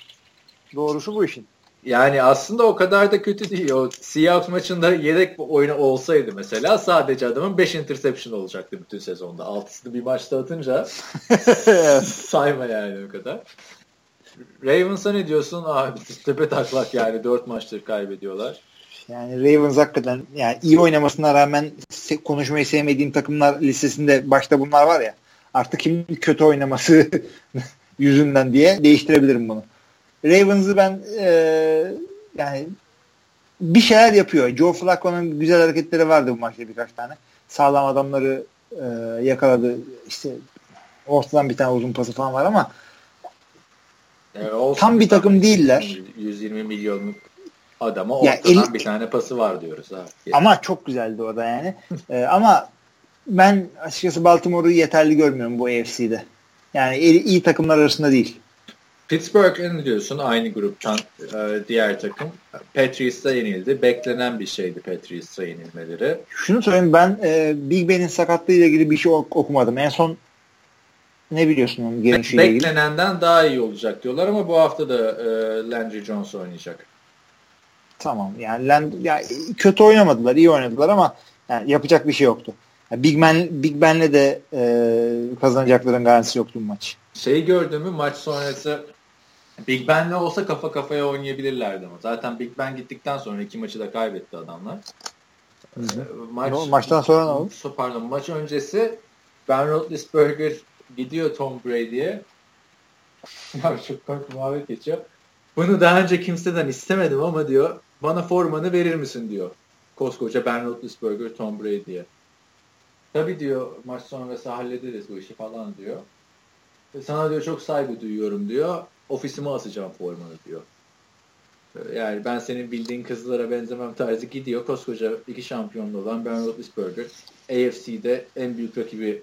Doğrusu bu işin. Yani aslında o kadar da kötü değil. O Seahawks maçında yedek oyunu olsaydı mesela sadece adamın 5 interception olacaktı bütün sezonda. Altısını bir maçta atınca <laughs> sayma yani o kadar. Ravens'a ne diyorsun? Abi tepe taklak yani 4 maçtır kaybediyorlar. Yani Ravens hakikaten yani iyi oynamasına rağmen konuşmayı sevmediğim takımlar listesinde başta bunlar var ya. Artık kim kötü oynaması <laughs> yüzünden diye değiştirebilirim bunu. Ravens'ı ben e, yani bir şeyler yapıyor. Joe Flacco'nun güzel hareketleri vardı bu maçta birkaç tane. Sağlam adamları e, yakaladı. İşte ortadan bir tane uzun pası falan var ama yani tam bir takım değiller. 120 milyonluk adama ortadan yani el, bir tane pası var diyoruz. Ha. Ama çok güzeldi o da yani. <laughs> ee, ama ben açıkçası Baltimore'u yeterli görmüyorum bu AFC'de. Yani iyi takımlar arasında değil. Pittsburgh'e ne diyorsun? Aynı gruptan e, diğer takım. Patriots'a yenildi. Beklenen bir şeydi Patriots'a yenilmeleri. Şunu söyleyeyim ben e, Big Ben'in sakatlığı ile ilgili bir şey okumadım. En son ne biliyorsun onun gelişiyle ilgili? Beklenenden daha iyi olacak diyorlar ama bu hafta da e, Landry Jones oynayacak. Tamam yani Land, ya, kötü oynamadılar, iyi oynadılar ama yani yapacak bir şey yoktu. Yani Big Ben Big Ben'le de e, kazanacakların garantisi yoktu bu maç. Şeyi gördün mü maç sonrası Big Ben'le olsa kafa kafaya oynayabilirlerdi ama. Zaten Big Ben gittikten sonra iki maçı da kaybetti adamlar. Hı hı. Maç, no, maçtan sonra ne oldu? Pardon maç öncesi Ben Roethlisberger gidiyor Tom Brady'ye. <laughs> Abi çok korkunç muhabbet geçiyor. Bunu daha önce kimseden istemedim ama diyor bana formanı verir misin diyor. Koskoca Ben Roethlisberger Tom Brady'ye. Tabii diyor maç sonrası hallederiz bu işi falan diyor. Sana diyor çok saygı duyuyorum diyor ofisime asacağım formanı diyor. Yani ben senin bildiğin kızlara benzemem tarzı gidiyor. Koskoca iki şampiyonlu olan Ben Roethlisberger AFC'de en büyük rakibi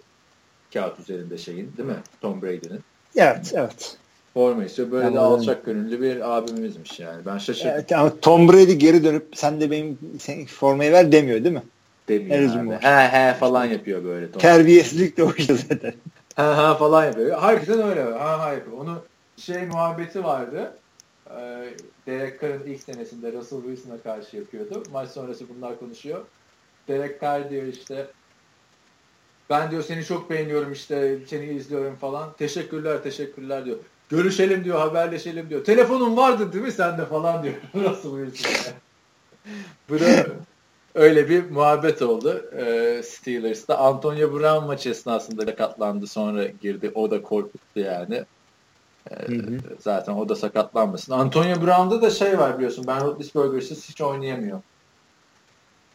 kağıt üzerinde şeyin değil mi? Tom Brady'nin. Evet, evet. Forma istiyor. Böyle yani de alçak gönüllü bir abimizmiş yani. Ben şaşırdım. Evet, ama Tom Brady geri dönüp sen de benim sen formayı ver demiyor değil mi? Demiyor abi. He he falan yapıyor böyle. Tom. Terbiyesizlik de o işte zaten. He he falan yapıyor. Hakikaten öyle. Ha ha yapıyor. Onu şey muhabbeti vardı. Ee, Derek Carr'ın ilk senesinde Russell Wilson'a karşı yapıyordu. Maç sonrası bunlar konuşuyor. Derek Carr diyor işte ben diyor seni çok beğeniyorum işte seni izliyorum falan. Teşekkürler teşekkürler diyor. Görüşelim diyor haberleşelim diyor. Telefonun vardı değil mi sende falan diyor <laughs> Russell Wilson'a. Bu da öyle bir muhabbet oldu ee, Steelers'ta. Antonio Brown maçı esnasında katlandı sonra girdi. O da korkuttu yani. Hı hı. Zaten o da sakatlanmasın. Antonio Brown'da da şey var biliyorsun. Ben Roethlisberger'siz hiç oynayamıyor.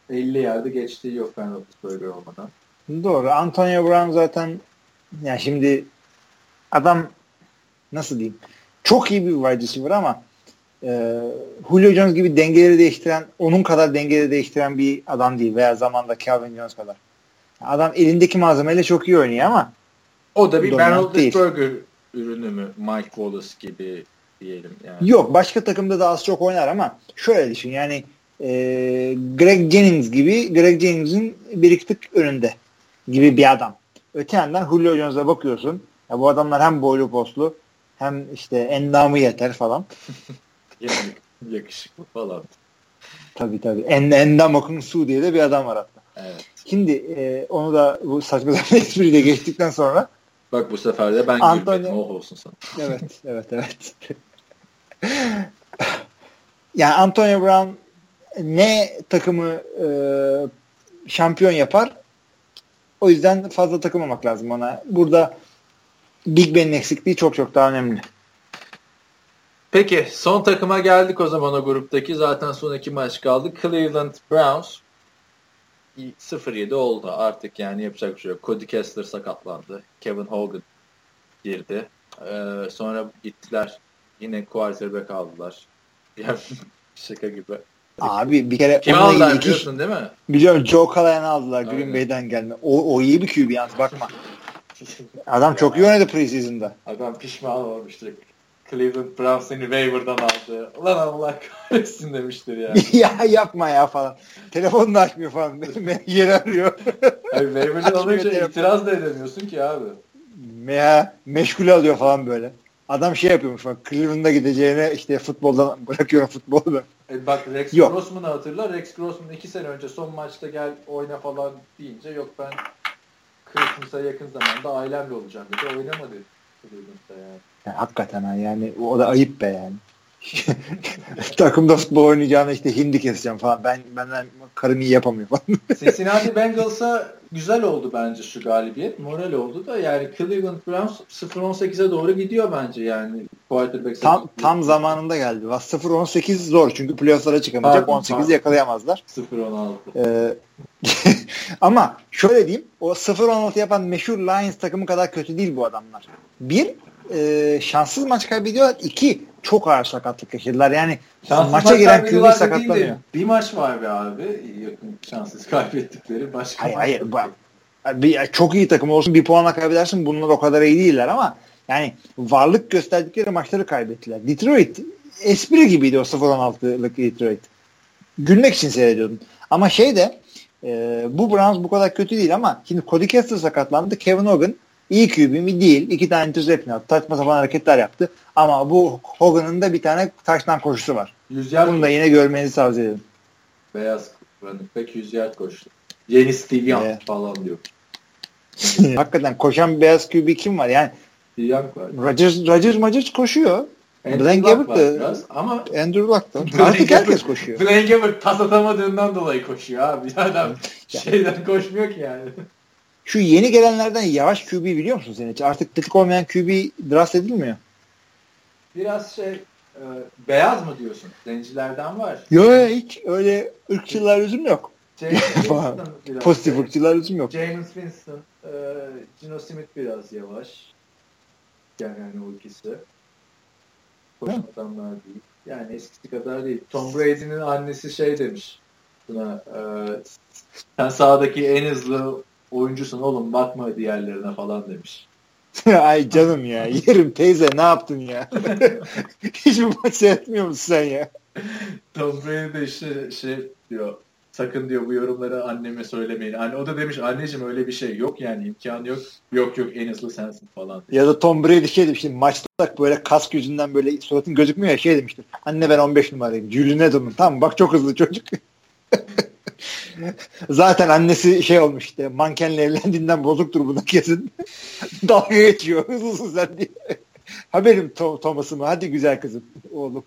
50 yerde geçtiği yok Ben Roethlisberger olmadan. Doğru. Antonio Brown zaten yani şimdi adam nasıl diyeyim çok iyi bir wide receiver ama e, Julio Jones gibi dengeleri değiştiren onun kadar dengeleri değiştiren bir adam değil veya zamanda Calvin Jones kadar. Adam elindeki malzemeyle çok iyi oynuyor ama o da bir Ben Roethlisberger ürünü mü? Mike Wallace gibi diyelim. Yani. Yok başka takımda da az çok oynar ama şöyle düşün yani e, Greg Jennings gibi Greg Jennings'in bir iki tık önünde gibi bir adam. Öte yandan Julio Jones'a bakıyorsun. Ya bu adamlar hem boylu postlu hem işte endamı yeter falan. <laughs> Yakışıklı falan. Tabii tabii. En, endam okun su diye de bir adam var hatta. Evet. Şimdi e, onu da bu saçma sapan <laughs> espriyle geçtikten sonra Bak bu sefer de ben Antonio... gülmedim. Oh olsun sana. Evet, evet, evet. yani Antonio Brown ne takımı e, şampiyon yapar o yüzden fazla takılmamak lazım ona. Burada Big Ben'in eksikliği çok çok daha önemli. Peki son takıma geldik o zaman o gruptaki. Zaten son iki maç kaldı. Cleveland Browns 0-7 oldu artık yani yapacak bir şey yok. Cody Kessler sakatlandı. Kevin Hogan girdi. Ee, sonra gittiler. Yine quarterback aldılar. Yani <laughs> şaka gibi. Abi bir kere Kim aldılar iki... biliyorsun değil mi? Biliyorum Joe Callahan'ı aldılar Aynen. Green Bay'den gelme. O, o iyi bir QB yalnız bakma. Adam çok iyi oynadı preseason'da. Adam pişman olmuştur. Cleveland Browns seni waiver'dan aldı. Ulan Allah kahretsin demiştir ya. <laughs> ya yapma ya falan. Telefonunu açmıyor falan. <laughs> Yeri arıyor. Abi waiver'dan alınca itiraz da edemiyorsun ki abi. Ya meşgul alıyor falan böyle. Adam şey yapıyormuş bak Cleveland'a gideceğine işte futboldan bırakıyorum futbolu. E bak Rex. Grossman'ı hatırla. Rex Grossman iki sene önce son maçta gel oyna falan deyince yok ben Christmas'a yakın zamanda ailemle olacağım dedi. Oynamadı Cleveland'da yani. yani. Hakikaten ha yani o da ayıp be yani. <laughs> Takımda futbol oynayacağını işte hindi keseceğim falan. Ben benden karım iyi yapamıyor falan. <laughs> Cincinnati Bengals'a güzel oldu bence şu galibiyet. Moral oldu da yani Cleveland Browns 0-18'e doğru gidiyor bence yani. Quarterback tam, tam zamanında geldi. 0-18 zor çünkü playoff'lara çıkamayacak. 18 yakalayamazlar. 0-16. Ee, <laughs> ama şöyle diyeyim. O 0-16 yapan meşhur Lions takımı kadar kötü değil bu adamlar. Bir, e, şanssız maç kaybediyorlar. İki, çok ağır sakatlık yaşadılar. Yani şanssız maça giren QB sakatlanıyor. Bir maç var be abi. Yakın şanssız kaybettikleri. Başka hayır hayır. Bu, bir, çok iyi takım olsun bir puanla kaybedersin. Bunlar o kadar iyi değiller ama yani varlık gösterdikleri maçları kaybettiler. Detroit espri gibiydi o 0-16'lık Detroit. Gülmek için seyrediyordum. Ama şey de e, bu Browns bu kadar kötü değil ama şimdi Cody Kessler sakatlandı. Kevin Hogan iyi QB mi değil. İki tane interception attı. Saçma sapan hareketler yaptı. Ama bu Hogan'ın da bir tane taştan koşusu var. Bunu da yine görmenizi tavsiye ederim. Beyaz running back 100 yard koştu. Yeni Steve Young evet. falan diyor. <laughs> Hakikaten koşan beyaz QB kim var? Yani Young var. Rodgers, Rodgers, Rodgers koşuyor. Blaine Gabbert da ama Andrew Luck da. Artık herkes koşuyor. Blaine Gabbert pas atamadığından dolayı koşuyor abi. Adam şeyden koşmuyor ki yani. Şu yeni gelenlerden yavaş QB biliyor musun sen hiç? Artık tetik olmayan QB draft edilmiyor. Biraz şey e, beyaz mı diyorsun? Zencilerden var. Yok hiç öyle ırkçılar üzüm yok. <laughs> Pozitif şey. ırkçılar üzüm yok. James Winston, e, Gino Smith biraz yavaş. Yani, yani o ikisi. Koşan adamlar değil. Yani eskisi kadar değil. Tom Brady'nin annesi şey demiş buna e, sen sahadaki en hızlı oyuncusun oğlum bakma diğerlerine falan demiş. <laughs> Ay canım ya yerim teyze ne yaptın ya? <laughs> Hiç mi maç seyretmiyor musun sen ya? Tom Brady de işte şey diyor sakın diyor bu yorumları anneme söylemeyin. Anne, o da demiş anneciğim öyle bir şey yok yani imkan yok. Yok yok en hızlı sensin falan. Ya da Tom Brady şey demiş şimdi maçta böyle kask yüzünden böyle suratın gözükmüyor ya şey demiştir. Anne ben 15 numarayım. Julie Nedom'un tamam bak çok hızlı çocuk. <laughs> Zaten annesi şey olmuş işte mankenle evlendiğinden bozuktur buna kesin. <laughs> Dalga geçiyor hızlısın sen diye. <laughs> Haberim Tom, Thomas'ımı hadi güzel kızım oğlum.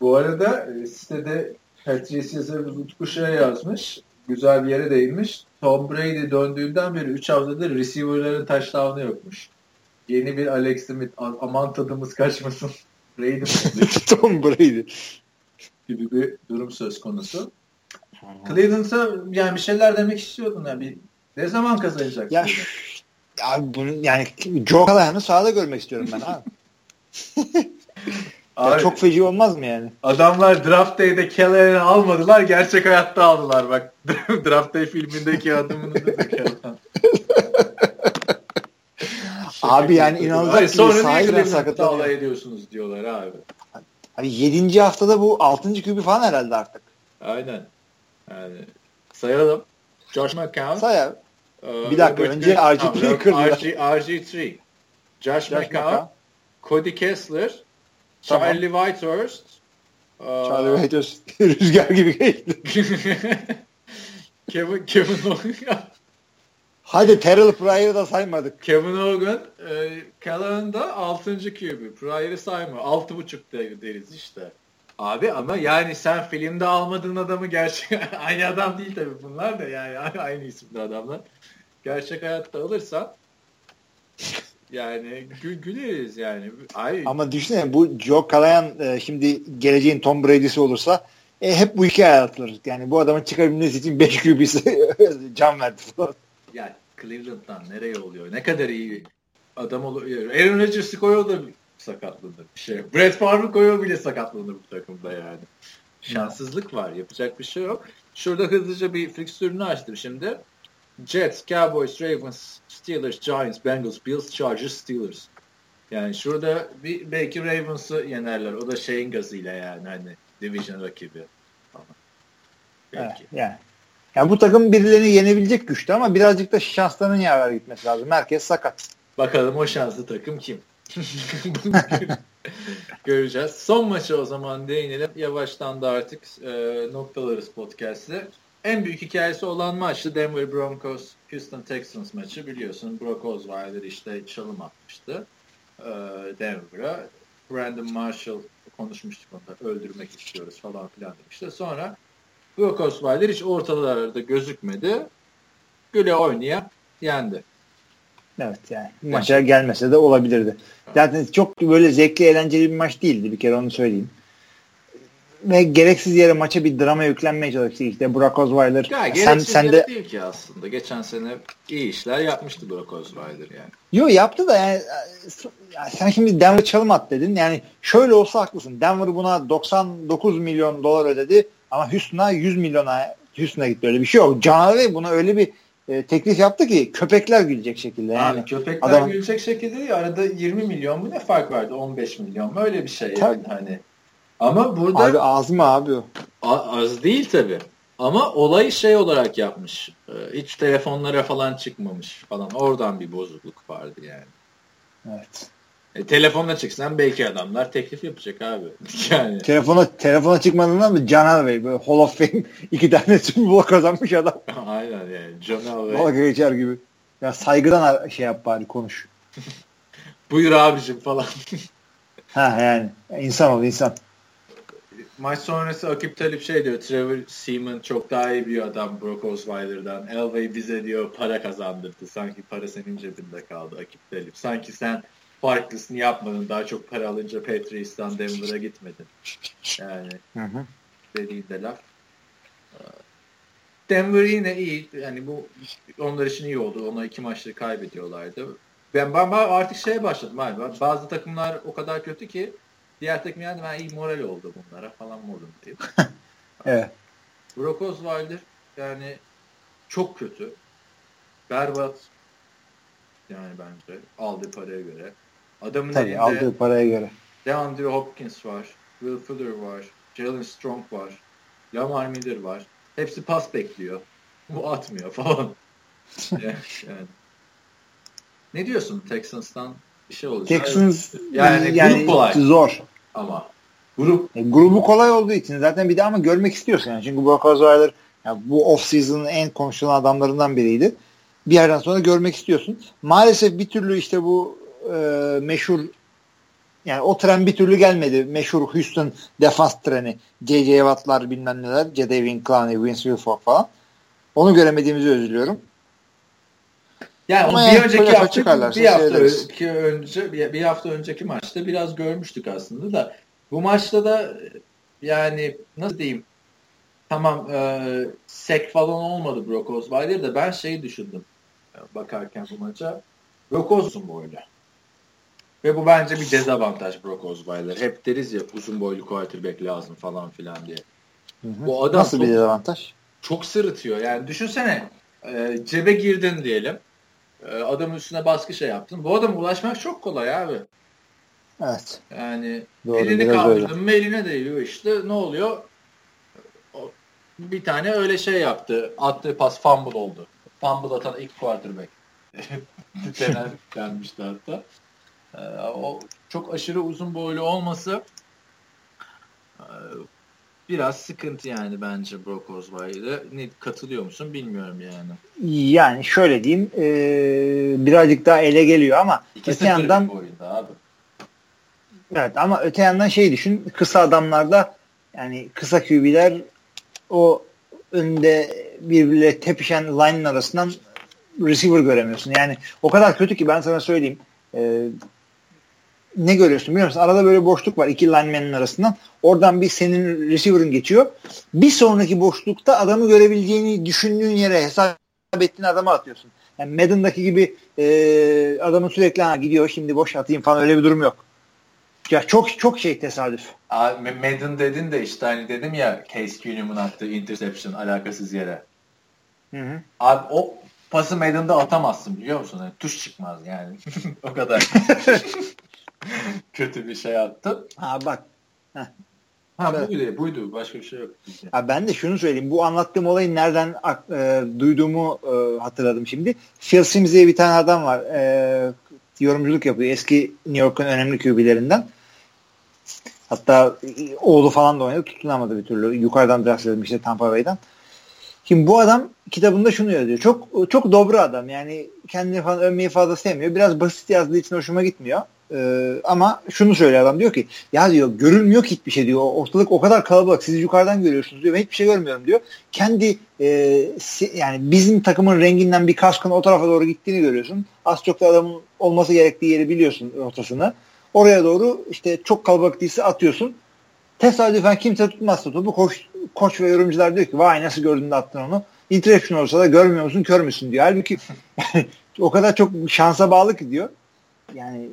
Bu arada e, sitede Patrice Utku şey yazmış. Güzel bir yere değinmiş. Tom Brady döndüğünden beri 3 haftadır receiver'ların touchdown'ı yokmuş. Yeni bir Alex Smith aman tadımız kaçmasın. <laughs> Brady <laughs> Tom Brady gibi bir durum söz konusu. Cleveland'a yani bir şeyler demek istiyordun ya bir Ne zaman kazanacak? Ya, abi bunu yani Joe Callahan'ı sahada görmek istiyorum ben abi. <laughs> abi çok feci olmaz mı yani? Adamlar Draft Day'de Callahan'ı almadılar. Gerçek hayatta aldılar bak. <laughs> Draft Day filmindeki adamını da Callahan. abi yani inanılacak gibi sahiden sakat alay ediyorsunuz diyorlar abi. Abi 7. haftada bu 6. kübü falan herhalde artık. Aynen. Yani sayalım. Josh McCown. Say abi. Ee, bir dakika Robert önce RG3'yi kırdılar. RG, RG3. Josh, Josh McCown, Cody Kessler, tamam. Charlie Whitehurst. Charlie Whitehurst <laughs> rüzgar gibi geçti. <laughs> Kevin, Kevin Hadi Terrell Pryor'ı da saymadık. Kevin Hogan, e, Callahan da 6. QB. Pryor'ı sayma. 6.5 deriz işte. Abi ama yani sen filmde almadığın adamı gerçek <laughs> aynı adam değil tabii bunlar da yani aynı isimli adamlar. Gerçek hayatta alırsan yani gül güleriz yani. Ay. Ama düşünsene bu Joe Callahan e, şimdi geleceğin Tom Brady'si olursa e, hep bu iki atılır. Yani bu adamın çıkabilmesi için 5 QB'si <laughs> <laughs> can verdi falan. Ya Cleveland'dan nereye oluyor? Ne kadar iyi adam oluyor. Aaron Rodgers'ı koyuyor da sakatlanır. Şey, Brett Favre koyuyor bile sakatlanır bu takımda yani. Şanssızlık var. Yapacak bir şey yok. Şurada hızlıca bir fikstürünü açtım şimdi. Jets, Cowboys, Ravens, Steelers, Giants, Bengals, Bills, Chargers, Steelers. Yani şurada bir, belki Ravens'ı yenerler. O da şeyin gazıyla yani hani division rakibi. Belki. Evet, yani. yani bu takım birilerini yenebilecek güçte ama birazcık da şanslarının yaver gitmesi lazım. Herkes sakat. Bakalım o şanslı takım kim? <laughs> Göreceğiz. Son maçı o zaman değinelim. Yavaştan da artık e, noktalarız podcast'ı. En büyük hikayesi olan maçtı Denver Broncos Houston Texans maçı biliyorsun. Brock Osweiler işte çalım atmıştı Denver'a. Brandon Marshall konuşmuştuk onda öldürmek istiyoruz falan filan demişti. Sonra Brock Osweiler hiç ortalarda gözükmedi. Güle oynaya yendi. Evet yani maça gelmese de olabilirdi. Zaten çok böyle zevkli eğlenceli bir maç değildi bir kere onu söyleyeyim. Ve gereksiz yere maça bir drama yüklenmeye çalıştı işte Brock Osweiler. Ya sen, sen de... değil ki aslında. Geçen sene iyi işler yapmıştı Brock Osweiler yani. Yo yaptı da yani sen şimdi Denver çalım at dedin. Yani şöyle olsa haklısın. Denver buna 99 milyon dolar ödedi ama Houston'a 100 milyona Houston'a gitti. Öyle bir şey yok. Canavar buna öyle bir e, teklif yaptı ki köpekler gülecek şekilde. Yani Abi, köpekler adam... gülecek şekilde arada 20 milyon mu ne fark vardı 15 milyon mu öyle bir şey tabii. yani hani. Ama burada Abi az mı abi? Az değil tabi. Ama olayı şey olarak yapmış. E, hiç telefonlara falan çıkmamış falan. Oradan bir bozukluk vardı yani. Evet. E, telefonla çıksan belki adamlar teklif yapacak abi. <laughs> Yani. Telefona telefona çıkmadığından mı Can Bey böyle Hall of Fame <laughs> iki tane Super kazanmış adam. <laughs> Aynen yani. Can Bey. Dalga geçer gibi. Ya saygıdan şey yap bari konuş. Buyur abicim falan. ha yani insan ol insan. Maç sonrası Akip Talip şey diyor. Trevor Seaman çok daha iyi bir adam Brock Osweiler'dan. Elway bize diyor para kazandırdı. Sanki para senin cebinde kaldı Akip Talip. Sanki sen farklısını yapmadın. Daha çok para alınca Patriots'tan Denver'a gitmedin. Yani hı hı. dediğinde laf. Denver yine iyi. Yani bu onlar için iyi oldu. Onlar iki maçları kaybediyorlardı. Ben, ben artık şeye başladım abi. Bazı takımlar o kadar kötü ki diğer takım yani ben iyi moral oldu bunlara falan modum diye. <laughs> evet. Brock Osweiler yani çok kötü. Berbat yani bence aldığı paraya göre. Adamın Tabii, elinde aldığı paraya göre. DeAndre Hopkins var. Will Fuller var. Jalen Strong var. Lamar Miller var. Hepsi pas bekliyor. Bu atmıyor falan. <laughs> yani, yani. Ne diyorsun Texans'tan bir şey olacak? Texans yani, yani grup kolay. zor. Ama grup grubu kolay olduğu için zaten bir daha ama görmek istiyorsun yani. Çünkü Brock Osweiler yani bu off season'ın en konuşulan adamlarından biriydi. Bir yerden sonra görmek istiyorsun. Maalesef bir türlü işte bu e, meşhur yani o tren bir türlü gelmedi. Meşhur Houston defans treni. J.J. Watt'lar bilmem neler. Jadavion Clowney, Vince Wilfork falan. Onu göremediğimizi üzülüyorum. Yani Ama bir yani önceki hafta bir hafta önceki önce bir, hafta önceki maçta biraz görmüştük aslında da bu maçta da yani nasıl diyeyim tamam e, sek falan olmadı Brock Osweiler de ben şeyi düşündüm bakarken bu maça. Brock uzun boylu. Ve bu bence bir dezavantaj Brock Osweiler. Hep deriz ya uzun boylu quarterback lazım falan filan diye. Hı hı. Bu adam Nasıl çok, bir dezavantaj? Çok sırıtıyor. Yani düşünsene e, cebe girdin diyelim. E, adamın üstüne baskı şey yaptın. Bu adama ulaşmak çok kolay abi. Evet. Yani Doğru, elini kaldırdın mı eline değiyor işte. Ne oluyor? Bir tane öyle şey yaptı. Attığı pas fumble oldu. Fumble atan ilk quarterback. <laughs> Denen denmişti <laughs> hatta. Ee, o çok aşırı uzun boylu olması e, biraz sıkıntı yani bence Brock Osweiler'e. Ne katılıyor musun bilmiyorum yani. Yani şöyle diyeyim e, birazcık daha ele geliyor ama İki öte yandan abi. Evet ama öte yandan şey düşün kısa adamlarda yani kısa QB'ler o önde birbirle tepişen line'ın arasından receiver göremiyorsun. Yani o kadar kötü ki ben sana söyleyeyim. E, ne görüyorsun biliyor musun? Arada böyle boşluk var iki linemen'in arasından. Oradan bir senin receiver'ın geçiyor. Bir sonraki boşlukta adamı görebileceğini düşündüğün yere hesap ettiğin adama atıyorsun. Yani Madden'daki gibi e, adamın sürekli ha, gidiyor şimdi boş atayım falan öyle bir durum yok. Ya çok çok şey tesadüf. Abi Madden dedin de işte hani dedim ya Case Keenum'un attığı interception alakasız yere. Hı hı. Abi o pası Madden'da atamazsın biliyor musun? Yani tuş çıkmaz yani. <laughs> o kadar. <laughs> <laughs> Kötü bir şey attı. Ha bak. Heh. Ha evet. buydu, buydu. Başka bir şey yok. Ha, ben de şunu söyleyeyim. Bu anlattığım olayın nereden e, duyduğumu e, hatırladım şimdi. Phil Sims diye bir tane adam var. E, yorumculuk yapıyor. Eski New York'un önemli QB'lerinden. Hatta oğlu falan da oynadı. Tutunamadı bir türlü. Yukarıdan draft edilmişti Tampa Bay'den. Şimdi bu adam kitabında şunu yazıyor. Çok çok dobra adam. Yani kendini falan övmeyi fazla sevmiyor. Biraz basit yazdığı için hoşuma gitmiyor. Ee, ama şunu söylüyor adam diyor ki ya diyor görülmüyor ki hiçbir şey diyor. Ortalık o kadar kalabalık. Siz yukarıdan görüyorsunuz diyor. Ben hiçbir şey görmüyorum diyor. Kendi e, yani bizim takımın renginden bir kaskın o tarafa doğru gittiğini görüyorsun. Az çok da adamın olması gerektiği yeri biliyorsun rotasını. Oraya doğru işte çok kalabalık değilse atıyorsun. Tesadüfen kimse tutmazsa topu koç, koç ve yorumcular diyor ki vay nasıl gördün de attın onu. Interception olsa da görmüyor musun kör müsün diyor. Halbuki <laughs> o kadar çok şansa bağlı ki diyor. Yani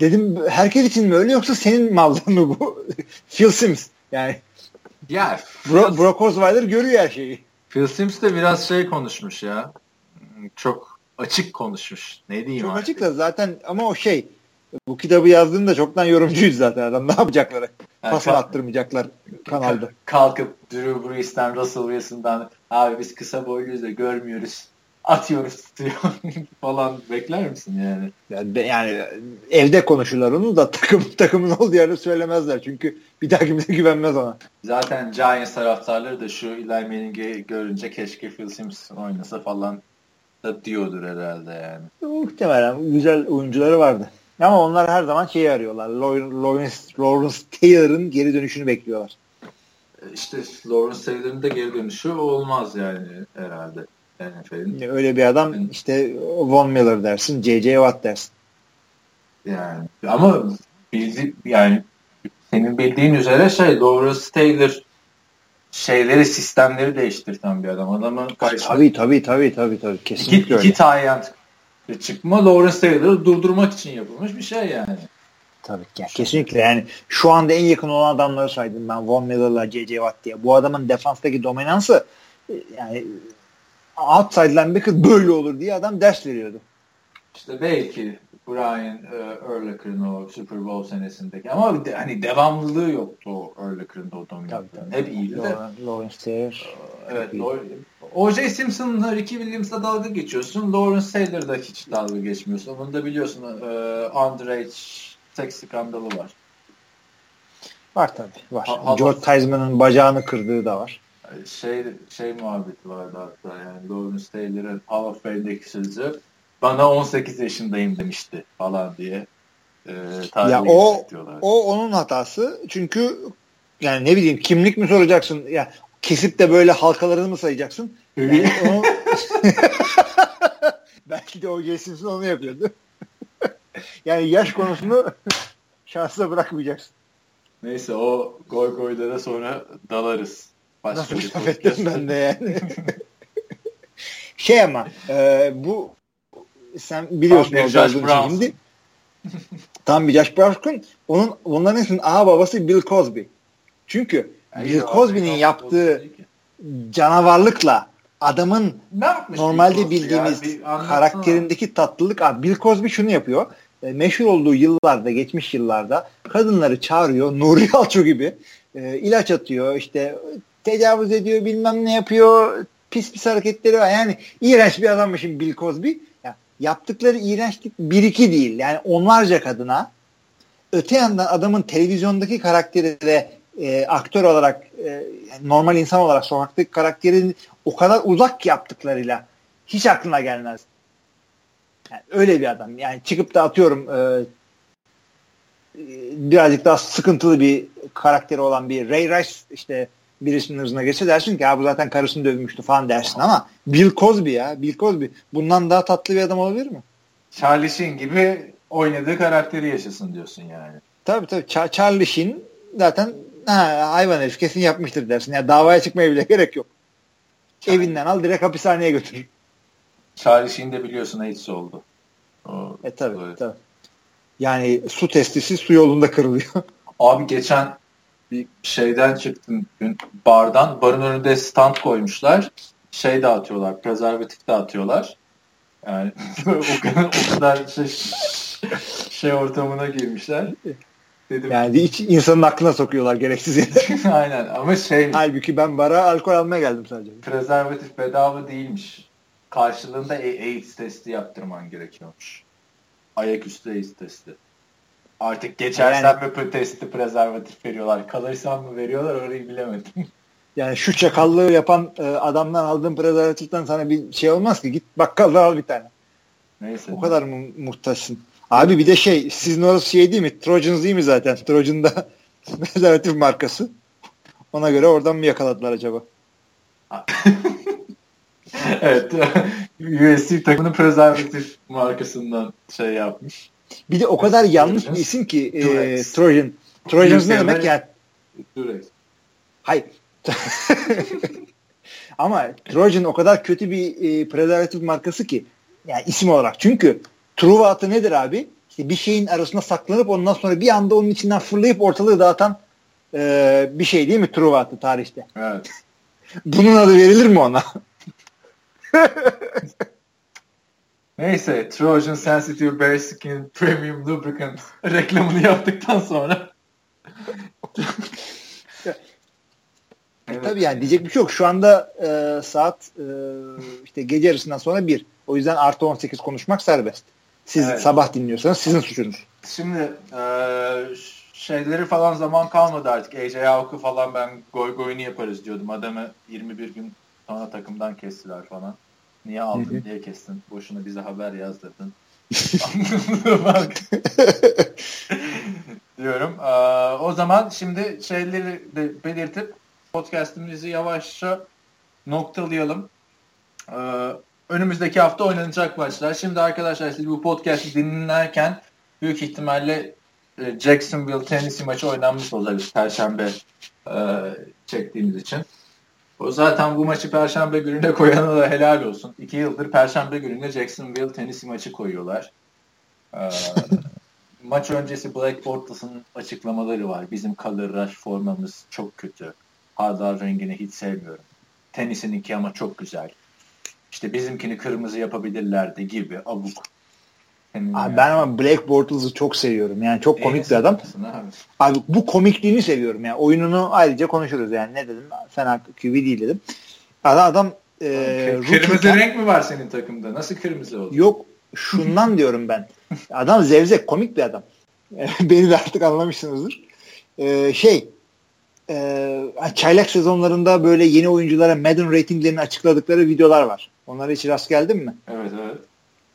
dedim herkes için mi öyle yoksa senin mallın mı bu? <laughs> Phil Sims yani. Ya Bro, Brock Osweiler görüyor her şeyi. Phil Sims de biraz şey konuşmuş ya. Çok açık konuşmuş. Ne diyeyim Çok açık da zaten ama o şey bu kitabı yazdığında çoktan yorumcuyuz zaten adam. <laughs> Ne yapacaklar? Yani Pas attırmayacaklar kanalda. Kalkıp Drew Brees'ten Russell Wilson'dan abi biz kısa boyluyuz da görmüyoruz. Atıyoruz tutuyor <laughs> falan bekler misin yani? yani? Yani evde konuşurlar onu da <laughs> takım takımın olduğu yerde söylemezler. Çünkü bir daha kimse güvenmez ona. Zaten Giants taraftarları da şu Eli Manning'i görünce keşke Phil Sims oynasa falan da diyordur herhalde yani. Muhtemelen güzel oyuncuları vardı. Ama onlar her zaman şeyi arıyorlar. Lawrence, Lawrence Taylor'ın geri dönüşünü bekliyorlar. E, işte Lawrence Taylor'ın da geri dönüşü olmaz yani herhalde. NFL'in. Öyle bir adam yani, işte Von Miller dersin, J.J. Watt dersin. Yani ama bildi, yani senin bildiğin üzere şey Lawrence Taylor şeyleri sistemleri değiştirten bir adam. Adamın tabii tabii tabii tabii tabii kesinlikle iki, öyle. İki tayyant çıkma Lawrence Taylor'ı durdurmak için yapılmış bir şey yani. Tabii ki. Kesinlikle yani şu anda en yakın olan adamları saydım ben Von Miller'la J.J. Watt diye. Bu adamın defanstaki dominansı e, yani outside linebacker böyle olur diye adam ders veriyordu. İşte belki Brian uh, Urlacher'ın o Super Bowl senesindeki ama de, hani devamlılığı yoktu o Urlacher'ın da o dominantlığı. Hep iyiydi de. Lawrence Taylor. Evet. O.J. Simpson'la Ricky Williams'la dalga geçiyorsun. Lawrence Taylor'da hiç dalga geçmiyorsun. Onu da biliyorsun. Uh, underage seks skandalı var. Var tabii. Var. Ha, George Theismann'ın bacağını kırdığı da var. Şey şey muhabbeti vardı hatta yani Lawrence Taylor'ın Hall of Fame'deki sözü bana 18 yaşındayım demişti falan diye e, ya o o onun hatası çünkü yani ne bileyim kimlik mi soracaksın ya kesip de böyle halkalarını mı sayacaksın? Yani onu... <laughs> Belki de o Simpson onu yapıyordu. <laughs> yani yaş konusunu <laughs> şansa bırakmayacaksın. Neyse o goy goylara sonra dalarız. Başka Nasıl laf ettim ben de yani. <laughs> şey ama e, bu sen biliyorsun o olduğunu şimdi. Tam bir Josh Brown onun onların hepsinin A babası Bill Cosby. Çünkü yani Bill Cosby'nin yaptığı canavarlıkla adamın normalde bildiğimiz ya, karakterindeki tatlılık abi Bill Cosby şunu yapıyor. E, meşhur olduğu yıllarda, geçmiş yıllarda kadınları çağırıyor. Nuri Alço gibi e, ilaç atıyor, işte tecavüz ediyor, bilmem ne yapıyor, pis pis hareketleri var. Yani iğrenç bir adammışım Bill Cosby. Ya, yaptıkları iğrençlik bir iki değil. Yani onlarca kadına öte yandan adamın televizyondaki karakteri de e, aktör olarak e, normal insan olarak sokaktaki karakterin o kadar uzak yaptıklarıyla hiç aklına gelmez. Yani öyle bir adam. Yani çıkıp da atıyorum e, e birazcık daha sıkıntılı bir karakteri olan bir Ray Rice işte birisinin hızına geçse dersin ki bu zaten karısını dövmüştü falan dersin ama Bill Cosby ya Bill Cosby bundan daha tatlı bir adam olabilir mi? Charlie Sheen gibi oynadığı karakteri yaşasın diyorsun yani. Tabii tabii. Ch- Charlie Sheen zaten ha, hayvan herif kesin yapmıştır dersin. Yani davaya çıkmaya bile gerek yok. Charlie. Evinden al direkt hapishaneye götür. Charlie Sheen de biliyorsun AIDS oldu. O, e tabii, tabii. Yani su testisi su yolunda kırılıyor. <laughs> Abi geçen bir şeyden çıktım dün bardan. Barın önünde stand koymuşlar. Şey dağıtıyorlar, prezervatif dağıtıyorlar. Yani <laughs> o kadar, o kadar şey, şey ortamına girmişler. Dedim. Yani hiç insanın aklına sokuyorlar gereksiz yere. <laughs> Aynen ama şey... Halbuki ben bara alkol almaya geldim sadece. Prezervatif bedava değilmiş. Karşılığında AIDS testi yaptırman gerekiyormuş. Ayaküstü AIDS testi. Artık geçersen yani, mi testi prezervatif veriyorlar. Kalırsan mı veriyorlar orayı bilemedim. <laughs> Yani şu çakallığı yapan e, adamdan aldığın prezervatiften sana bir şey olmaz ki. Git bakkalda al bir tane. Neyse. O kadar mı muhtaçsın? Abi bir de şey sizin orası şey değil mi? Trojans değil mi zaten? Trojan da <laughs> prezervatif markası. Ona göre oradan mı yakaladılar acaba? <laughs> evet. USC takımının prezervatif markasından şey yapmış. Bir de o kadar yanlış bir isim ki e, Trojan. Trojans ne demek yani? Durex. Hayır. <laughs> Ama Trojan o kadar kötü bir e, prezervatif markası ki yani isim olarak. Çünkü Truva nedir abi? İşte bir şeyin arasında saklanıp ondan sonra bir anda onun içinden fırlayıp ortalığı dağıtan e, bir şey değil mi Truva tarihte? Evet. <laughs> Bunun adı verilir mi ona? <laughs> Neyse Trojan Sensitive Bare Skin Premium Lubricant <laughs> reklamını yaptıktan sonra <laughs> evet. Tabii yani diyecek bir şey yok. Şu anda e, saat e, işte gece yarısından sonra bir. O yüzden artı 18 konuşmak serbest. Siz evet. sabah dinliyorsanız sizin suçunuz. Şimdi e, şeyleri falan zaman kalmadı artık. AJ Hawk'ı falan ben goy goyunu yaparız diyordum. Adamı 21 gün sonra takımdan kestiler falan. Niye aldın diye kestin. Boşuna bize haber yazdırdın. Bak. <laughs> diyorum. Ee, o zaman şimdi şeyleri de belirtip podcastimizi yavaşça noktalayalım. Ee, önümüzdeki hafta oynanacak maçlar. Şimdi arkadaşlar siz bu podcast'i dinlerken büyük ihtimalle e, Jacksonville Tennessee maçı oynanmış olacak Perşembe e, çektiğimiz için. O zaten bu maçı Perşembe gününe koyana da helal olsun. İki yıldır Perşembe gününe Jacksonville Tennessee maçı koyuyorlar. Ee, <laughs> maç öncesi Black Bortles'ın açıklamaları var. Bizim color rush formamız çok kötü. Hardal rengini hiç sevmiyorum. Tennis'inki ama çok güzel. İşte bizimkini kırmızı yapabilirlerdi gibi abuk. Abi ben ama Black Bortles'ı çok seviyorum. Yani çok komik bir adam. Abi. abi bu komikliğini seviyorum. Yani oyununu ayrıca konuşuruz yani. Ne dedim? Fena QB değil dedim. Adam, adam e, kırmızı renk mi var senin takımda? Nasıl kırmızı oldu? Yok şundan <laughs> diyorum ben. Adam zevzek komik bir adam. <laughs> Beni de artık anlamışsınızdır. Ee, şey e, çaylak sezonlarında böyle yeni oyunculara Madden ratinglerini açıkladıkları videolar var. Onlara hiç rast geldin mi? Evet evet.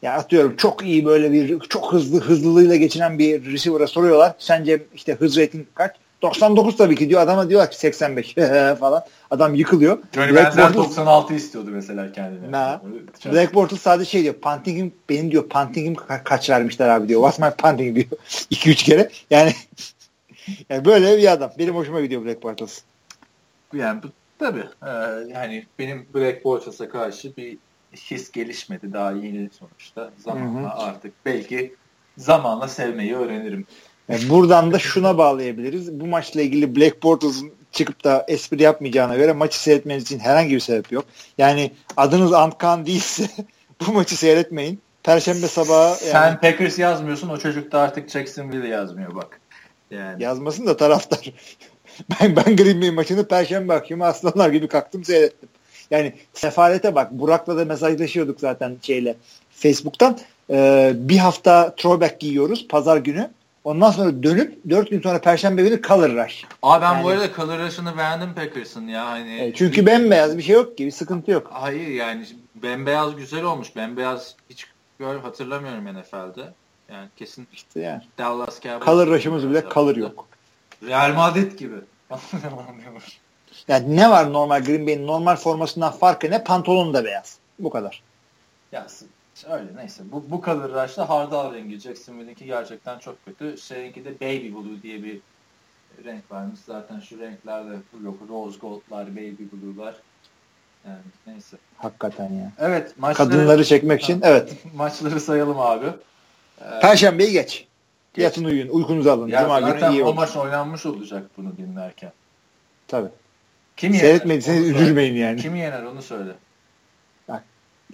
Ya atıyorum çok iyi böyle bir çok hızlı hızlılığıyla geçinen bir receiver'a soruyorlar. Sence işte hız rating kaç? 99 tabii ki diyor. Adama diyorlar ki 85 <laughs> falan. Adam yıkılıyor. Johnny Bortles, 96 istiyordu mesela kendine. Na, Black Bortles sadece şey diyor. Punting'im benim diyor punting'im ka- kaç vermişler abi diyor. What's my punting diyor. <laughs> 2-3 kere. Yani <laughs> yani böyle bir adam. Benim hoşuma gidiyor Black Bortles. Yani bu Tabii. Ee, yani benim Black Bortles'a karşı bir his gelişmedi. Daha yeni sonuçta. Zamanla hı hı. artık belki zamanla sevmeyi öğrenirim. Yani buradan da şuna bağlayabiliriz. Bu maçla ilgili Black Bortles'ın çıkıp da espri yapmayacağına göre maçı seyretmeniz için herhangi bir sebep yok. Yani adınız Antkan değilse <laughs> bu maçı seyretmeyin. Perşembe sabahı yani... Sen Packers yazmıyorsun o çocuk da artık Jacksonville yazmıyor bak. Yani. Yazmasın da taraftar. <laughs> ben, ben Green Bay maçını Perşembe akşamı aslanlar gibi kalktım seyrettim. Yani sefalete bak. Burak'la da mesajlaşıyorduk zaten şeyle Facebook'tan. Ee, bir hafta throwback giyiyoruz pazar günü. Ondan sonra dönüp 4 gün sonra Perşembe günü Color Rush. Abi ben yani, bu arada Color Rush'ını beğendim Packers'ın ya. Hani, e, çünkü bembeyaz bir şey yok ki. Bir sıkıntı yok. Hayır yani bembeyaz güzel olmuş. Bembeyaz hiç gör, hatırlamıyorum NFL'de. Yani kesin işte yani. Dallas Cowboys. Color Rush'ımız bile Color yok. Real Madrid gibi. <laughs> yani ne var normal Green Bay'in normal formasından farkı ne? Pantolon da beyaz. Bu kadar. Ya öyle neyse. Bu, bu Color Rush'ta hardal rengi. Jacksonville'inki gerçekten çok kötü. Şeyinki de Baby Blue diye bir renk varmış. Zaten şu renklerde yok. Rose Gold'lar, Baby Blue'lar. Yani neyse. Hakikaten ya. Evet. Maçları, Kadınları çekmek için evet. <laughs> maçları sayalım abi. Ee, Perşembeyi geç. geç. Yatın uyuyun. Uykunuzu alın. Ya Cuma günü iyi o maç oynanmış olacak bunu dinlerken. Tabii. Kim Seyretmediyseniz üzülmeyin yani. Kim yener onu söyle. Bak,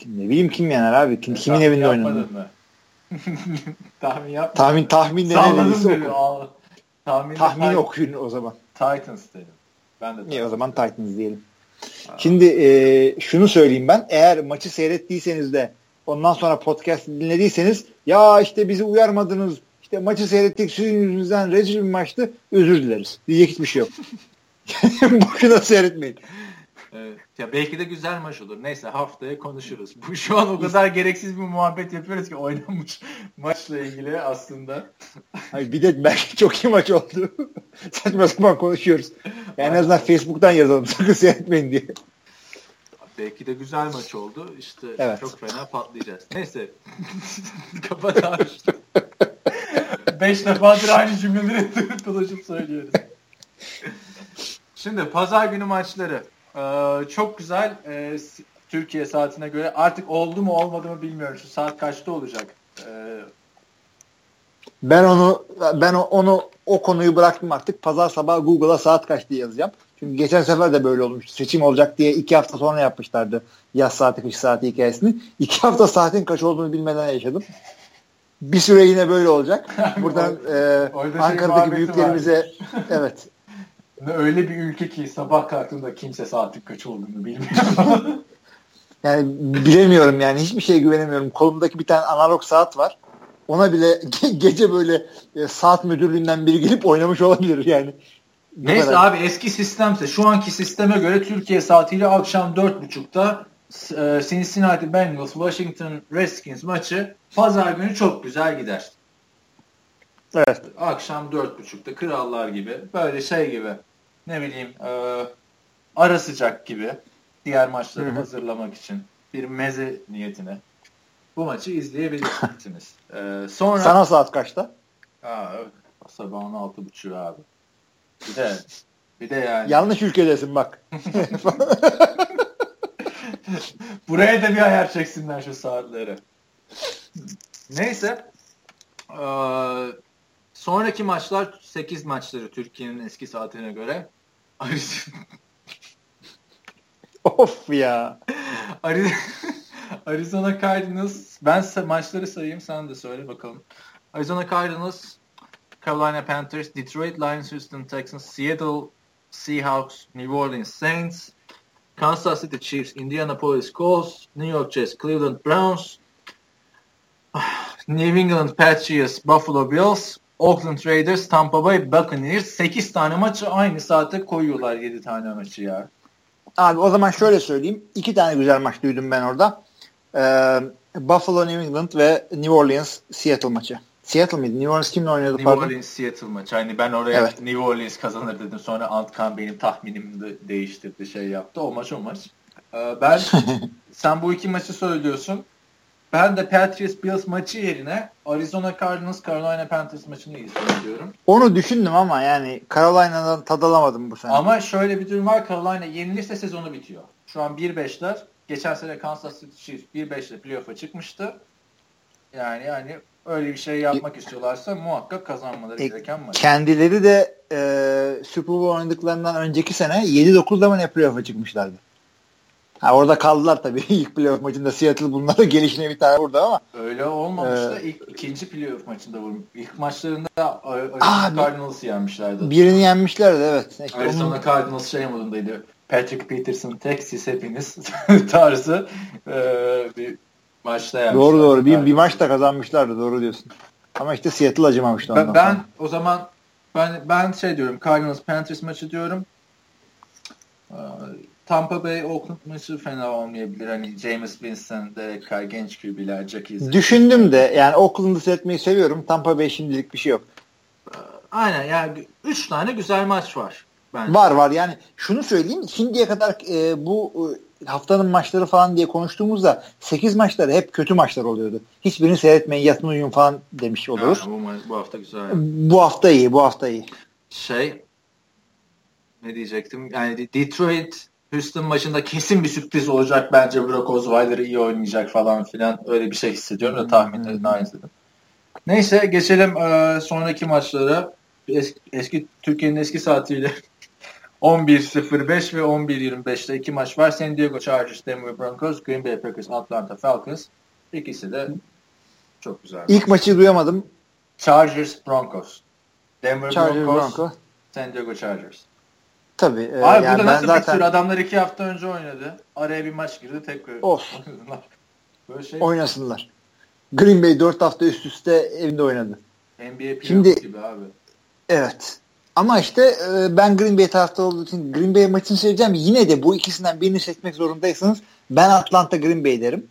ne bileyim kim yener abi. Kim, kimin evinde oynanır? <laughs> tahmin yap. Tahmin tahmin de ne Tahmin, tahmin okuyun o zaman. Titans dedim. Ben de Titans İyi o zaman Titans diyelim. Şimdi e, şunu söyleyeyim ben. Eğer maçı seyrettiyseniz de ondan sonra podcast dinlediyseniz ya işte bizi uyarmadınız işte maçı seyrettik sizin yüzünüzden rezil bir maçtı özür dileriz. Diyecek hiçbir şey yok. <laughs> <laughs> Boşuna seyretmeyin. Evet. Ya belki de güzel maç olur. Neyse haftaya konuşuruz. Bu şu an o kadar gereksiz bir muhabbet yapıyoruz ki oynanmış <laughs> maçla ilgili aslında. Hayır bir de belki çok iyi maç oldu. <laughs> Saçma sapan konuşuyoruz. Yani en azından Facebook'tan yazalım. Sakın seyretmeyin diye. Belki de güzel maç oldu. İşte evet. çok fena patlayacağız. Neyse. Kapat abi. Beş defadır aynı cümleleri dolaşıp söylüyoruz. Şimdi pazar günü maçları. Ee, çok güzel. Ee, Türkiye saatine göre. Artık oldu mu olmadı mı bilmiyorum. Şu saat kaçta olacak? Ee, ben onu ben onu o konuyu bıraktım artık. Pazar sabah Google'a saat kaç diye yazacağım. Çünkü geçen sefer de böyle olmuştu. Seçim olacak diye iki hafta sonra yapmışlardı yaz saati kış saati hikayesini. İki hafta saatin kaç olduğunu bilmeden yaşadım. Bir süre yine böyle olacak. <laughs> Buradan e, şey Ankara'daki şey büyüklerimize evet. Öyle bir ülke ki sabah kalktığında kimse saatin kaç olduğunu bilmiyor. <laughs> yani bilemiyorum yani hiçbir şeye güvenemiyorum. Kolumdaki bir tane analog saat var. Ona bile gece böyle e, saat müdürlüğünden biri gelip oynamış olabilir yani. Neyse kadar. abi eski sistemse şu anki sisteme göre Türkiye saatiyle akşam 4.30'da e, Cincinnati Bengals Washington Redskins maçı pazar günü çok güzel gider. Evet. Akşam 4.30'da krallar gibi böyle şey gibi ne bileyim e, ara sıcak gibi diğer maçları Hı-hı. hazırlamak için bir meze niyetine bu maçı izleyebilirsiniz. ee, <laughs> sonra Sana saat kaçta? Aa, sabahın altı buçuğu abi. Bir de <laughs> bir de yani. Yanlış ülkedesin bak. <laughs> Buraya da bir ayar çeksinler şu saatleri. Neyse. Ee, sonraki maçlar 8 maçları Türkiye'nin eski saatine göre. <laughs> of ya. Arizona Cardinals. Ben maçları sayayım sen de söyle bakalım. Arizona Cardinals Carolina Panthers, Detroit Lions, Houston Texans, Seattle Seahawks, New Orleans Saints, Kansas City Chiefs, Indianapolis Colts, New York Jets, Cleveland Browns, <sighs> New England Patriots, Buffalo Bills, Oakland Raiders, Tampa Bay Buccaneers 8 tane maçı aynı saate koyuyorlar 7 tane maçı ya. Abi o zaman şöyle söyleyeyim. iki tane güzel maç duydum ben orada. Ee, Buffalo New England ve New Orleans Seattle maçı. Seattle mıydı? New Orleans kimle oynadı? New pardon? Orleans Seattle maçı. Hani ben oraya evet. New Orleans kazanır dedim. Sonra Antkan benim tahminimi de değiştirdi şey yaptı. O maç o maç. Ee, ben <laughs> sen bu iki maçı söylüyorsun. Ben de Patriots Bills maçı yerine Arizona Cardinals Carolina Panthers maçını izliyorum. Onu düşündüm ama yani Carolina'dan tad alamadım bu sene. Ama şöyle bir durum var. Carolina yenilirse sezonu bitiyor. Şu an 1-5'ler. Geçen sene Kansas City Chiefs 1-5'le playoff'a çıkmıştı. Yani yani öyle bir şey yapmak istiyorlarsa muhakkak kazanmaları e, gereken maç. Kendileri de e, Super Bowl oynadıklarından önceki sene 7-9'da mı ne playoff'a çıkmışlardı? Ha, orada kaldılar tabii. <laughs> İlk playoff maçında Seattle bunlara gelişine bir tane vurdu ama. Öyle olmamıştı. Ee, İlk, ikinci playoff maçında vurmuş. İlk maçlarında Arizona Cardinals'ı yenmişlerdi. Birini yenmişlerdi evet. İşte Arizona onun... Cardinals şey modundaydı. Patrick Peterson siz hepiniz <laughs> tarzı e, bir maçta yenmişler. Doğru doğru. Bir, bir maçta kazanmışlardı. Doğru diyorsun. Ama işte Seattle acımamıştı ondan Ben, ben o zaman ben ben şey diyorum Cardinals Panthers maçı diyorum. Tampa Bay Oakland maçı fena olmayabilir. Hani James Winston, Derek Carr, genç QB'ler, Jackie Düşündüm de yani Oakland'ı seyretmeyi seviyorum. Tampa Bay şimdilik bir şey yok. Aynen yani 3 tane güzel maç var. Bence. Var var yani şunu söyleyeyim şimdiye kadar e, bu e, haftanın maçları falan diye konuştuğumuzda 8 maçları hep kötü maçlar oluyordu. Hiçbirini seyretmeyin yatın uyuyun falan demiş oluruz. Ha, bu, bu hafta güzel. Bu hafta iyi bu hafta iyi. Şey ne diyecektim yani Detroit Houston maçında kesin bir sürpriz olacak bence Brock Osweiler iyi oynayacak falan filan öyle bir şey hissediyorum da tahminlerini aynı dedim. Neyse geçelim e, sonraki maçlara. Eski, eski Türkiye'nin eski saatiyle <laughs> 11.05 ve 11.25'te iki maç var. San Diego Chargers, Denver Broncos, Green Bay Packers, Atlanta Falcons. İkisi de çok güzel. İlk maçı duyamadım. Chargers, Broncos. Denver Chargers, Broncos, Bronco. San Diego Chargers. Tabii. E, Abi yani burada nasıl zaten... bir Adamlar iki hafta önce oynadı. Araya bir maç girdi tekrar. Olsun. Böyle şey... Oynasınlar. Green Bay dört hafta üst üste evinde oynadı. NBA Şimdi, gibi abi. Evet. Ama işte e, ben Green Bay tarafta olduğu için Green Bay maçını söyleyeceğim. Yine de bu ikisinden birini seçmek zorundaysanız ben Atlanta Green Bay derim.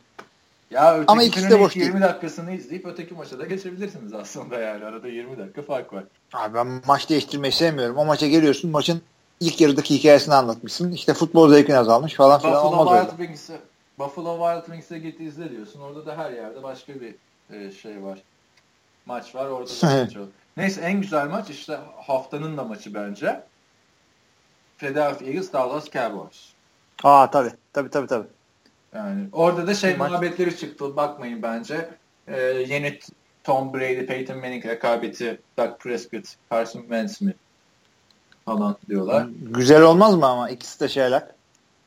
Ya Ama ikisi de boş 20 dakikasını izleyip öteki maça da geçebilirsiniz aslında yani. Arada 20 dakika fark var. Abi ben maç değiştirmeyi sevmiyorum. O maça geliyorsun maçın ilk yarıdaki hikayesini anlatmışsın. İşte futbol zevkin azalmış falan filan Buffalo olmaz Wild Wings'e Buffalo Wild Wings'e git izle diyorsun. Orada da her yerde başka bir e, şey var. Maç var. Orada da maç Neyse en güzel maç işte haftanın da maçı bence. Philadelphia Eagles Dallas Cowboys. Aa tabi tabi tabi tabi. Yani orada da şey muhabbetleri çıktı. Bakmayın bence. Ee, yeni Tom Brady, Peyton Manning rekabeti, Doug Prescott, Carson Wentz mi falan diyorlar. Güzel olmaz mı ama ikisi de şeyler.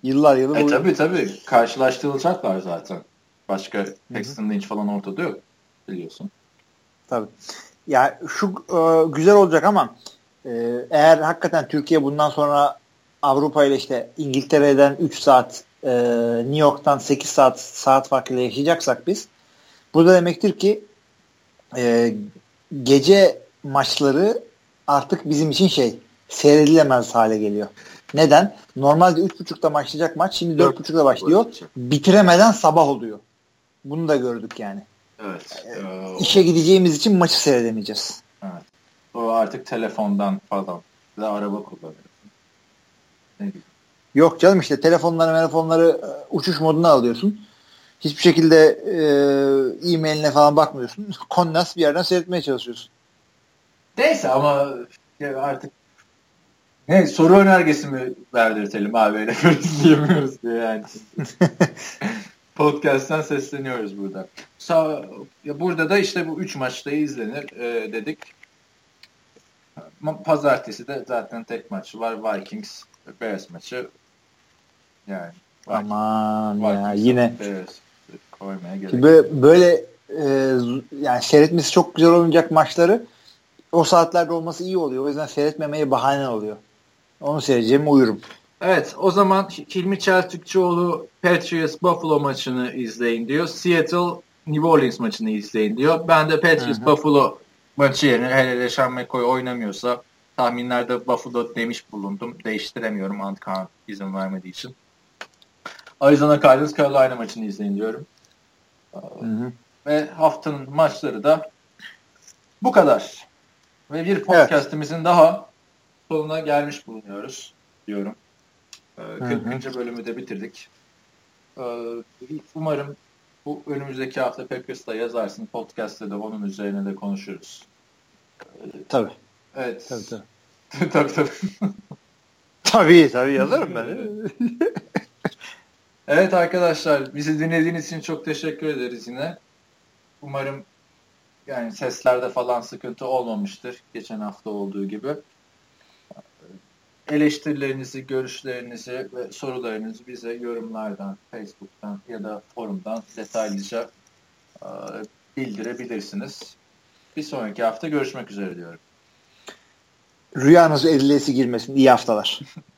Yıllar yılı. E tabi tabi. Karşılaştırılacaklar zaten. Başka Paxton Lynch falan ortada yok. Biliyorsun. Tabi. Ya şu e, güzel olacak ama e, eğer hakikaten Türkiye bundan sonra Avrupa ile işte İngiltere'den 3 saat e, New York'tan 8 saat saat farkıyla yaşayacaksak biz bu da demektir ki e, gece maçları artık bizim için şey seyredilemez hale geliyor. Neden? Normalde 3.30'da başlayacak maç şimdi 4.30'da başlıyor. Bitiremeden sabah oluyor. Bunu da gördük yani. Evet. Ee, işe gideceğimiz için maçı seyredemeyeceğiz. Evet. O artık telefondan falan da araba kullanıyor. Yok canım işte telefonları telefonları e, uçuş moduna alıyorsun. Hiçbir şekilde e, e-mailine falan bakmıyorsun. <laughs> Konnas bir yerden seyretmeye çalışıyorsun. Neyse ama artık ne soru önergesi mi verdirtelim abi öyle <laughs> izleyemiyoruz diye yani. <laughs> Podcast'ten sesleniyoruz burada. Sa burada da işte bu üç maçta izlenir e, dedik. Pazartesi de zaten tek maçı var. Vikings Bears maçı. Yani Aman Vikings, ya yine Bears koymaya gerek böyle, böyle e, yani seyretmesi çok güzel olacak maçları o saatlerde olması iyi oluyor. O yüzden seyretmemeye bahane oluyor. Onu seyredeceğim uyurum. Evet o zaman Hilmi Çeltikçioğlu Patriots Buffalo maçını izleyin diyor. Seattle New Orleans maçını izleyin diyor. Ben de Patriots Hı-hı. Buffalo maçı yerine hele de Sean McCoy oynamıyorsa tahminlerde Buffalo demiş bulundum. Değiştiremiyorum Antkan izin vermediği için. Arizona Cardinals Carolina maçını izleyin diyorum. Hı-hı. Ve haftanın maçları da bu kadar. Ve bir podcastimizin evet. daha sonuna gelmiş bulunuyoruz diyorum. 40. Hı hı. bölümü de bitirdik. Ee, umarım Bu önümüzdeki hafta Packers'ta yazarsın. Podcast'te de onun üzerine de konuşuruz. Tabii. Evet. Tabii tabii. <laughs> tabii tabii. tabii tabii yazarım ben. <laughs> evet arkadaşlar bizi dinlediğiniz için çok teşekkür ederiz yine. Umarım yani seslerde falan sıkıntı olmamıştır geçen hafta olduğu gibi. Eleştirilerinizi, görüşlerinizi ve sorularınızı bize yorumlardan, Facebook'tan ya da forumdan detaylıca e, bildirebilirsiniz. Bir sonraki hafta görüşmek üzere diyorum. Rüyanız 50'si girmesin. İyi haftalar. <laughs>